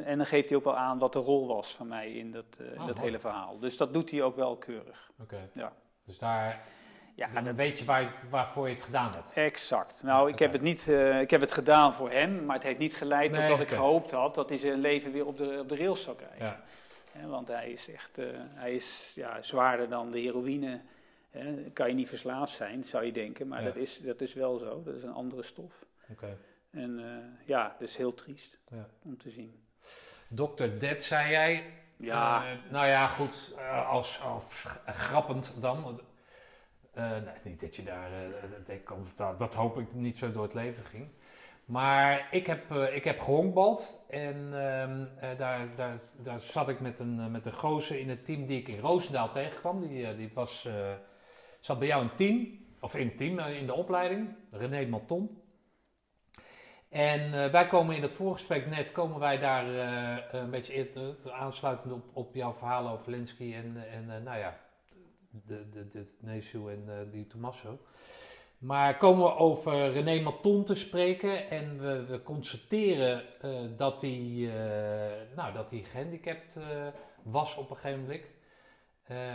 Speaker 2: En dan geeft hij ook wel aan wat de rol was van mij in dat, in
Speaker 1: Oh,
Speaker 2: dat hele verhaal. Dus dat doet hij ook wel keurig.
Speaker 1: Oké.
Speaker 2: Ja.
Speaker 1: Dus daar
Speaker 2: Ja,
Speaker 1: dan
Speaker 2: dat,
Speaker 1: weet je waar, waarvoor je het gedaan hebt.
Speaker 2: exact. Nou, ik, heb het niet, ik heb het gedaan voor hem, maar het heeft niet geleid tot
Speaker 1: Nee,
Speaker 2: dat ik
Speaker 1: oké.
Speaker 2: gehoopt had dat hij zijn leven weer op de, op de rails zou krijgen.
Speaker 1: Ja.
Speaker 2: Want hij is echt, eh, hij is ja, zwaarder dan de heroïne. Hè. Kan je niet verslaafd zijn, zou je denken, maar
Speaker 1: Ja.
Speaker 2: dat, is, dat is wel zo. Dat is een andere stof.
Speaker 1: Oké.
Speaker 2: En eh, ja, dat is heel triest
Speaker 1: Ja.
Speaker 2: om te zien.
Speaker 1: Dr. Dead, zei jij.
Speaker 2: Ja,
Speaker 1: Eh, nou ja, goed, als, als grappend dan. Nee, niet dat je daar, dat, dat, dat hoop ik niet zo door het leven ging. Maar ik heb, eh, ik heb gehonkbald en ehm, eh, daar, daar, daar zat ik met een, eh, met een gozer in het team die ik in Roosendaal tegenkwam. Die, die was, zat bij jou in het team, of in team, in de opleiding, René Malton. En wij komen in het voorgesprek net, komen wij daar een beetje aansluitend op, op jouw verhaal over Linsky en, en nou ja, de, de, de Nesu en die Tommaso. Maar komen we over René Maton te spreken en we, we constateren eh, dat, hij, eh, nou, dat hij gehandicapt eh, was op een gegeven moment.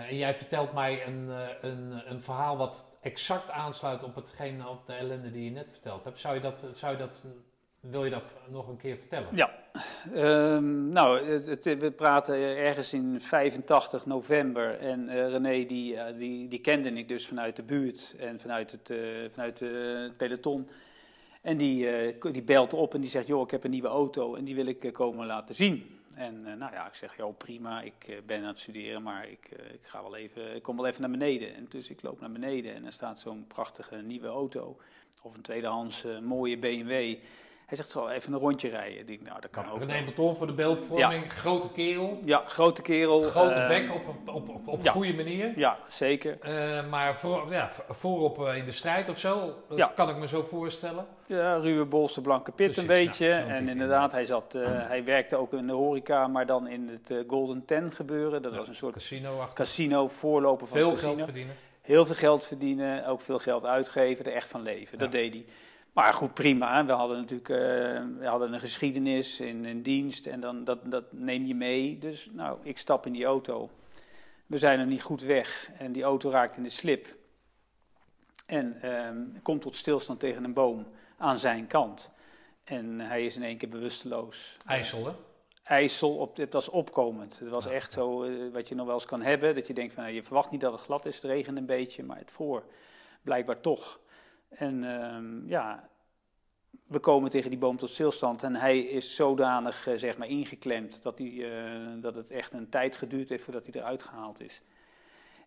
Speaker 1: En jij vertelt mij een, een, een verhaal wat exact aansluit op, hetgeen, op de ellende die je net verteld hebt. Zou je dat, zou je dat, wil je dat nog een keer vertellen?
Speaker 2: Ja. Ehm, nou, het, we praten ergens in 85 november en eh, René die, eh, die, die kende ik dus vanuit de buurt en vanuit het, eh, vanuit het peloton. En die, die belt op en die zegt, joh, ik heb een nieuwe auto en die wil ik komen laten zien. En nou ja, ik zeg, joh, prima, ik ben aan het studeren, maar ik, ik, ga wel even, ik kom wel even naar beneden. En dus ik loop naar beneden en er staat zo'n prachtige nieuwe auto, of een tweedehands eh, mooie BMW. Hij zegt, zo even een rondje rijden. Ik denk, nou, dat kan
Speaker 1: Ja,
Speaker 2: ook
Speaker 1: René
Speaker 2: wel.
Speaker 1: Maton voor de beeldvorming, grote kerel,
Speaker 2: Ja, grote kerel.
Speaker 1: grote
Speaker 2: eh,
Speaker 1: bek op, op, op, op,
Speaker 2: ja.
Speaker 1: goede manier.
Speaker 2: Ja, zeker.
Speaker 1: Eh, maar voor, ja, voorop eh, in de strijd of zo,
Speaker 2: Ja.
Speaker 1: kan ik me zo voorstellen.
Speaker 2: Ja, ruwe bolste blanke pit een beetje. en inderdaad, hij, zat, hij werkte ook in de horeca, maar dan in het Golden Ten gebeuren. Dat was een soort
Speaker 1: Casino
Speaker 2: casino, voorloper van
Speaker 1: Veel
Speaker 2: casino.
Speaker 1: geld verdienen.
Speaker 2: Heel veel geld verdienen, ook veel geld uitgeven, er echt van leven. Dat deed hij. Maar goed, prima. We hadden natuurlijk eh, we hadden een geschiedenis in een dienst en dan, dat, dat neem je mee. Dus nou, ik stap in die auto. We zijn er niet goed weg en die auto raakt in de slip. En ehm, komt tot stilstand tegen een boom aan zijn kant. En hij is in één keer bewusteloos.
Speaker 1: IJssel, hè?
Speaker 2: IJssel, op, het was opkomend. Het was echt zo, eh, wat je nog wel eens kan hebben, dat je denkt van, nou, je verwacht niet dat het glad is, het regent een beetje, maar het voor blijkbaar toch. En ehm, ja, we komen tegen die boom tot stilstand en hij is zodanig, eh, zeg maar, ingeklemd dat, hij, eh, dat het echt een tijd geduurd heeft voordat hij eruit gehaald is.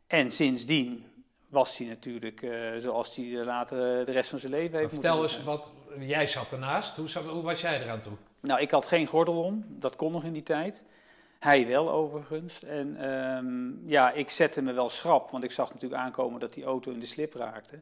Speaker 2: En sindsdien was hij natuurlijk, eh, zoals hij later de rest van zijn leven heeft
Speaker 1: vertel eens wat, jij zat ernaast, hoe, hoe was jij eraan toe?
Speaker 2: Nou, ik had geen gordel om, dat kon nog in die tijd. Hij wel overigens. En ehm, ja, ik zette me wel schrap, want ik zag natuurlijk aankomen dat die auto in de slip raakte.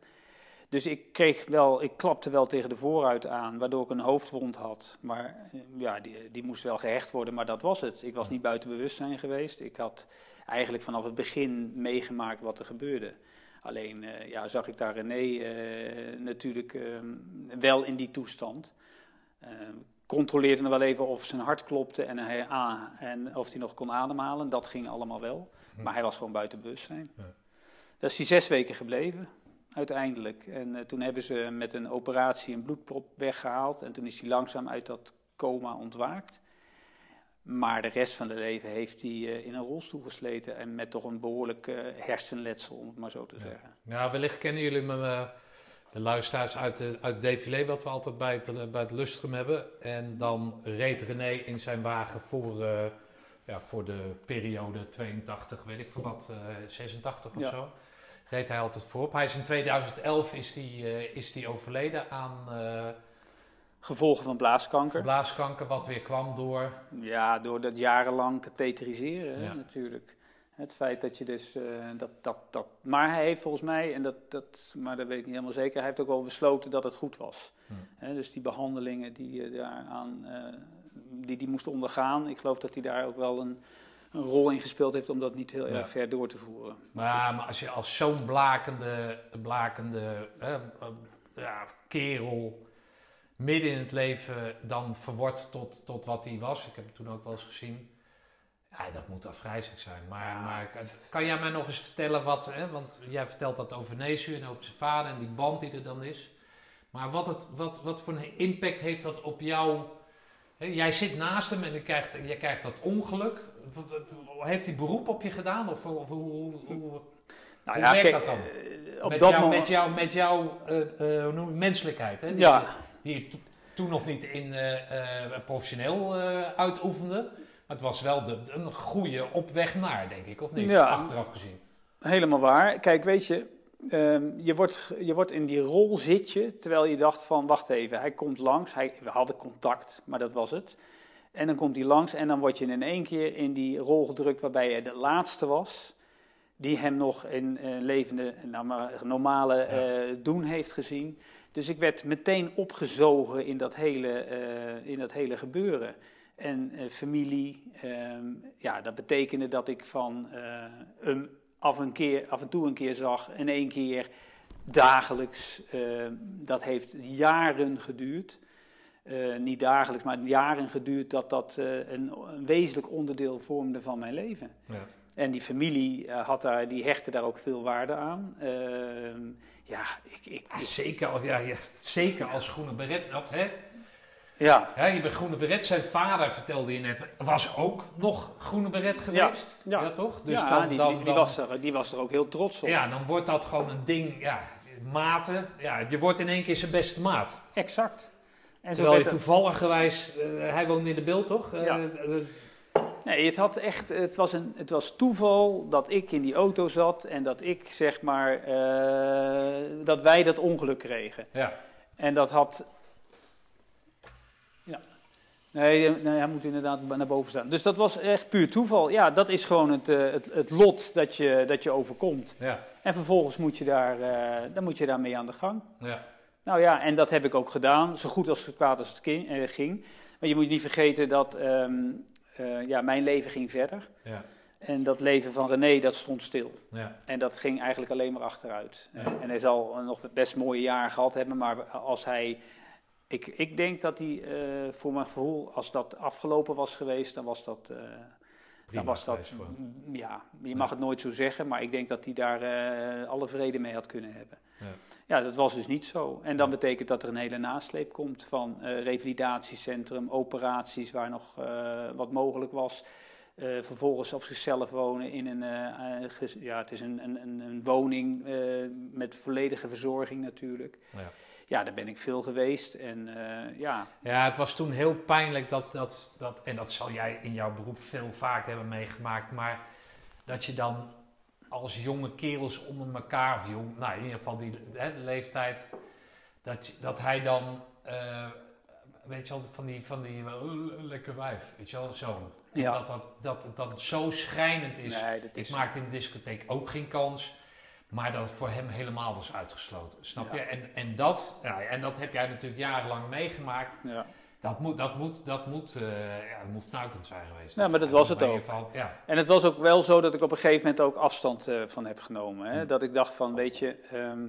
Speaker 2: Dus ik kreeg wel, ik klapte wel tegen de voorruit aan, waardoor ik een hoofdwond had. Maar eh, ja, die, die moest wel gehecht worden, maar dat was het. Ik was niet buiten bewustzijn geweest. Ik had eigenlijk vanaf het begin meegemaakt wat er gebeurde. Alleen eh, ja, zag ik daar René eh, natuurlijk ehm, wel in die toestand. Ehm, controleerde nog wel even of zijn hart klopte en, hij, ah, en of hij nog kon ademhalen. Dat ging allemaal wel.
Speaker 1: Hm.
Speaker 2: Maar hij was gewoon buiten bewustzijn.
Speaker 1: Ja.
Speaker 2: Daar is hij zes weken gebleven, uiteindelijk. En eh, toen hebben ze met een operatie een bloedprop weggehaald. En toen is hij langzaam uit dat coma ontwaakt. Maar de rest van het leven heeft hij eh, in een rolstoel gesleten. En met toch een behoorlijk eh, hersenletsel, om het maar zo te
Speaker 1: Ja.
Speaker 2: zeggen.
Speaker 1: Ja, wellicht kennen jullie me, de luisteraars uit, de, uit het défilé, wat we altijd bij het, bij het Lustrum hebben. En dan reed René in zijn wagen voor, ja, voor de periode 82, weet ik veel wat, eh, 86 of
Speaker 2: Ja.
Speaker 1: zo. Reed hij altijd voorop. Hij is in 2011 is die, eh, is die overleden aan eh,
Speaker 2: Gevolgen van blaaskanker.
Speaker 1: blaaskanker, wat weer kwam door.
Speaker 2: Ja, door dat jarenlang katheteriseren
Speaker 1: Ja.
Speaker 2: natuurlijk. Het feit dat je dus eh, dat, dat, dat. Maar hij heeft volgens mij, en dat, dat, maar dat weet ik niet helemaal zeker, hij heeft ook wel besloten dat het goed was.
Speaker 1: Hm.
Speaker 2: Dus die behandelingen die eh, daaraan die die moest ondergaan, ik geloof dat hij daar ook wel een, een rol in gespeeld heeft om dat niet heel
Speaker 1: Ja.
Speaker 2: erg ver door te voeren.
Speaker 1: Maar, maar als je als zo'n blakende, blakende eh, ja, kerel midden in het leven dan verwordt tot, tot wat hij was. Ik heb het toen ook wel eens gezien. Ja, dat moet afgrijzelijk zijn. Maar,
Speaker 2: Ja.
Speaker 1: maar kan jij mij nog eens vertellen wat... Hè, want jij vertelt dat over Nesu en over zijn vader en die band die er dan is. Maar wat, het, wat, wat voor een impact heeft dat op jou... Hè, jij zit naast hem en je krijgt, je krijgt dat ongeluk. Heeft hij beroep op je gedaan? Of, of hoe, hoe, hoe-
Speaker 2: Nou
Speaker 1: Hoe werkt
Speaker 2: kijk,
Speaker 1: dat dan?
Speaker 2: eh, op
Speaker 1: met,
Speaker 2: dat
Speaker 1: jou,
Speaker 2: moment.
Speaker 1: met, jou, met jouw hoe noem je, menselijkheid, hè? Die,
Speaker 2: Ja.
Speaker 1: die je to- toen nog niet in, professioneel uitoefende. Maar het was wel de, een goede op weg naar, denk ik, of niet?
Speaker 2: Ja.
Speaker 1: Achteraf gezien.
Speaker 2: Helemaal waar. Kijk, weet je, ehm, je, wordt, je wordt in die rol zit je, terwijl je dacht van, wacht even, hij komt langs. Hij, we hadden contact, maar dat was het. En dan komt hij langs en dan word je in één keer in die rol gedrukt waarbij hij de laatste was. Die hem nog in eh, levende, nou maar, normale eh, doen heeft gezien. Dus ik werd meteen opgezogen in dat hele, eh, in dat hele gebeuren. En eh, familie, ehm, ja, dat betekende dat ik van hem af en, keer, af en toe een keer zag, in één keer dagelijks. ehm, dat heeft jaren geduurd. Eh, niet dagelijks, maar jaren geduurd dat dat eh, een, een wezenlijk onderdeel vormde van mijn leven.
Speaker 1: Ja.
Speaker 2: En die familie eh, had daar, die hechtte daar ook veel waarde aan. Ehm, ja, ik, ik,
Speaker 1: Ja, zeker, als, ja, ja, zeker als groene beret. Of, hè?
Speaker 2: ja,
Speaker 1: Ja, je bent groene beret. Zijn vader, vertelde je net, was ook nog groene beret geweest.
Speaker 2: Ja.
Speaker 1: Ja, toch? Dus
Speaker 2: ja,
Speaker 1: dan,
Speaker 2: die,
Speaker 1: dan,
Speaker 2: die, die
Speaker 1: dan-
Speaker 2: was er, die was er ook heel trots op.
Speaker 1: ja, dan wordt dat gewoon een ding, ja, maten. Ja, je wordt in één keer zijn beste maat.
Speaker 2: Exact. En
Speaker 1: Terwijl je toevallig gewijs, eh, hij woonde in de beeld toch? Eh,
Speaker 2: Ja.
Speaker 1: eh,
Speaker 2: Nee, het, had echt, het, was een, het was toeval dat ik in die auto zat en dat ik zeg maar, dat wij dat ongeluk kregen.
Speaker 1: ja.
Speaker 2: En dat had. Ja. Nee, hij moet inderdaad naar boven staan. Dus dat was echt puur toeval. Ja, dat is gewoon het, het, het lot dat je, dat je overkomt.
Speaker 1: Ja,
Speaker 2: En vervolgens moet je, daar, dan moet je daarmee aan de gang.
Speaker 1: ja,
Speaker 2: Nou ja, en dat heb ik ook gedaan, zo goed als het kwaad als het eh, ging. Maar je moet niet vergeten dat ehm, eh, ja, mijn leven ging verder.
Speaker 1: ja,
Speaker 2: En dat leven van René, dat stond stil.
Speaker 1: ja.
Speaker 2: En dat ging eigenlijk alleen maar achteruit.
Speaker 1: Ja.
Speaker 2: En hij zal nog best mooie jaren gehad hebben, maar als hij. Ik, ik denk dat hij, eh, voor mijn gevoel, als dat afgelopen was geweest, dan was dat. dan was dat ja, je mag het nooit zo zeggen, maar ik denk dat hij daar alle vrede mee had kunnen hebben.
Speaker 1: Ja.
Speaker 2: Ja, dat was dus niet zo. En dan betekent dat er een hele nasleep komt van eh, revalidatiecentrum, operaties waar nog eh, wat mogelijk was. Eh, vervolgens op zichzelf wonen in een, ja, het is een, een, een, woning met volledige verzorging natuurlijk.
Speaker 1: Ja.
Speaker 2: Ja, daar ben ik veel geweest en ja,
Speaker 1: Ja, het was toen heel pijnlijk dat, dat, dat, en dat zal jij in jouw beroep veel vaak hebben meegemaakt, maar dat je dan als jonge kerels onder elkaar viel, nou in ieder geval die hè, leeftijd, dat, dat hij dan, eh, weet je wel, van die, van die eh, lekker wijf, weet je wel, zo. En
Speaker 2: Ja.
Speaker 1: Dat, dat, dat dan zo schrijnend is.
Speaker 2: nee, dat
Speaker 1: Ik maakte in de discotheek ook geen kans. Maar dat het voor hem helemaal was uitgesloten. Snap
Speaker 2: Ja.
Speaker 1: je? En, en, dat, ja, en dat heb jij natuurlijk jarenlang meegemaakt.
Speaker 2: Ja.
Speaker 1: Dat moet, dat moet, dat moet, eh, ja, dat moet fnuikend zijn geweest.
Speaker 2: Ja, maar dat was het ook.
Speaker 1: ja,
Speaker 2: En het was ook wel zo dat ik op een gegeven moment ook afstand eh, van heb genomen. Hè?
Speaker 1: Hm.
Speaker 2: Dat ik dacht van, weet je, ehm,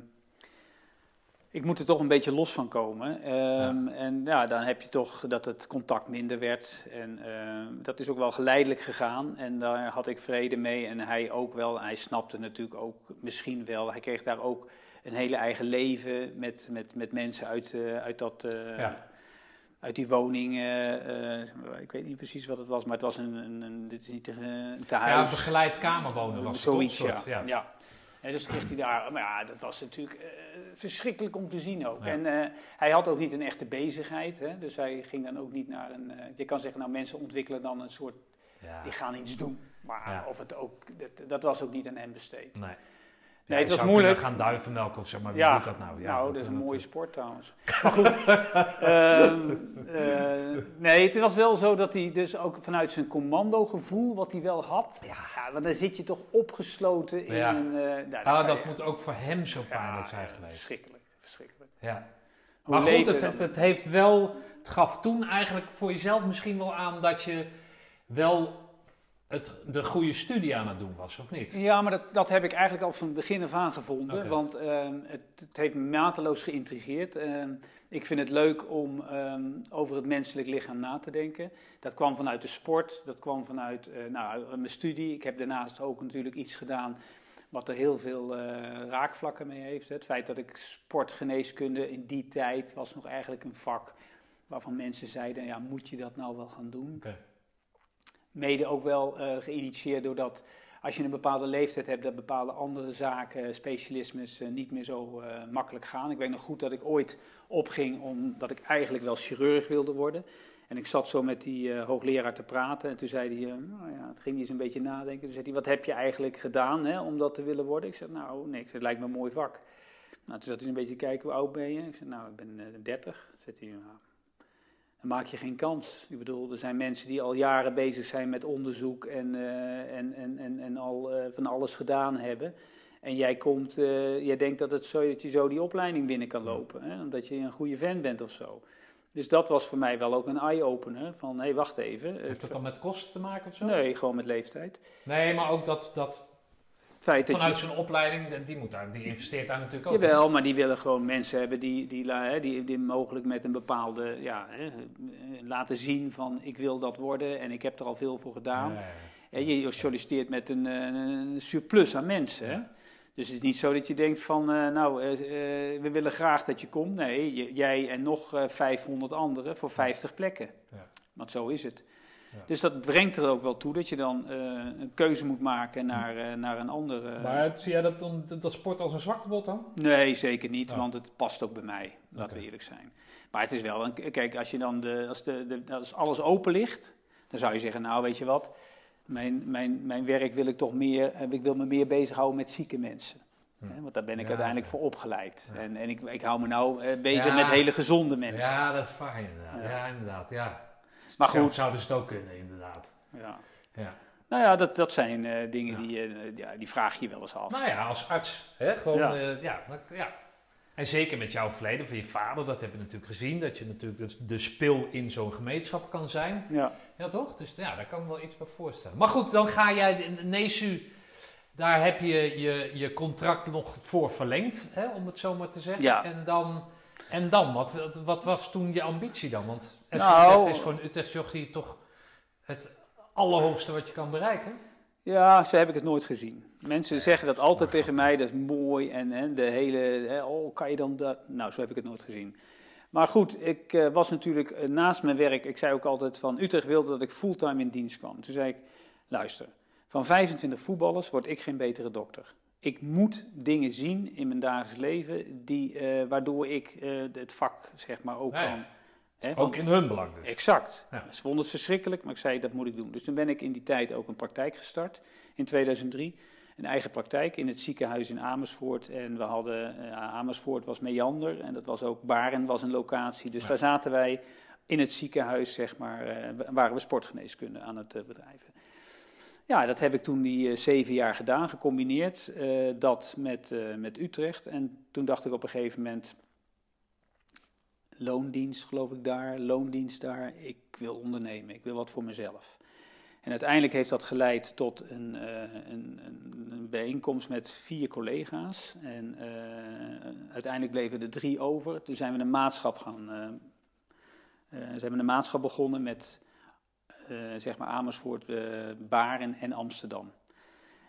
Speaker 2: ik moet er toch een beetje los van komen. Ehm, En ja, dan heb je toch dat het contact minder werd. En ehm, dat is ook wel geleidelijk gegaan. En daar had ik vrede mee. En hij ook wel. Hij snapte natuurlijk ook misschien wel. Hij kreeg daar ook een hele eigen leven met, met, met mensen uit, eh, uit dat.
Speaker 1: Ja.
Speaker 2: Uit die woning, eh, ik weet niet precies wat het was, maar het was een, een, een dit is niet een, een
Speaker 1: Ja,
Speaker 2: tehuis.
Speaker 1: begeleid kamerwonen was het,
Speaker 2: Zoiets,
Speaker 1: toch?
Speaker 2: ja.
Speaker 1: Ja.
Speaker 2: ja. En dus kreeg hij daar, maar ja, dat was natuurlijk eh, verschrikkelijk om te zien ook.
Speaker 1: Ja.
Speaker 2: En eh, hij had ook niet een echte bezigheid, hè? dus hij ging dan ook niet naar een, je kan zeggen, nou mensen ontwikkelen dan een soort,
Speaker 1: Ja.
Speaker 2: die gaan iets doen. Maar
Speaker 1: Ja.
Speaker 2: of het ook, dat, dat was ook niet aan hem besteed.
Speaker 1: Nee.
Speaker 2: Nee,
Speaker 1: Ja,
Speaker 2: het was
Speaker 1: zou
Speaker 2: moeilijk.
Speaker 1: gaan duivenmelken of zo, maar wie
Speaker 2: Ja,
Speaker 1: doet dat nou? Ja,
Speaker 2: nou, dat is een
Speaker 1: dat-
Speaker 2: mooie sport trouwens. Maar goed, ehm, eh, nee, het was wel zo dat hij dus ook vanuit zijn commandogevoel, wat hij wel had, ja. want dan zit je toch opgesloten in
Speaker 1: Ja.
Speaker 2: eh, nou,
Speaker 1: Ah, dat moet ook voor hem zo pijnlijk zijn geweest.
Speaker 2: Verschrikkelijk, verschrikkelijk.
Speaker 1: Ja.
Speaker 2: Hoe
Speaker 1: Maar goed, het, het heeft wel, het gaf toen eigenlijk voor jezelf misschien wel aan dat je wel het, de goede studie aan het doen was, of niet?
Speaker 2: Ja, maar dat, dat heb ik eigenlijk al van het begin af aan gevonden. Want ehm, het, het heeft me mateloos geïntrigeerd. Ehm, ik vind het leuk om ehm, over het menselijk lichaam na te denken. Dat kwam vanuit de sport, dat kwam vanuit eh, nou, mijn studie. Ik heb daarnaast ook natuurlijk iets gedaan wat er heel veel eh, raakvlakken mee heeft. Het feit dat ik sportgeneeskunde in die tijd was nog eigenlijk een vak waarvan mensen zeiden, ja, moet je dat nou wel gaan doen? Mede ook wel eh, geïnitieerd doordat als je een bepaalde leeftijd hebt, dat bepaalde andere zaken, specialismes, eh, niet meer zo eh, makkelijk gaan. Ik weet nog goed dat ik ooit opging omdat ik eigenlijk wel chirurg wilde worden. En ik zat zo met die hoogleraar te praten en toen zei hij, nou ja, het ging hij eens een beetje nadenken. Toen zei hij, wat heb je eigenlijk gedaan hè, om dat te willen worden? Ik zei, nou niks, het lijkt me een mooi vak. Nou, toen zat hij een beetje te kijken, hoe oud ben je? Ik zei, nou ik ben eh, 30. Toen zei hij, nou, dan maak je geen kans. Ik bedoel, er zijn mensen die al jaren bezig zijn met onderzoek en, eh, en, en, en, en al eh, van alles gedaan hebben. En jij komt, eh, jij denkt dat, het zo, dat je zo die opleiding binnen kan lopen, hè? omdat je een goede fan bent of zo. Dus dat was voor mij wel ook een eye-opener, van hé, hey, wacht even.
Speaker 1: Heeft dat dan met kosten te maken of zo?
Speaker 2: Nee, gewoon met leeftijd.
Speaker 1: Nee, maar ook dat, dat
Speaker 2: Feit dat
Speaker 1: vanuit
Speaker 2: je,
Speaker 1: zijn opleiding, die- moet daar, die investeert daar natuurlijk ook in.
Speaker 2: Jawel, maar die willen gewoon mensen hebben die, die, die, die mogelijk met een bepaalde, ja, hè, eh, laten zien van ik wil dat worden en ik heb er al veel voor gedaan.
Speaker 1: Ja, ja,
Speaker 2: Ja, je je solliciteert met een, eh, een surplus aan mensen. Hè?
Speaker 1: Ja.
Speaker 2: Dus het is niet zo dat je denkt van, eh, nou, we willen graag dat je komt. Nee, jij en nog eh, 500 anderen voor 50 plekken.
Speaker 1: Ja.
Speaker 2: Want zo is het.
Speaker 1: Ja.
Speaker 2: Dus dat brengt er ook wel toe dat je dan eh, een keuze moet maken naar, eh, naar een andere...
Speaker 1: Maar zie jij dat, dan, dat sport als een zwaktebod dan?
Speaker 2: Nee, zeker niet,
Speaker 1: Oh.
Speaker 2: want het past ook bij mij, laten we eerlijk zijn. Maar het is wel, een, kijk, als, je dan de, als, de, de, als alles open ligt, dan zou je zeggen, nou weet je wat, mijn, mijn, mijn werk wil ik toch meer, eh, ik wil me meer bezighouden met zieke mensen.
Speaker 1: Hm.
Speaker 2: Want daar ben ik
Speaker 1: Ja,
Speaker 2: uiteindelijk voor opgeleid.
Speaker 1: Ja.
Speaker 2: En, en ik, ik hou me nou eh, bezig
Speaker 1: Ja.
Speaker 2: met hele gezonde mensen.
Speaker 1: Ja, dat is inderdaad.
Speaker 2: Ja.
Speaker 1: Ja, inderdaad, ja.
Speaker 2: Maar goed.
Speaker 1: zouden ze het ook kunnen, inderdaad.
Speaker 2: Ja.
Speaker 1: Ja.
Speaker 2: Nou ja, dat, dat zijn eh, dingen
Speaker 1: Ja.
Speaker 2: die, eh, ja, die vraag je wel eens af.
Speaker 1: Nou ja, als arts, hè, gewoon,
Speaker 2: Ja.
Speaker 1: ja. ja. En zeker met jouw verleden van je vader, dat hebben we natuurlijk gezien, dat je natuurlijk de, de spil in zo'n gemeenschap kan zijn.
Speaker 2: Ja.
Speaker 1: Ja, toch? Dus ja, daar kan ik me wel iets bij voorstellen. Maar goed, dan ga jij in NESU, daar heb je je, je contract nog voor verlengd, hè, om het zo maar te zeggen.
Speaker 2: Ja.
Speaker 1: En dan, en dan wat, wat, was toen je ambitie dan? Want
Speaker 2: Nou-
Speaker 1: Utrecht is voor een Utrecht jochie toch het allerhoogste wat je kan bereiken.
Speaker 2: Ja, zo heb ik het nooit gezien. Mensen zeggen dat altijd tegen mij, dat is mooi en hè, de hele, hè, oh, kan je dan dat? Nou, zo heb ik het nooit gezien. Maar goed, ik eh, was natuurlijk eh, naast mijn werk, ik zei ook altijd van Utrecht wilde dat ik fulltime in dienst kwam. Toen zei ik, luister, van 25 voetballers word ik geen betere dokter. Ik moet dingen zien in mijn dagelijks leven die, eh, waardoor ik het vak zeg maar ook kan. Hè,
Speaker 1: Ook
Speaker 2: want-
Speaker 1: in hun belang dus.
Speaker 2: Exact.
Speaker 1: Ja.
Speaker 2: Ze vonden het verschrikkelijk, maar ik zei dat moet ik doen. Dus toen ben ik in die tijd ook een praktijk gestart in 2003. Een eigen praktijk in het ziekenhuis in Amersfoort. En we hadden, eh, Amersfoort was Meander en dat was ook Baren was een locatie. Dus
Speaker 1: Ja.
Speaker 2: daar zaten wij in het ziekenhuis, zeg maar, eh, waren we sportgeneeskunde aan het eh, bedrijven. Ja, dat heb ik toen die zeven jaar gedaan, gecombineerd. dat met, met Utrecht. En toen dacht ik op een gegeven moment, loondienst geloof ik daar, loondienst daar. Ik wil ondernemen, ik wil wat voor mezelf. En uiteindelijk heeft dat geleid tot een, eh, een, een, een bijeenkomst met vier collega's. En eh, uiteindelijk bleven er drie over. Toen zijn we een maatschap gaan. ze hebben een maatschap begonnen met zeg maar Amersfoort, Baren en Amsterdam.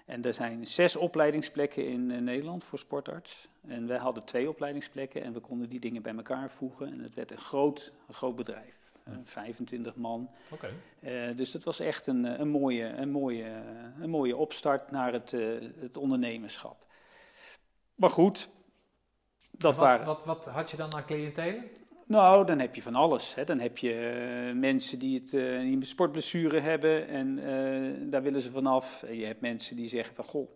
Speaker 2: En er zijn zes opleidingsplekken in eh, Nederland voor sportarts. En wij hadden twee opleidingsplekken en we konden die dingen bij elkaar voegen. En het werd een groot, een groot bedrijf. Eh, 25 man.
Speaker 1: Oké.
Speaker 2: Eh, dus dat was echt een, een, mooie, een, mooie, een mooie opstart naar het, het ondernemerschap. Maar goed, dat
Speaker 1: wat,
Speaker 2: waren.
Speaker 1: Wat, wat had je dan aan cliëntelen?
Speaker 2: Nou, dan heb je van alles. Hè. Dan heb je eh, mensen die, het, eh, die een sportblessure hebben en eh, daar willen ze vanaf. En je hebt mensen die zeggen van, goh,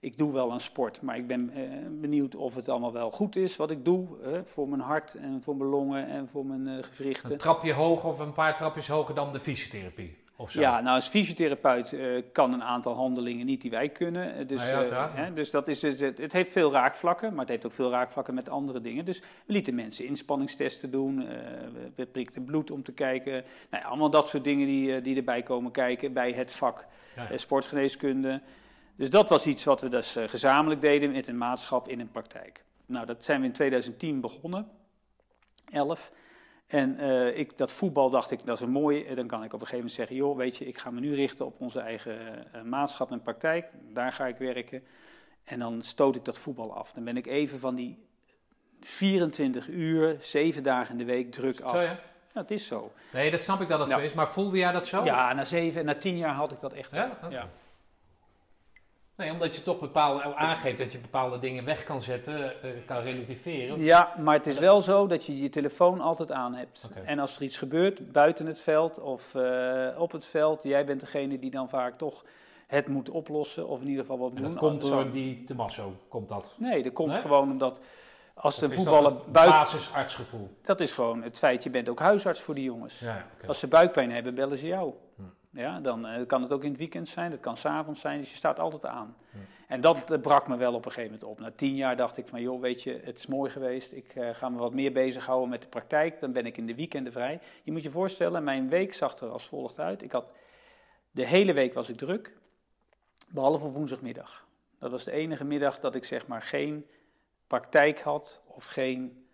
Speaker 2: ik doe wel aan sport, maar ik ben benieuwd of het allemaal wel goed is wat ik doe. voor mijn hart en voor mijn longen en voor mijn gewrichten.
Speaker 1: Een trapje hoger of een paar trapjes hoger dan de fysiotherapie? Of zo?
Speaker 2: Ja, nou als fysiotherapeut eh, kan een aantal handelingen niet die wij kunnen. Eh, Dus,
Speaker 1: Nou ja,
Speaker 2: eh, hè, dus dat is, het, het het heeft veel raakvlakken, maar het heeft ook veel raakvlakken met andere dingen. Dus we lieten mensen inspanningstesten doen, we, we prikten bloed om te kijken. Nou ja, allemaal dat soort dingen die, die erbij komen kijken bij het vak
Speaker 1: Ja,
Speaker 2: sportgeneeskunde. Dus dat was iets wat we dus gezamenlijk deden met een maatschap in een praktijk. Nou, dat zijn we in 2010 begonnen, 11. En eh, ik, dat voetbal dacht ik, dat is een mooi. En dan kan ik op een gegeven moment zeggen, joh, weet je, ik ga me nu richten op onze eigen maatschap en praktijk. Daar ga ik werken. En dan stoot ik dat voetbal af. Dan ben ik even van die 24 uur, 7 dagen in de week druk af.
Speaker 1: Zo ja?
Speaker 2: Het is zo.
Speaker 1: Nee, dat snap ik dat het
Speaker 2: Ja.
Speaker 1: zo is. Maar voelde jij dat zo?
Speaker 2: Ja, na 7, na 10 jaar had ik dat echt.
Speaker 1: Ja? Oké.
Speaker 2: Ja.
Speaker 1: Nee, omdat je toch bepaalde, aangeeft dat je bepaalde dingen weg kan zetten, eh, kan relativeren.
Speaker 2: Ja, maar het is wel zo dat je je telefoon altijd aan hebt. En als er iets gebeurt buiten het veld of eh, op het veld, jij bent degene die dan vaak toch het moet oplossen of in ieder geval wat
Speaker 1: En
Speaker 2: moet
Speaker 1: dat
Speaker 2: doen.
Speaker 1: komt
Speaker 2: Zo-
Speaker 1: door die Tommaso, komt dat.
Speaker 2: Nee, dat komt
Speaker 1: Nee?
Speaker 2: gewoon omdat als
Speaker 1: is
Speaker 2: voetballer buiten...
Speaker 1: basisartsgevoel.
Speaker 2: Dat is gewoon het feit, je bent ook huisarts voor die jongens.
Speaker 1: Ja.
Speaker 2: Als ze buikpijn hebben, bellen ze jou.
Speaker 1: Hm.
Speaker 2: Ja, dan eh, kan het ook in het weekend zijn, dat kan s'avonds zijn, dus je staat altijd aan. En dat eh, brak me wel op een gegeven moment op. Na tien jaar dacht ik van, joh, weet je, het is mooi geweest. Ik eh, ga me wat meer bezighouden met de praktijk. Dan ben ik in de weekenden vrij. Je moet je voorstellen, mijn week zag er als volgt uit. Ik had, de hele week was ik druk, behalve op woensdagmiddag. Dat was de enige middag dat ik zeg maar geen praktijk had of geen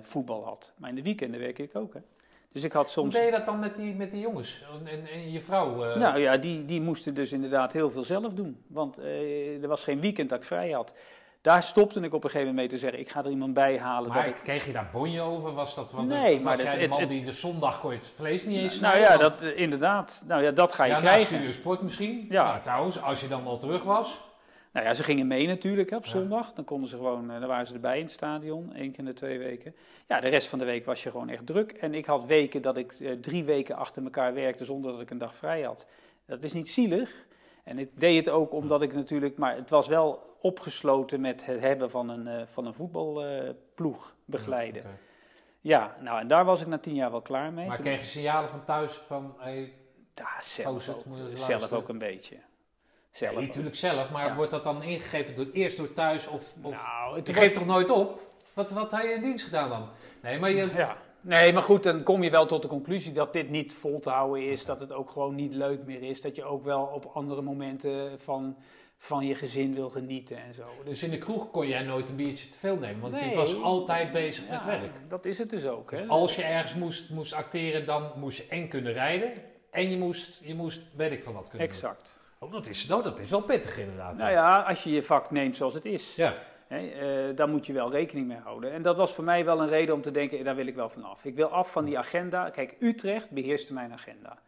Speaker 2: voetbal had. Maar in de weekenden werk ik ook, hè. Dus ik had
Speaker 1: Hoe
Speaker 2: soms...
Speaker 1: deed je dat dan met die, met die jongens en, en je vrouw? eh?
Speaker 2: Nou ja, die, die moesten dus inderdaad heel veel zelf doen. Want eh, er was geen weekend dat ik vrij had. Daar stopte ik op een gegeven moment mee te zeggen, ik ga er iemand bij halen.
Speaker 1: maar
Speaker 2: dat ik,
Speaker 1: kreeg je daar bonje over? Was dat, want
Speaker 2: Nee,
Speaker 1: was
Speaker 2: maar
Speaker 1: jij
Speaker 2: het-
Speaker 1: de man
Speaker 2: het-
Speaker 1: die de zondag kon je het vlees niet eens
Speaker 2: nou ja, dat, eh, inderdaad. Nou ja, dat ga je
Speaker 1: ja, na
Speaker 2: krijgen.
Speaker 1: Studio Sport misschien.
Speaker 2: Ja.
Speaker 1: Nou, trouwens, als je dan al terug was.
Speaker 2: Nou ja, ze gingen mee natuurlijk hè, op zondag. Dan konden ze gewoon, eh, dan waren ze erbij in het stadion, één keer in de twee weken. Ja, de rest van de week was je gewoon echt druk. En ik had weken dat ik eh, drie weken achter elkaar werkte zonder dat ik een dag vrij had. Dat is niet zielig. En ik deed het ook omdat ik natuurlijk, maar het was wel opgesloten met het hebben van een, eh, van een voetbalploeg begeleiden.
Speaker 1: Ja,
Speaker 2: nou en daar was ik na tien jaar wel klaar mee.
Speaker 1: Maar
Speaker 2: Toen-
Speaker 1: kreeg je signalen van thuis van... Hey,
Speaker 2: Ja, zelf, ook een beetje. Zelf
Speaker 1: nee, natuurlijk zelf, maar
Speaker 2: Ja.
Speaker 1: wordt dat dan ingegeven door, eerst door thuis of... of
Speaker 2: Nou, het
Speaker 1: je
Speaker 2: wordt-
Speaker 1: geeft toch nooit op? Wat, wat had je in dienst gedaan dan? Nee, maar je...
Speaker 2: Ja. Nee, maar goed, dan kom je wel tot de conclusie dat dit niet vol te houden is. Dat het ook gewoon niet leuk meer is. Dat je ook wel op andere momenten van, van je gezin wil genieten en zo.
Speaker 1: Dus in de kroeg kon jij nooit een biertje te veel nemen, want je was altijd bezig met werk.
Speaker 2: Dat is het dus ook. Hè?
Speaker 1: Dus als je ergens moest, moest acteren, dan moest je en kunnen rijden en je moest, je moest weet ik van wat kunnen doen.
Speaker 2: Exact.
Speaker 1: Oh, dat, is, oh, dat is wel pittig inderdaad.
Speaker 2: Nou ja, als je je vak neemt zoals het is,
Speaker 1: Ja.
Speaker 2: hè, eh, daar moet je wel rekening mee houden. En dat was voor mij wel een reden om te denken, eh, daar wil ik wel van af. Ik wil af van die agenda. Kijk, Utrecht beheerste mijn agenda.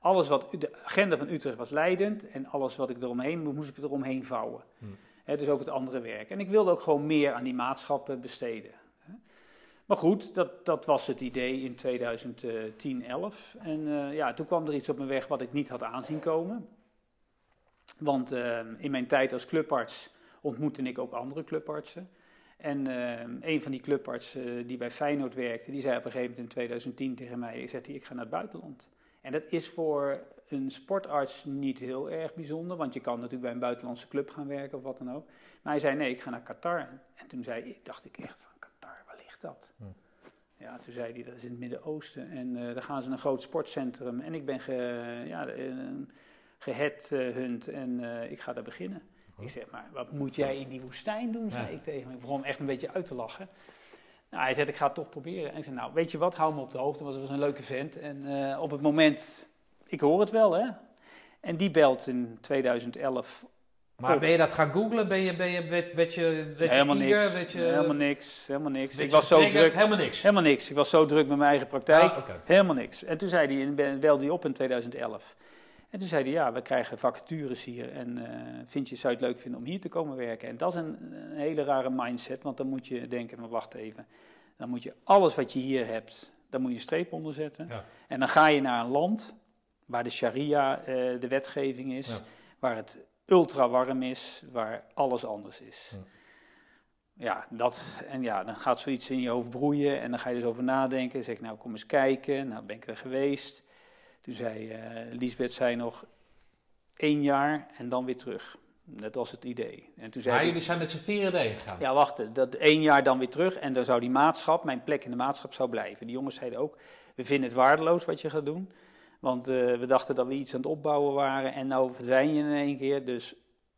Speaker 2: Alles wat, de agenda van Utrecht was leidend en alles wat ik eromheen moest ik eromheen vouwen.
Speaker 1: Hm.
Speaker 2: Hè, dus ook het andere werk. En ik wilde ook gewoon meer aan die maatschappen besteden. Maar goed, dat, dat was het idee in 2010, 11. En eh, ja, toen kwam er iets op mijn weg wat ik niet had aanzien komen. Want eh, in mijn tijd als clubarts ontmoette ik ook andere clubartsen. En eh, een van die clubartsen eh, die bij Feyenoord werkte, die zei op een gegeven moment in 2010 tegen mij, zegt hij, ik ga naar het buitenland. En dat is voor een sportarts niet heel erg bijzonder, want je kan natuurlijk bij een buitenlandse club gaan werken of wat dan ook. Maar hij zei, nee, ik ga naar Qatar. En toen zei ik, dacht ik echt van, Qatar, waar ligt dat?
Speaker 1: Hm.
Speaker 2: Ja, toen zei hij, dat is in het Midden-Oosten. En eh daar gaan ze een groot sportcentrum. En ik ben ge, ja, eh, geheadhunt en eh, ik ga daar beginnen. Ik zeg, maar wat moet jij in die woestijn doen, zei
Speaker 1: Ja.
Speaker 2: ik tegen hem. Ik begon echt een beetje uit te lachen. Nou, hij zei, ik ga het toch proberen. En ik zei, nou, weet je wat, hou me op de hoogte, want het was een leuke vent. En eh, op het moment, ik hoor het wel, hè. En die belt in 2011
Speaker 1: Maar ben je dat gaan googlen? Ben je, ben je, werd, werd je, werd
Speaker 2: helemaal
Speaker 1: je eager?
Speaker 2: niks,
Speaker 1: Werd je,
Speaker 2: helemaal niks, helemaal niks. Ik was zo druk,
Speaker 1: Helemaal niks.
Speaker 2: helemaal niks. Ik was zo druk met mijn eigen praktijk.
Speaker 1: Ah.
Speaker 2: Helemaal niks. En toen zei hij, belde hij op in 2011. En toen zei hij, ja, we krijgen vacatures hier en eh, vind je, zou je het leuk vinden om hier te komen werken? En dat is een, een hele rare mindset, want dan moet je denken, maar wacht even. Dan moet je alles wat je hier hebt, daar moet je een streep onder zetten.
Speaker 1: Ja.
Speaker 2: En dan ga je naar een land waar de sharia eh, de wetgeving is,
Speaker 1: Ja.
Speaker 2: waar het ultra warm is, waar alles anders is.
Speaker 1: Ja.
Speaker 2: Ja, dat, en ja, dan gaat zoiets in je hoofd broeien en dan ga je dus over nadenken. Zeg nou kom eens kijken, nou ben ik er geweest. Toen zei eh Liesbeth, zei nog één jaar en dan weer terug. Dat was het idee. En toen zei
Speaker 1: Maar
Speaker 2: ik,
Speaker 1: jullie zijn met z'n vieren erheen gegaan.
Speaker 2: ja, wacht, dat één jaar dan weer terug en dan zou die maatschap, mijn plek in de maatschap zou blijven. Die jongens zeiden ook, we vinden het waardeloos wat je gaat doen. Want eh, we dachten dat we iets aan het opbouwen waren en nou verdwijn je in één keer. Dus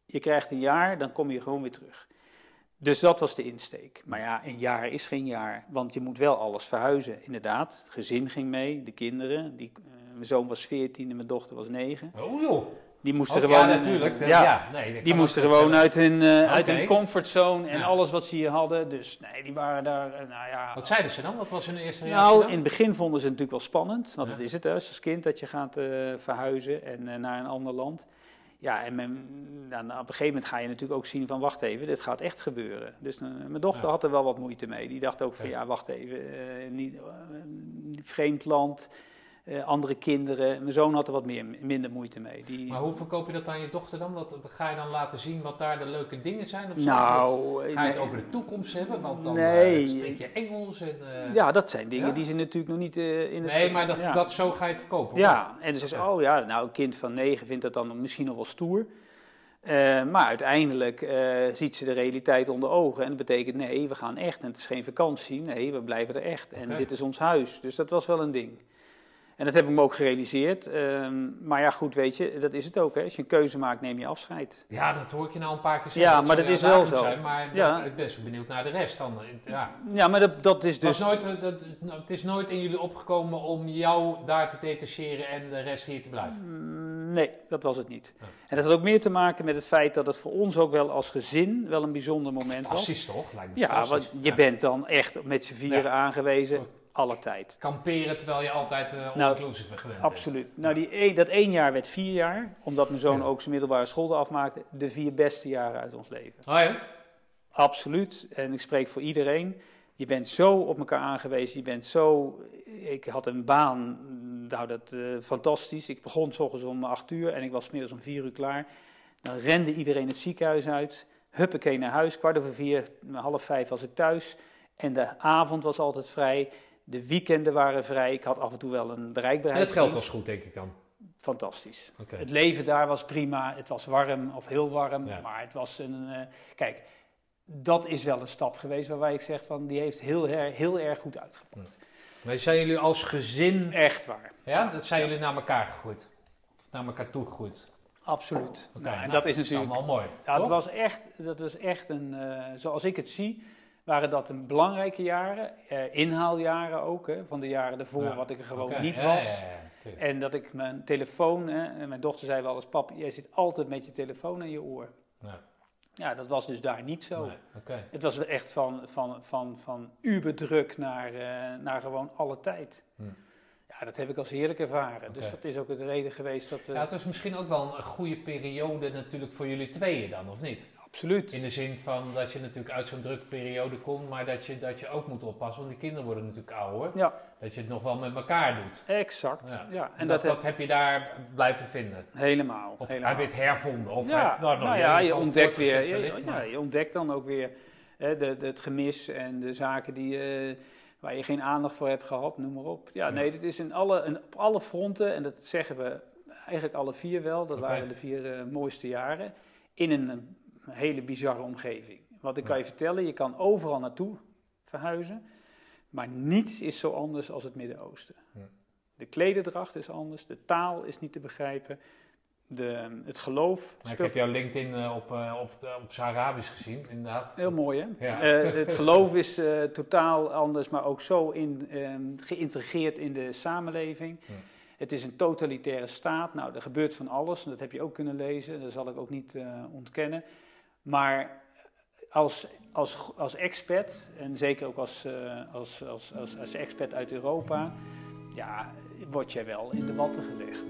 Speaker 2: je krijgt een jaar, dan kom je gewoon weer terug. Dus dat was de insteek. Maar ja, een jaar is geen jaar, want je moet wel alles verhuizen. Inderdaad, het gezin ging mee, de kinderen. Die, eh, mijn zoon was 14 en mijn dochter was 9.
Speaker 1: Oh joh.
Speaker 2: Die moesten
Speaker 1: Oh,
Speaker 2: gewoon...
Speaker 1: ja, natuurlijk.
Speaker 2: ja,
Speaker 1: Ja, nee,
Speaker 2: die moesten gewoon uit hun, eh, uit hun comfortzone en
Speaker 1: Ja.
Speaker 2: alles wat ze hier hadden. Dus nee, die waren daar, eh, nou ja...
Speaker 1: Wat zeiden ze dan? Wat was hun eerste reactie
Speaker 2: Nou,
Speaker 1: dan?
Speaker 2: in het begin vonden ze het natuurlijk wel spannend. Want dat is het hè, als kind dat je gaat eh, verhuizen en naar een ander land. Ja, en men, nou, op een gegeven moment ga je natuurlijk ook zien van wacht even, dit gaat echt gebeuren. Dus mijn dochter had er wel wat moeite mee. Die dacht ook van
Speaker 1: Ja.
Speaker 2: wacht even, niet, vreemd land, eh, andere kinderen. Mijn zoon had er wat meer, minder moeite mee. Die,
Speaker 1: Maar hoe verkoop je dat aan je dochter dan? Dat, dat ga je dan laten zien wat daar de leuke dingen zijn? Of zo?
Speaker 2: nou, eh,
Speaker 1: ga je het over de toekomst hebben? Want dan
Speaker 2: Nee.
Speaker 1: eh, spreek je Engels en...
Speaker 2: Ja, dat zijn dingen
Speaker 1: Ja?
Speaker 2: die ze natuurlijk nog niet in het...
Speaker 1: nee, maar dat,
Speaker 2: ja.
Speaker 1: dat zo ga je het verkopen.
Speaker 2: Ja, en dus is
Speaker 1: Ja.
Speaker 2: oh ja, nou, een kind van negen vindt dat dan misschien nog wel stoer. Maar uiteindelijk ziet ze de realiteit onder ogen. En dat betekent, nee, we gaan echt. En het is geen vakantie. Nee, we blijven er echt. En dit is ons huis. Dus dat was wel een ding. En dat heb ik me ook gerealiseerd. Ehm, maar ja, goed, weet je, dat is het ook. Hè. Als je een keuze maakt, neem je afscheid.
Speaker 1: Ja, dat hoor ik je nou een paar keer zeggen.
Speaker 2: Ja,
Speaker 1: ze
Speaker 2: maar dat is wel zo.
Speaker 1: Zijn, maar
Speaker 2: Ja.
Speaker 1: dat- ik ben zo benieuwd naar de rest dan. Ja.
Speaker 2: Ja, maar dat, dat is
Speaker 1: Het, was
Speaker 2: dus...
Speaker 1: nooit, eh, dat, het is nooit in jullie opgekomen om jou daar te detacheren en de rest hier te blijven.
Speaker 2: Mm, Nee, dat was het niet.
Speaker 1: Ja.
Speaker 2: En dat had ook meer te maken met het feit dat het voor ons ook wel als gezin wel een bijzonder moment was.
Speaker 1: Fantastisch toch? Lijkt me
Speaker 2: Ja, want je
Speaker 1: Ja.
Speaker 2: bent dan echt met z'n vieren aangewezen. Alle tijd.
Speaker 1: Kamperen terwijl je altijd eh
Speaker 2: Nou,
Speaker 1: all-inclusive bent.
Speaker 2: Absoluut. Nou, die, een- dat één jaar werd vier jaar, omdat mijn zoon
Speaker 1: Ja.
Speaker 2: ook zijn middelbare school afmaakte. De vier beste jaren uit ons leven.
Speaker 1: Oh ja?
Speaker 2: Absoluut. En ik spreek voor iedereen. Je bent zo op elkaar aangewezen. Je bent zo. Ik had een baan. Nou, dat eh, fantastisch. Ik begon s ochtends om acht uur en ik was middags om vier uur klaar. Dan rende iedereen het ziekenhuis uit. Huppakee naar huis. Kwart over vier, half vijf was ik thuis. En de avond was altijd vrij. De weekenden waren vrij. Ik had af en toe wel een
Speaker 1: En
Speaker 2: bereikbaarheid.
Speaker 1: het geld was goed, denk ik dan.
Speaker 2: Fantastisch. Het leven daar was prima. Het was warm of heel warm.
Speaker 1: Ja.
Speaker 2: Maar het was een. eh, kijk, dat is wel een stap geweest waarbij ik zeg van die heeft heel, her- heel erg goed uitgepakt.
Speaker 1: Maar zijn jullie als gezin,
Speaker 2: Echt waar.
Speaker 1: ja, dat zijn jullie naar elkaar gegroeid? Of naar elkaar toe gegroeid?
Speaker 2: Absoluut.
Speaker 1: Oké,
Speaker 2: Nou, en
Speaker 1: nou,
Speaker 2: dat is natuurlijk.
Speaker 1: allemaal mooi.
Speaker 2: Ja, het was echt, dat was echt een. eh, zoals ik het zie, waren dat een belangrijke jaren. eh, inhaaljaren ook, hè, van de jaren ervoor,
Speaker 1: Ja.
Speaker 2: wat ik er gewoon niet was.
Speaker 1: ja, ja, tuurlijk.
Speaker 2: En dat ik mijn telefoon, hè, en mijn dochter zei wel eens: Pap, jij zit altijd met je telefoon aan je oor.
Speaker 1: Ja.
Speaker 2: Ja, dat was dus daar niet zo.
Speaker 1: Nee.
Speaker 2: Het was echt van, van, van, van uberdruk naar, eh, naar gewoon alle tijd.
Speaker 1: Hm.
Speaker 2: Ja, dat heb ik als heerlijk ervaren. Dus dat is ook de reden geweest dat... eh,
Speaker 1: Ja, het was misschien ook wel een goede periode natuurlijk voor jullie tweeën dan, of niet?
Speaker 2: Absoluut.
Speaker 1: In de zin van dat je natuurlijk uit zo'n drukke periode komt, maar dat je, dat je ook moet oppassen, want die kinderen worden natuurlijk ouder.
Speaker 2: Ja,
Speaker 1: Dat je het nog wel met elkaar doet.
Speaker 2: exact.
Speaker 1: Ja.
Speaker 2: Ja.
Speaker 1: En
Speaker 2: En
Speaker 1: dat,
Speaker 2: dat,
Speaker 1: dat heb je daar blijven vinden.
Speaker 2: helemaal.
Speaker 1: Of
Speaker 2: helemaal.
Speaker 1: heb je het hervonden? Of
Speaker 2: ja,
Speaker 1: heb- nou,
Speaker 2: nou,
Speaker 1: in
Speaker 2: ja, je ontdekt weer,
Speaker 1: voortgezet
Speaker 2: je,
Speaker 1: wellicht,
Speaker 2: ja, je ontdekt dan ook weer hè, de, de, het gemis en de zaken die, eh, waar je geen aandacht voor hebt gehad, noem maar op. Ja, nee, dit is in alle, in, op alle fronten, en dat zeggen we eigenlijk alle vier wel, dat waren de vier eh, mooiste jaren, in een, een hele bizarre omgeving. Want ik kan je vertellen, je kan overal naartoe verhuizen, maar niets is zo anders als het Midden-Oosten. De klederdracht is anders, de taal is niet te begrijpen. de, het geloof.
Speaker 1: Ik heb jouw LinkedIn eh, op, eh, op, op zijn Arabisch gezien, inderdaad.
Speaker 2: Heel mooi, hè?
Speaker 1: Ja.
Speaker 2: Eh, het geloof is eh, totaal anders, maar ook zo in, ehm, geïntegreerd in de samenleving. Het is een totalitaire staat. Nou, er gebeurt van alles, en dat heb je ook kunnen lezen. Dat zal ik ook niet eh, ontkennen. Maar als, als, als expat, en zeker ook als, eh, als, als, als, als expat uit Europa, ja, word jij wel in de watten gelegd.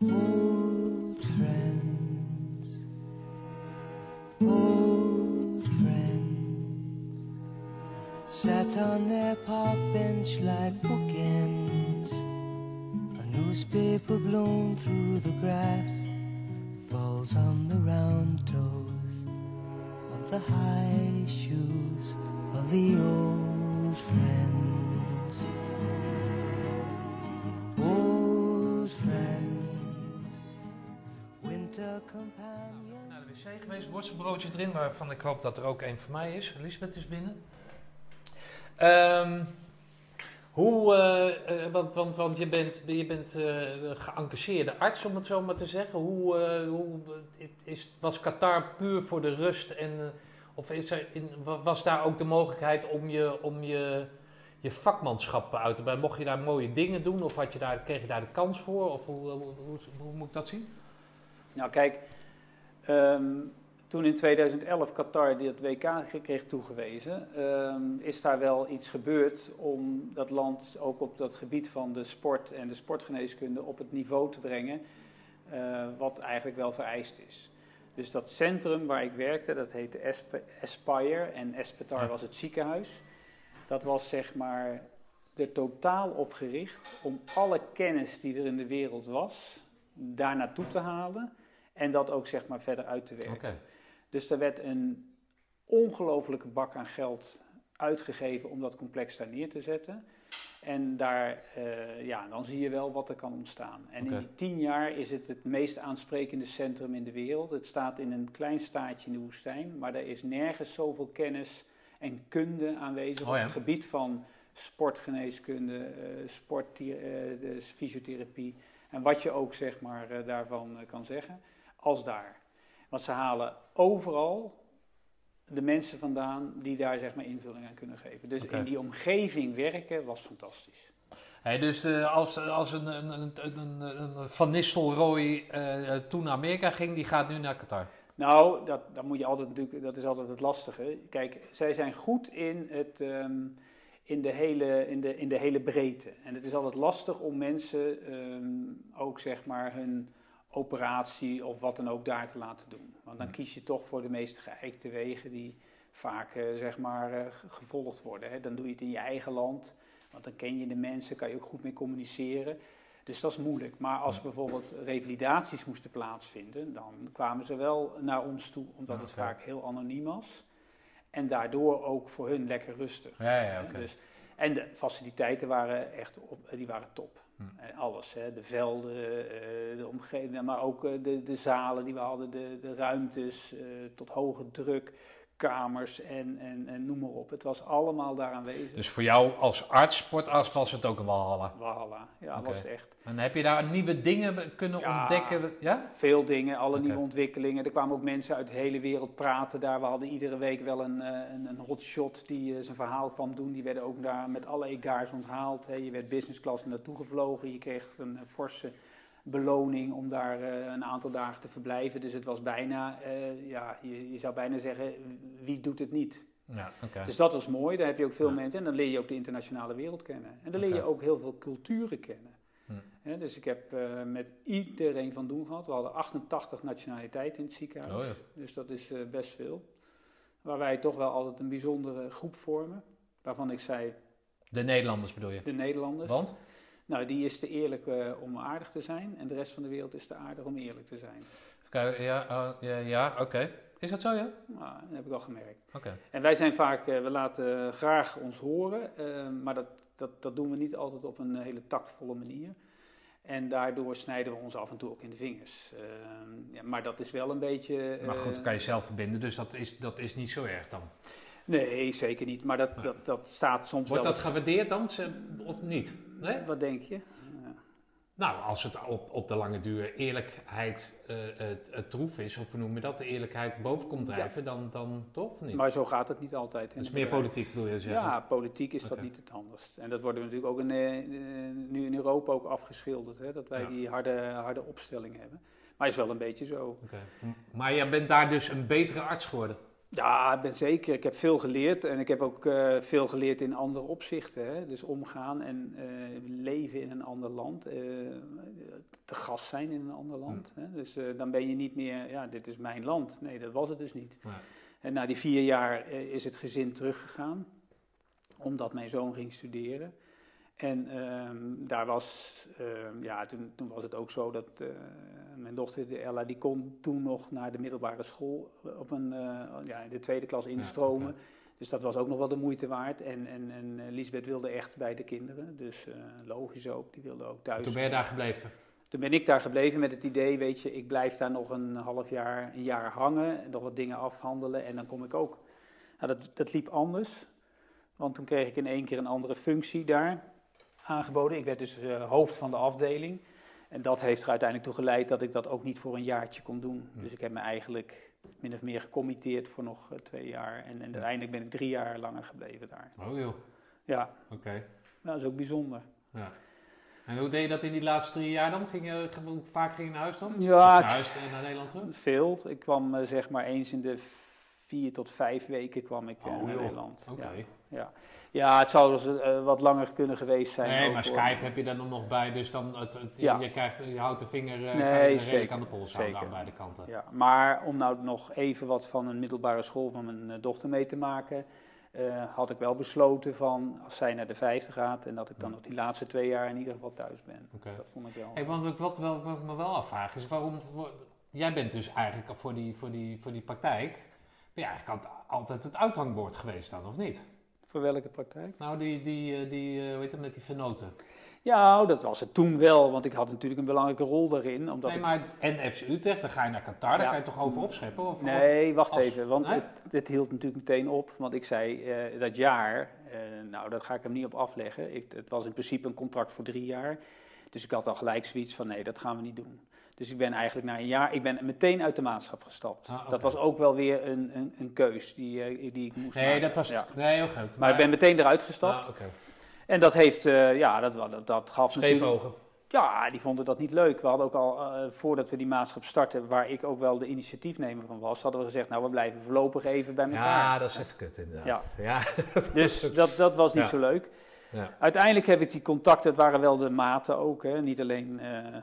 Speaker 4: Old friends, old friends, sat on their park bench like bookends. Newspaper blown through the grass falls on the round toes of the high shoes of the old friends. Old friends, winter companions.
Speaker 1: Naar de wc geweest, worstenbroodjes erin, waarvan ik hoop dat er ook een voor mij is. Elisabeth is binnen. Ehm, hoe, eh, eh, want, want, je bent, je bent een geëngageerde arts, om het zo maar te zeggen. Hoe, hoe is, was Qatar puur voor de rust? En, of er in, wa- was daar ook de mogelijkheid om je, om je, je vakmanschap uit te breiden? Mocht je daar mooie dingen doen? Of had je daar, kreeg je daar de kans voor? Of hoe, hoe moet ik dat zien?
Speaker 2: Nou kijk, ehm, toen in 2011 Qatar dit WK kreeg toegewezen, ehm, is daar wel iets gebeurd om dat land ook op dat gebied van de sport en de sportgeneeskunde op het niveau te brengen eh, wat eigenlijk wel vereist is. Dus dat centrum waar ik werkte, dat heette Esp- Aspire en Espetar was het ziekenhuis. Dat was zeg maar er totaal op gericht om alle kennis die er in de wereld was, daar naartoe te halen en dat ook zeg maar verder uit te werken. Dus er werd een ongelofelijke bak aan geld uitgegeven om dat complex daar neer te zetten. En daar, eh, ja, dan zie je wel wat er kan ontstaan. En in die tien jaar is het het meest aansprekende centrum in de wereld. Het staat in een klein staatje in de woestijn, maar er is nergens zoveel kennis en kunde aanwezig
Speaker 1: Oh
Speaker 2: op het gebied van sportgeneeskunde, eh sport, eh, dus fysiotherapie en wat je ook zeg maar daarvan kan zeggen, als daar. Want ze halen overal de mensen vandaan die daar zeg maar invulling aan kunnen geven. Dus in die omgeving werken was fantastisch.
Speaker 1: Hey, dus eh, als, als een, een, een, een, Van Nistelrooy eh, toen naar Amerika ging, die gaat nu naar Qatar.
Speaker 2: Nou, dat, dat moet je altijd natuurlijk, dat is altijd het lastige. Kijk, zij zijn goed in, het, ehm, in, de, hele, in, de, in de hele breedte. En het is altijd lastig om mensen ehm, ook zeg maar hun operatie of wat dan ook daar te laten doen. Want dan
Speaker 1: Hmm.
Speaker 2: kies je toch voor de meest geëikte wegen die vaak eh, zeg maar eh, ge- gevolgd worden. Hè. Dan doe je het in je eigen land, want dan ken je de mensen, kan je ook goed mee communiceren. Dus dat is moeilijk. Maar als bijvoorbeeld revalidaties moesten plaatsvinden, dan kwamen ze wel naar ons toe, omdat het vaak heel anoniem was. En daardoor ook voor hun lekker rustig.
Speaker 1: Ja, ja.
Speaker 2: Dus, en de faciliteiten waren echt op, die waren top.
Speaker 1: Hm.
Speaker 2: Eh, alles, hè. de velden, eh, de omgeving, maar ook eh, de, de zalen die we hadden, de, de ruimtes, tot hoge druk, kamers en, en, en noem maar op. Het was allemaal daar aanwezig.
Speaker 1: Dus voor jou als arts, sportarts, was het ook een walhalla.
Speaker 2: Walhalla, ja,
Speaker 1: Oké.
Speaker 2: was het echt.
Speaker 1: En heb je daar nieuwe dingen kunnen
Speaker 2: Ja.
Speaker 1: ontdekken? Ja?
Speaker 2: Veel dingen, alle nieuwe ontwikkelingen. Er kwamen ook mensen uit de hele wereld praten daar. We hadden iedere week wel een, eh, een, een hotshot die eh, zijn verhaal kwam doen. Die werden ook daar met alle egaars onthaald. Je werd business class naartoe gevlogen. Je kreeg een, forse beloning om daar eh, een aantal dagen te verblijven. Dus het was bijna, eh, ja, je, je zou bijna zeggen, wie doet het niet?
Speaker 1: Ja.
Speaker 2: Dus dat was mooi. Daar heb je ook veel
Speaker 1: Ja.
Speaker 2: mensen. En dan leer je ook de internationale wereld kennen. En dan leer je ook heel veel culturen kennen.
Speaker 1: Hm.
Speaker 2: Dus ik heb eh, met iedereen van doen gehad. We hadden 88 nationaliteiten in het ziekenhuis.
Speaker 1: Oh, ja.
Speaker 2: Dus dat is best veel. Waar wij toch wel altijd een bijzondere groep vormen. Waarvan ik zei,
Speaker 1: De Nederlanders bedoel je?
Speaker 2: de Nederlanders.
Speaker 1: Want?
Speaker 2: Nou, die is te eerlijk eh, om aardig te zijn. En de rest van de wereld is te aardig om eerlijk te zijn.
Speaker 1: Ja, oh, ja, ja oké. Is dat zo, ja?
Speaker 2: Nou, dat heb ik al gemerkt.
Speaker 1: Oké.
Speaker 2: En wij zijn vaak, eh, we laten graag ons horen, eh, maar dat, dat, dat doen we niet altijd op een hele tactvolle manier. En daardoor snijden we ons af en toe ook in de vingers. Eh, ja, maar dat is wel een beetje.
Speaker 1: Maar goed, dan kan je zelf verbinden, dus dat is, dat is niet zo erg dan.
Speaker 2: Nee, zeker niet. Maar dat, dat, dat staat soms
Speaker 1: Wordt
Speaker 2: wel...
Speaker 1: dat gewaardeerd dan, of niet? Nee?
Speaker 2: Wat denk je?
Speaker 1: Nou, als het op, op de lange duur eerlijkheid eh, het, het troef is, of hoe noem je dat, de eerlijkheid boven komt drijven, dan, dan toch niet?
Speaker 2: Maar zo gaat het niet altijd.
Speaker 1: Het is meer politiek, wil je zeggen?
Speaker 2: Ja, politiek is dat niet het anders. En dat worden we natuurlijk ook in, eh, eh, nu in Europa ook afgeschilderd, hè, dat wij
Speaker 1: Ja.
Speaker 2: die harde, harde opstelling hebben. Maar is wel een beetje zo.
Speaker 1: Maar jij bent daar dus een betere arts geworden?
Speaker 2: Ja, ik ben zeker. Ik heb veel geleerd en ik heb ook eh, veel geleerd in andere opzichten. Hè. Dus omgaan en eh, leven in een ander land, eh, te gast zijn in een ander land. Hè. Dus dan ben je niet meer, ja, dit is mijn land. Nee, dat was het dus niet.
Speaker 1: Nee.
Speaker 2: En na die vier jaar is het gezin teruggegaan, omdat mijn zoon ging studeren. En ehm, daar was, ehm, ja, toen, toen was het ook zo dat eh, mijn dochter, de Ella, die kon toen nog naar de middelbare school op een, eh, ja, in de tweede klas instromen. Dus dat was ook nog wel de moeite waard. En, en, en eh, Lisbeth wilde echt bij de kinderen, dus eh, logisch ook, die wilde ook thuis.
Speaker 1: Toen ben je daar gebleven?
Speaker 2: Toen ben ik daar gebleven met het idee, weet je, ik blijf daar nog een half jaar, een jaar hangen, nog wat dingen afhandelen en dan kom ik ook. Nou, dat, dat liep anders, want toen kreeg ik in één keer een andere functie daar aangeboden. Ik werd dus eh, hoofd van de afdeling en dat heeft er uiteindelijk toe geleid dat ik dat ook niet voor een jaartje kon doen.
Speaker 1: Hm.
Speaker 2: Dus ik heb me eigenlijk min of meer gecommitteerd voor nog eh, twee jaar en, en uiteindelijk ben ik drie jaar langer gebleven daar.
Speaker 1: Oh joh,
Speaker 2: Ja,
Speaker 1: oké.
Speaker 2: nou, dat is ook bijzonder.
Speaker 1: Ja. En hoe deed je dat in die laatste drie jaar dan? Ging je, vaak ging je naar huis dan?
Speaker 2: Ja,
Speaker 1: naar huis en naar Nederland terug?
Speaker 2: Veel. Ik kwam eh, zeg maar eens in de vier tot vijf weken kwam ik eh,
Speaker 1: Oh,
Speaker 2: naar. Nederland.
Speaker 1: Oké.
Speaker 2: Ja. Ja. Ja, het zou dus eh, wat langer kunnen geweest zijn.
Speaker 1: Nee, maar. Skype heb je daar nog bij, dus dan het, het-
Speaker 2: Ja.
Speaker 1: je, krijgt, je houdt de vinger eh,
Speaker 2: Nee,
Speaker 1: redelijk aan de pols houden
Speaker 2: zeker.
Speaker 1: aan beide kanten.
Speaker 2: Ja, maar om nou nog even wat van een middelbare school van mijn eh, dochter mee te maken, had ik wel besloten van als zij naar de vijfde gaat en dat ik dan nog die laatste twee jaar in ieder geval thuis ben. Dat vond ik wel.
Speaker 1: Hey, want wat, wel- wat ik me wel afvraag is waarom. wa- Jij bent dus eigenlijk voor die, voor die, voor die praktijk. Ben je eigenlijk altijd, altijd het uithangbord geweest dan, of niet?
Speaker 2: Voor welke praktijk?
Speaker 1: Nou, die, die, eh, die eh, hoe heet met die vernoten.
Speaker 2: Ja, dat was het toen wel, want ik had natuurlijk een belangrijke rol daarin. Omdat
Speaker 1: nee, maar en FC Utrecht, dan ga je naar Qatar, daar kan je toch over opscheppen? Of,
Speaker 2: Nee, wacht
Speaker 1: als-
Speaker 2: even, want
Speaker 1: nee?
Speaker 2: het, hield natuurlijk meteen op. Want ik zei, eh, dat jaar, nou, dat ga ik hem niet op afleggen. Ik, het was in principe een contract voor drie jaar. Dus ik had al gelijk zoiets van, nee, dat gaan we niet doen. Dus ik ben eigenlijk na een jaar, ik ben meteen uit de maatschap gestapt.
Speaker 1: Ah.
Speaker 2: Dat was ook wel weer een, een, een keus die, eh, die ik moest
Speaker 1: nee,
Speaker 2: maken.
Speaker 1: dat was.
Speaker 2: Ja.
Speaker 1: Nee, heel goed.
Speaker 2: Maar ik ben meteen eruit gestapt.
Speaker 1: Ah.
Speaker 2: En dat heeft, eh, ja, dat, dat, dat gaf
Speaker 1: Scheef
Speaker 2: natuurlijk...
Speaker 1: ogen.
Speaker 2: Ja, die vonden dat niet leuk. We hadden ook al, eh, voordat we die maatschap startten, waar ik ook wel de initiatiefnemer van was, hadden we gezegd, nou, we blijven voorlopig even bij elkaar.
Speaker 1: Ja, dat is even kut inderdaad.
Speaker 2: Ja.
Speaker 1: ja.
Speaker 2: Dus dat, dat was niet
Speaker 1: Ja.
Speaker 2: zo leuk.
Speaker 1: Ja.
Speaker 2: Uiteindelijk heb ik die contacten, het waren wel de maten ook, hè. niet alleen eh, eh,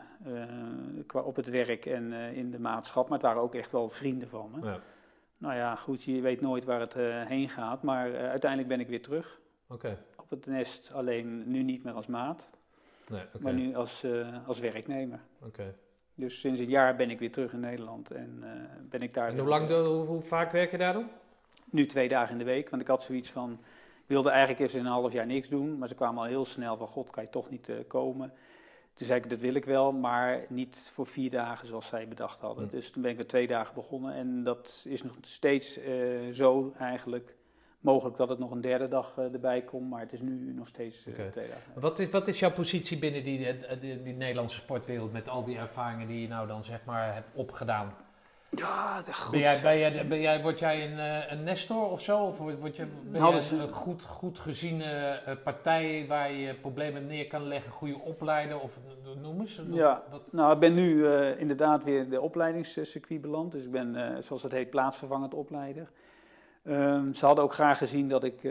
Speaker 2: qua op het werk en eh, in de maatschap, maar het waren ook echt wel vrienden van me.
Speaker 1: Ja.
Speaker 2: Nou ja, goed, je weet nooit waar het heen gaat, maar uiteindelijk ben ik weer terug op het nest, alleen nu niet meer als maat,
Speaker 1: Nee,
Speaker 2: maar nu als, als werknemer. Dus sinds een jaar ben ik weer terug in Nederland en ben ik daar.
Speaker 1: En hoe, lang, hoe, hoe vaak werk je daar dan?
Speaker 2: Nu twee dagen in de week, want ik had zoiets van. Ik wilde eigenlijk eerst in een half jaar niks doen, maar ze kwamen al heel snel van: God, kan je toch niet eh, komen? Toen zei ik: Dat wil ik wel, maar niet voor vier dagen zoals zij bedacht hadden.
Speaker 1: Hm.
Speaker 2: Dus toen ben ik er twee dagen begonnen en dat is nog steeds eh, zo eigenlijk. Mogelijk dat het nog een derde dag eh, erbij komt, maar het is nu nog steeds twee dagen.
Speaker 1: Wat is, wat is jouw positie binnen die, die, die Nederlandse sportwereld met al die ervaringen die je nou dan zeg maar hebt opgedaan?
Speaker 2: Ja, goed.
Speaker 1: Ben jij, ben jij, ben jij, word jij een, eh, een nestor of zo? Of word je, ben
Speaker 2: Hadden
Speaker 1: jij een goed, goed geziene eh, partij waar je problemen neer kan leggen, goede opleider of noem eens?
Speaker 2: Ja.
Speaker 1: Wat,
Speaker 2: Nou, ik ben nu eh, inderdaad weer in de opleidingscircuit beland. Dus ik ben, zoals het heet, plaatsvervangend opleider. Ehm, ze hadden ook graag gezien dat ik,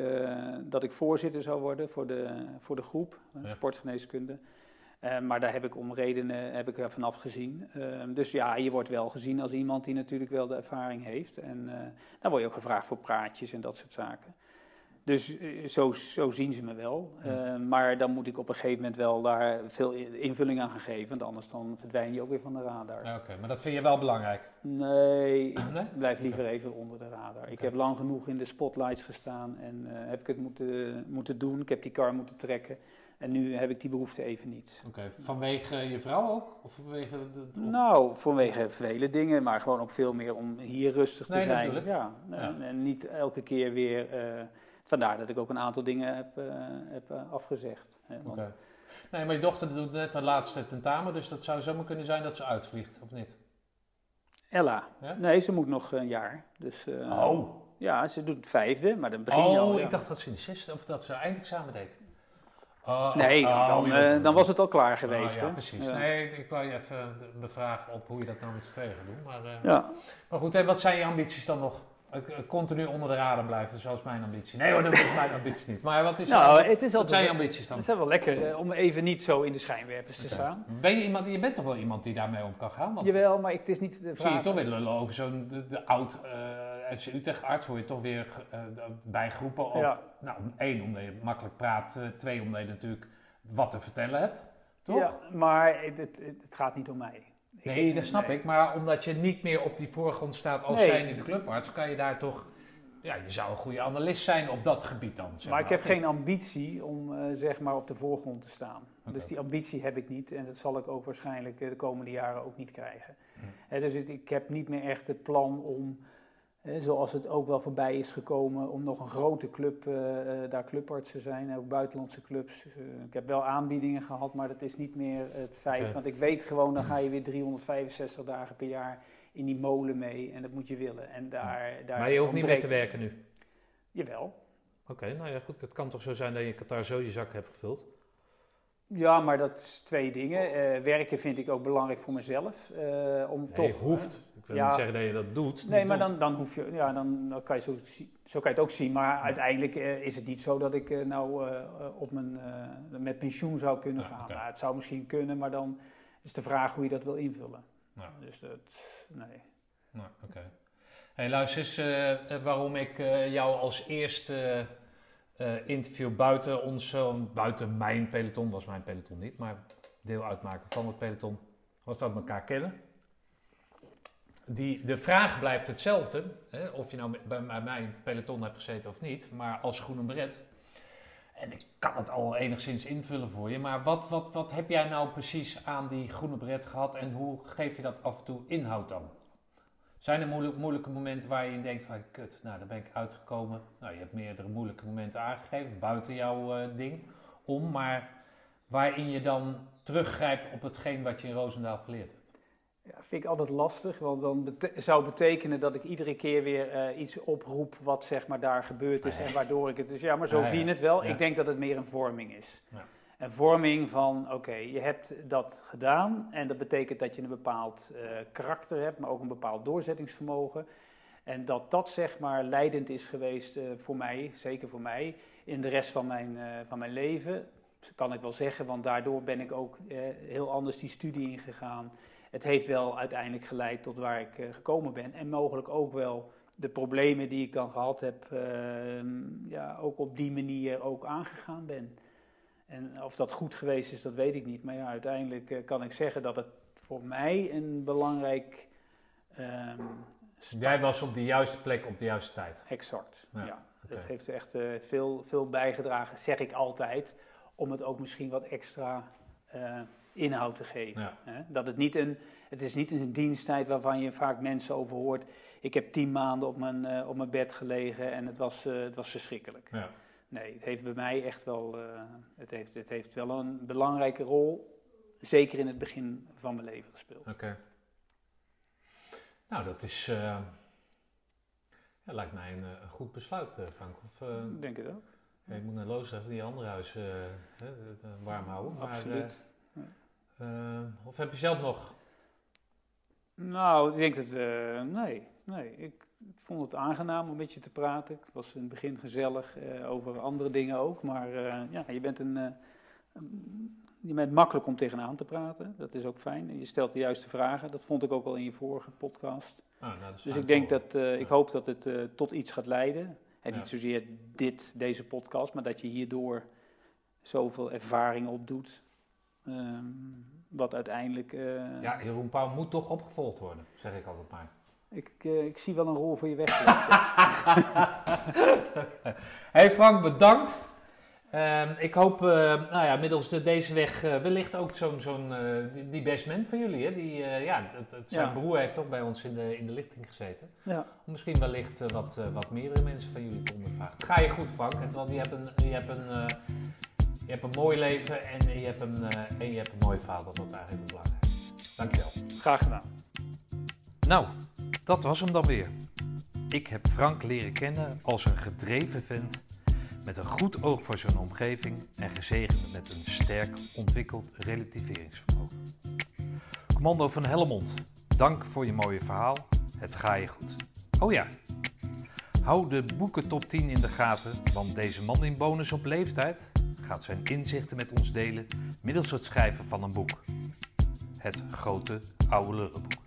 Speaker 2: dat ik voorzitter zou worden voor de, voor de groep,
Speaker 1: Ja.
Speaker 2: sportgeneeskunde. Eh, maar daar heb ik om redenen heb ik er vanaf gezien. Ehm, dus ja, je wordt wel gezien als iemand die natuurlijk wel de ervaring heeft. En eh dan word je ook gevraagd voor praatjes en dat soort zaken. Dus eh, zo, zo zien ze me wel.
Speaker 1: Ja.
Speaker 2: Ehm, maar dan moet ik op een gegeven moment wel daar veel invulling aan gaan geven. Want anders dan verdwijn je ook weer van de radar.
Speaker 1: Oké, maar dat vind je wel belangrijk.
Speaker 2: Nee, ik
Speaker 1: Nee?
Speaker 2: blijf liever even onder de radar. Ik heb lang genoeg in de spotlights gestaan en heb ik het moeten, moeten doen. Ik heb die kar moeten trekken. En nu heb ik die behoefte even niet.
Speaker 1: Oké, vanwege je vrouw ook? Of vanwege de, of-
Speaker 2: Nou, vanwege vele dingen, maar gewoon ook veel meer om hier rustig te
Speaker 1: Nee,
Speaker 2: zijn.
Speaker 1: ik.
Speaker 2: Ja, en, en niet elke keer weer. eh, vandaar dat ik ook een aantal dingen heb, eh, heb eh, afgezegd.
Speaker 1: Oké. Nee, maar je dochter doet net haar laatste tentamen, dus dat zou zomaar kunnen zijn dat ze uitvliegt, of niet?
Speaker 2: Ella.
Speaker 1: Ja?
Speaker 2: Nee, ze moet nog een jaar. Dus,
Speaker 1: Oh,
Speaker 2: Ja, ze doet het vijfde, maar dan begin je al.
Speaker 1: oh
Speaker 2: ja.
Speaker 1: ik dacht dat ze in de zesde, of dat ze eindexamen deed. Oh,
Speaker 2: Nee,
Speaker 1: oh,
Speaker 2: dan,
Speaker 1: joh.
Speaker 2: eh, dan was het al klaar
Speaker 1: Oh,
Speaker 2: geweest.
Speaker 1: ja,
Speaker 2: hè?
Speaker 1: precies.
Speaker 2: Ja.
Speaker 1: Nee, ik wou je even de- bevragen op hoe je dat nou met z'n tweeën gaat doen. Maar, eh,
Speaker 2: Ja.
Speaker 1: maar goed, en wat zijn je ambities dan nog? Eh, Continu onder de radar blijven, zoals mijn ambitie. Nee hoor, dat is mijn ambitie niet. Maar wat, is
Speaker 2: Nou, het is
Speaker 1: wat zijn je
Speaker 2: altijd.
Speaker 1: ambities dan?
Speaker 2: Het is wel lekker eh, om even niet zo in de schijnwerpers te staan.
Speaker 1: Ben je, iemand, je bent toch wel iemand die daarmee om kan gaan? Want
Speaker 2: Jawel, maar het is niet de
Speaker 1: zie je
Speaker 2: vraag.
Speaker 1: toch weer lullen over zo'n de, de oud FC Utrecht arts, word je toch weer eh, bijgroepen. Of,
Speaker 2: Ja.
Speaker 1: Nou, één, omdat je makkelijk praat. eh, twee, omdat je natuurlijk wat te vertellen hebt. Toch?
Speaker 2: Ja, maar het, het, het gaat niet om mij. Ik-
Speaker 1: Nee, dat snap
Speaker 2: nee.
Speaker 1: ik. Maar omdat je niet meer op die voorgrond staat als
Speaker 2: Nee.
Speaker 1: zijn in de clubarts, kan je daar toch... Ja, je zou een goede analist zijn op dat gebied dan. zeg
Speaker 2: Maar ik heb geen ambitie om eh, zeg maar op de voorgrond te staan. Dus die ambitie heb ik niet en dat zal ik ook waarschijnlijk eh, de komende jaren ook niet krijgen.
Speaker 1: Hm.
Speaker 2: Dus het- ik heb niet meer echt het plan om, eh, zoals het ook wel voorbij is gekomen, om nog een grote club, eh, eh, daar clubarts te zijn, ook buitenlandse clubs. Eh, ik heb wel aanbiedingen gehad, maar dat is niet meer het feit. Want ik weet gewoon, dan ga je weer 365 dagen per jaar in die molen mee en dat moet je willen. En daar, daar
Speaker 1: Maar je hoeft niet meer te werken nu.
Speaker 2: Jawel.
Speaker 1: Oké, nou ja, goed. Het kan toch zo zijn dat je Qatar zo je zak hebt gevuld?
Speaker 2: Ja, maar dat is twee dingen. Eh, werken vind ik ook belangrijk voor mezelf. eh, om
Speaker 1: Nee,
Speaker 2: toch,
Speaker 1: hoeft. Ik wil
Speaker 2: ja.
Speaker 1: niet zeggen dat je dat doet.
Speaker 2: Nee, maar
Speaker 1: doet.
Speaker 2: dan, dan hoef je, ja, dan, dan kan je zo, zo kan je het ook zien. Maar uiteindelijk eh, is het niet zo dat ik eh, nou eh, eh, op mijn, eh, met pensioen zou kunnen
Speaker 1: Ja,
Speaker 2: gaan. Nou, het zou misschien kunnen, maar dan is de vraag hoe je dat wil invullen. Dus dat, nee.
Speaker 1: Nou, oké. Hey, luister eens, eh, eh, waarom ik eh, jou als eerste eh, interview buiten ons, eh, buiten mijn peloton, was mijn peloton niet, maar deel uitmaken van het peloton, was dat elkaar kennen. Die, de vraag blijft hetzelfde, hè, of je nou bij, bij mij het peloton hebt gezeten of niet, maar als groene beret. En ik kan het al enigszins invullen voor je, maar wat, wat, wat heb jij nou precies aan die groene beret gehad en hoe geef je dat af en toe inhoud dan? Zijn er moeilijk- moeilijke momenten waar je in denkt van, kut, nou daar ben ik uitgekomen. Nou, je hebt meerdere moeilijke momenten aangegeven, buiten jouw eh, ding om, maar waarin je dan teruggrijpt op hetgeen wat je in Roosendaal geleerd hebt.
Speaker 2: Ja, vind ik altijd lastig, want dan bete- zou betekenen dat ik iedere keer weer eh, iets oproep wat zeg maar daar gebeurd is
Speaker 1: Ah, ja.
Speaker 2: en waardoor ik het dus ja, maar zo
Speaker 1: Ah, ja.
Speaker 2: zie je het wel. Ik denk dat het meer een vorming is. Een vorming van, oké, je hebt dat gedaan en dat betekent dat je een bepaald eh, karakter hebt, maar ook een bepaald doorzettingsvermogen. En dat dat zeg maar leidend is geweest eh, voor mij, zeker voor mij, in de rest van mijn, eh, van mijn leven. Kan ik wel zeggen, want daardoor ben ik ook heel anders die studie ingegaan. Het heeft wel uiteindelijk geleid tot waar ik gekomen ben. En mogelijk ook wel de problemen die ik dan gehad heb, ehm, ja, ook op die manier ook aangegaan ben. En of dat goed geweest is, dat weet ik niet. Maar ja, uiteindelijk eh, kan ik zeggen dat het voor mij een belangrijk stap-
Speaker 1: Jij was op de juiste plek op de juiste tijd.
Speaker 2: Exact,
Speaker 1: Ja.
Speaker 2: Het heeft echt eh, veel, veel bijgedragen, zeg ik altijd, om het ook misschien wat extra eh, inhoud te geven.
Speaker 1: Ja.
Speaker 2: Hè? Dat het niet een, het is niet een diensttijd waarvan je vaak mensen over hoort. Ik heb tien maanden op mijn, op mijn bed gelegen en het was, het was verschrikkelijk.
Speaker 1: Ja.
Speaker 2: Nee, het heeft bij mij echt wel, eh, het, heeft, het heeft wel een belangrijke rol, zeker in het begin van mijn leven gespeeld.
Speaker 1: Oké. Nou, dat is, eh, ja, lijkt mij een, eh, een goed besluit, Frank. Of,
Speaker 2: Ik denk het ook.
Speaker 1: ja, je moet naar Loos even die andere huis warm houden. Maar,
Speaker 2: Absoluut.
Speaker 1: of heb je zelf nog...
Speaker 2: Nou, ik denk dat, nee, nee. Ik, ik vond het aangenaam om met je te praten. Ik was in het begin gezellig eh, over andere dingen ook. Maar eh, ja, je bent een, eh, een- je bent makkelijk om tegenaan te praten. Dat is ook fijn. En je stelt de juiste vragen. Dat vond ik ook al in je vorige podcast.
Speaker 1: Ah, nou,
Speaker 2: Dus ik denk dat, ik hoop dat het tot iets gaat leiden. En
Speaker 1: Ja.
Speaker 2: niet zozeer dit, deze podcast, maar dat je hierdoor zoveel ervaring opdoet. Ehm, wat uiteindelijk.
Speaker 1: Ja, Jeroen Pauw moet toch opgevolgd worden, zeg ik altijd maar.
Speaker 2: Ik, eh, ik zie wel een rol voor je weggelegd.
Speaker 1: hey Frank, bedankt. Ehm, ik hoop, eh, nou ja, middels de, deze weg eh, wellicht ook zo'n, zo'n die, die best man van jullie. Hè? Die, ja, het, het- zijn
Speaker 2: Ja.
Speaker 1: broer heeft ook bij ons in de, in de lichting gezeten.
Speaker 2: Ja.
Speaker 1: Misschien wellicht wat, wat meerdere mensen van jullie te ondervragen. Het ga je goed, Frank. Want je hebt een, je hebt een, je hebt een mooi leven en je hebt een, en je hebt een mooi verhaal. Dat is eigenlijk het belangrijkste. Dankjewel.
Speaker 2: Graag gedaan.
Speaker 1: Nou, dat was hem dan weer. Ik heb Frank leren kennen als een gedreven vent met een goed oog voor zijn omgeving en gezegend met een sterk ontwikkeld relativeringsvermogen. Commando van Helmond, dank voor je mooie verhaal. Het ga je goed. Oh ja, hou de boeken top 10 in de gaten, want deze man in bonus op leeftijd gaat zijn inzichten met ons delen middels het schrijven van een boek. Het grote oude lullenboek.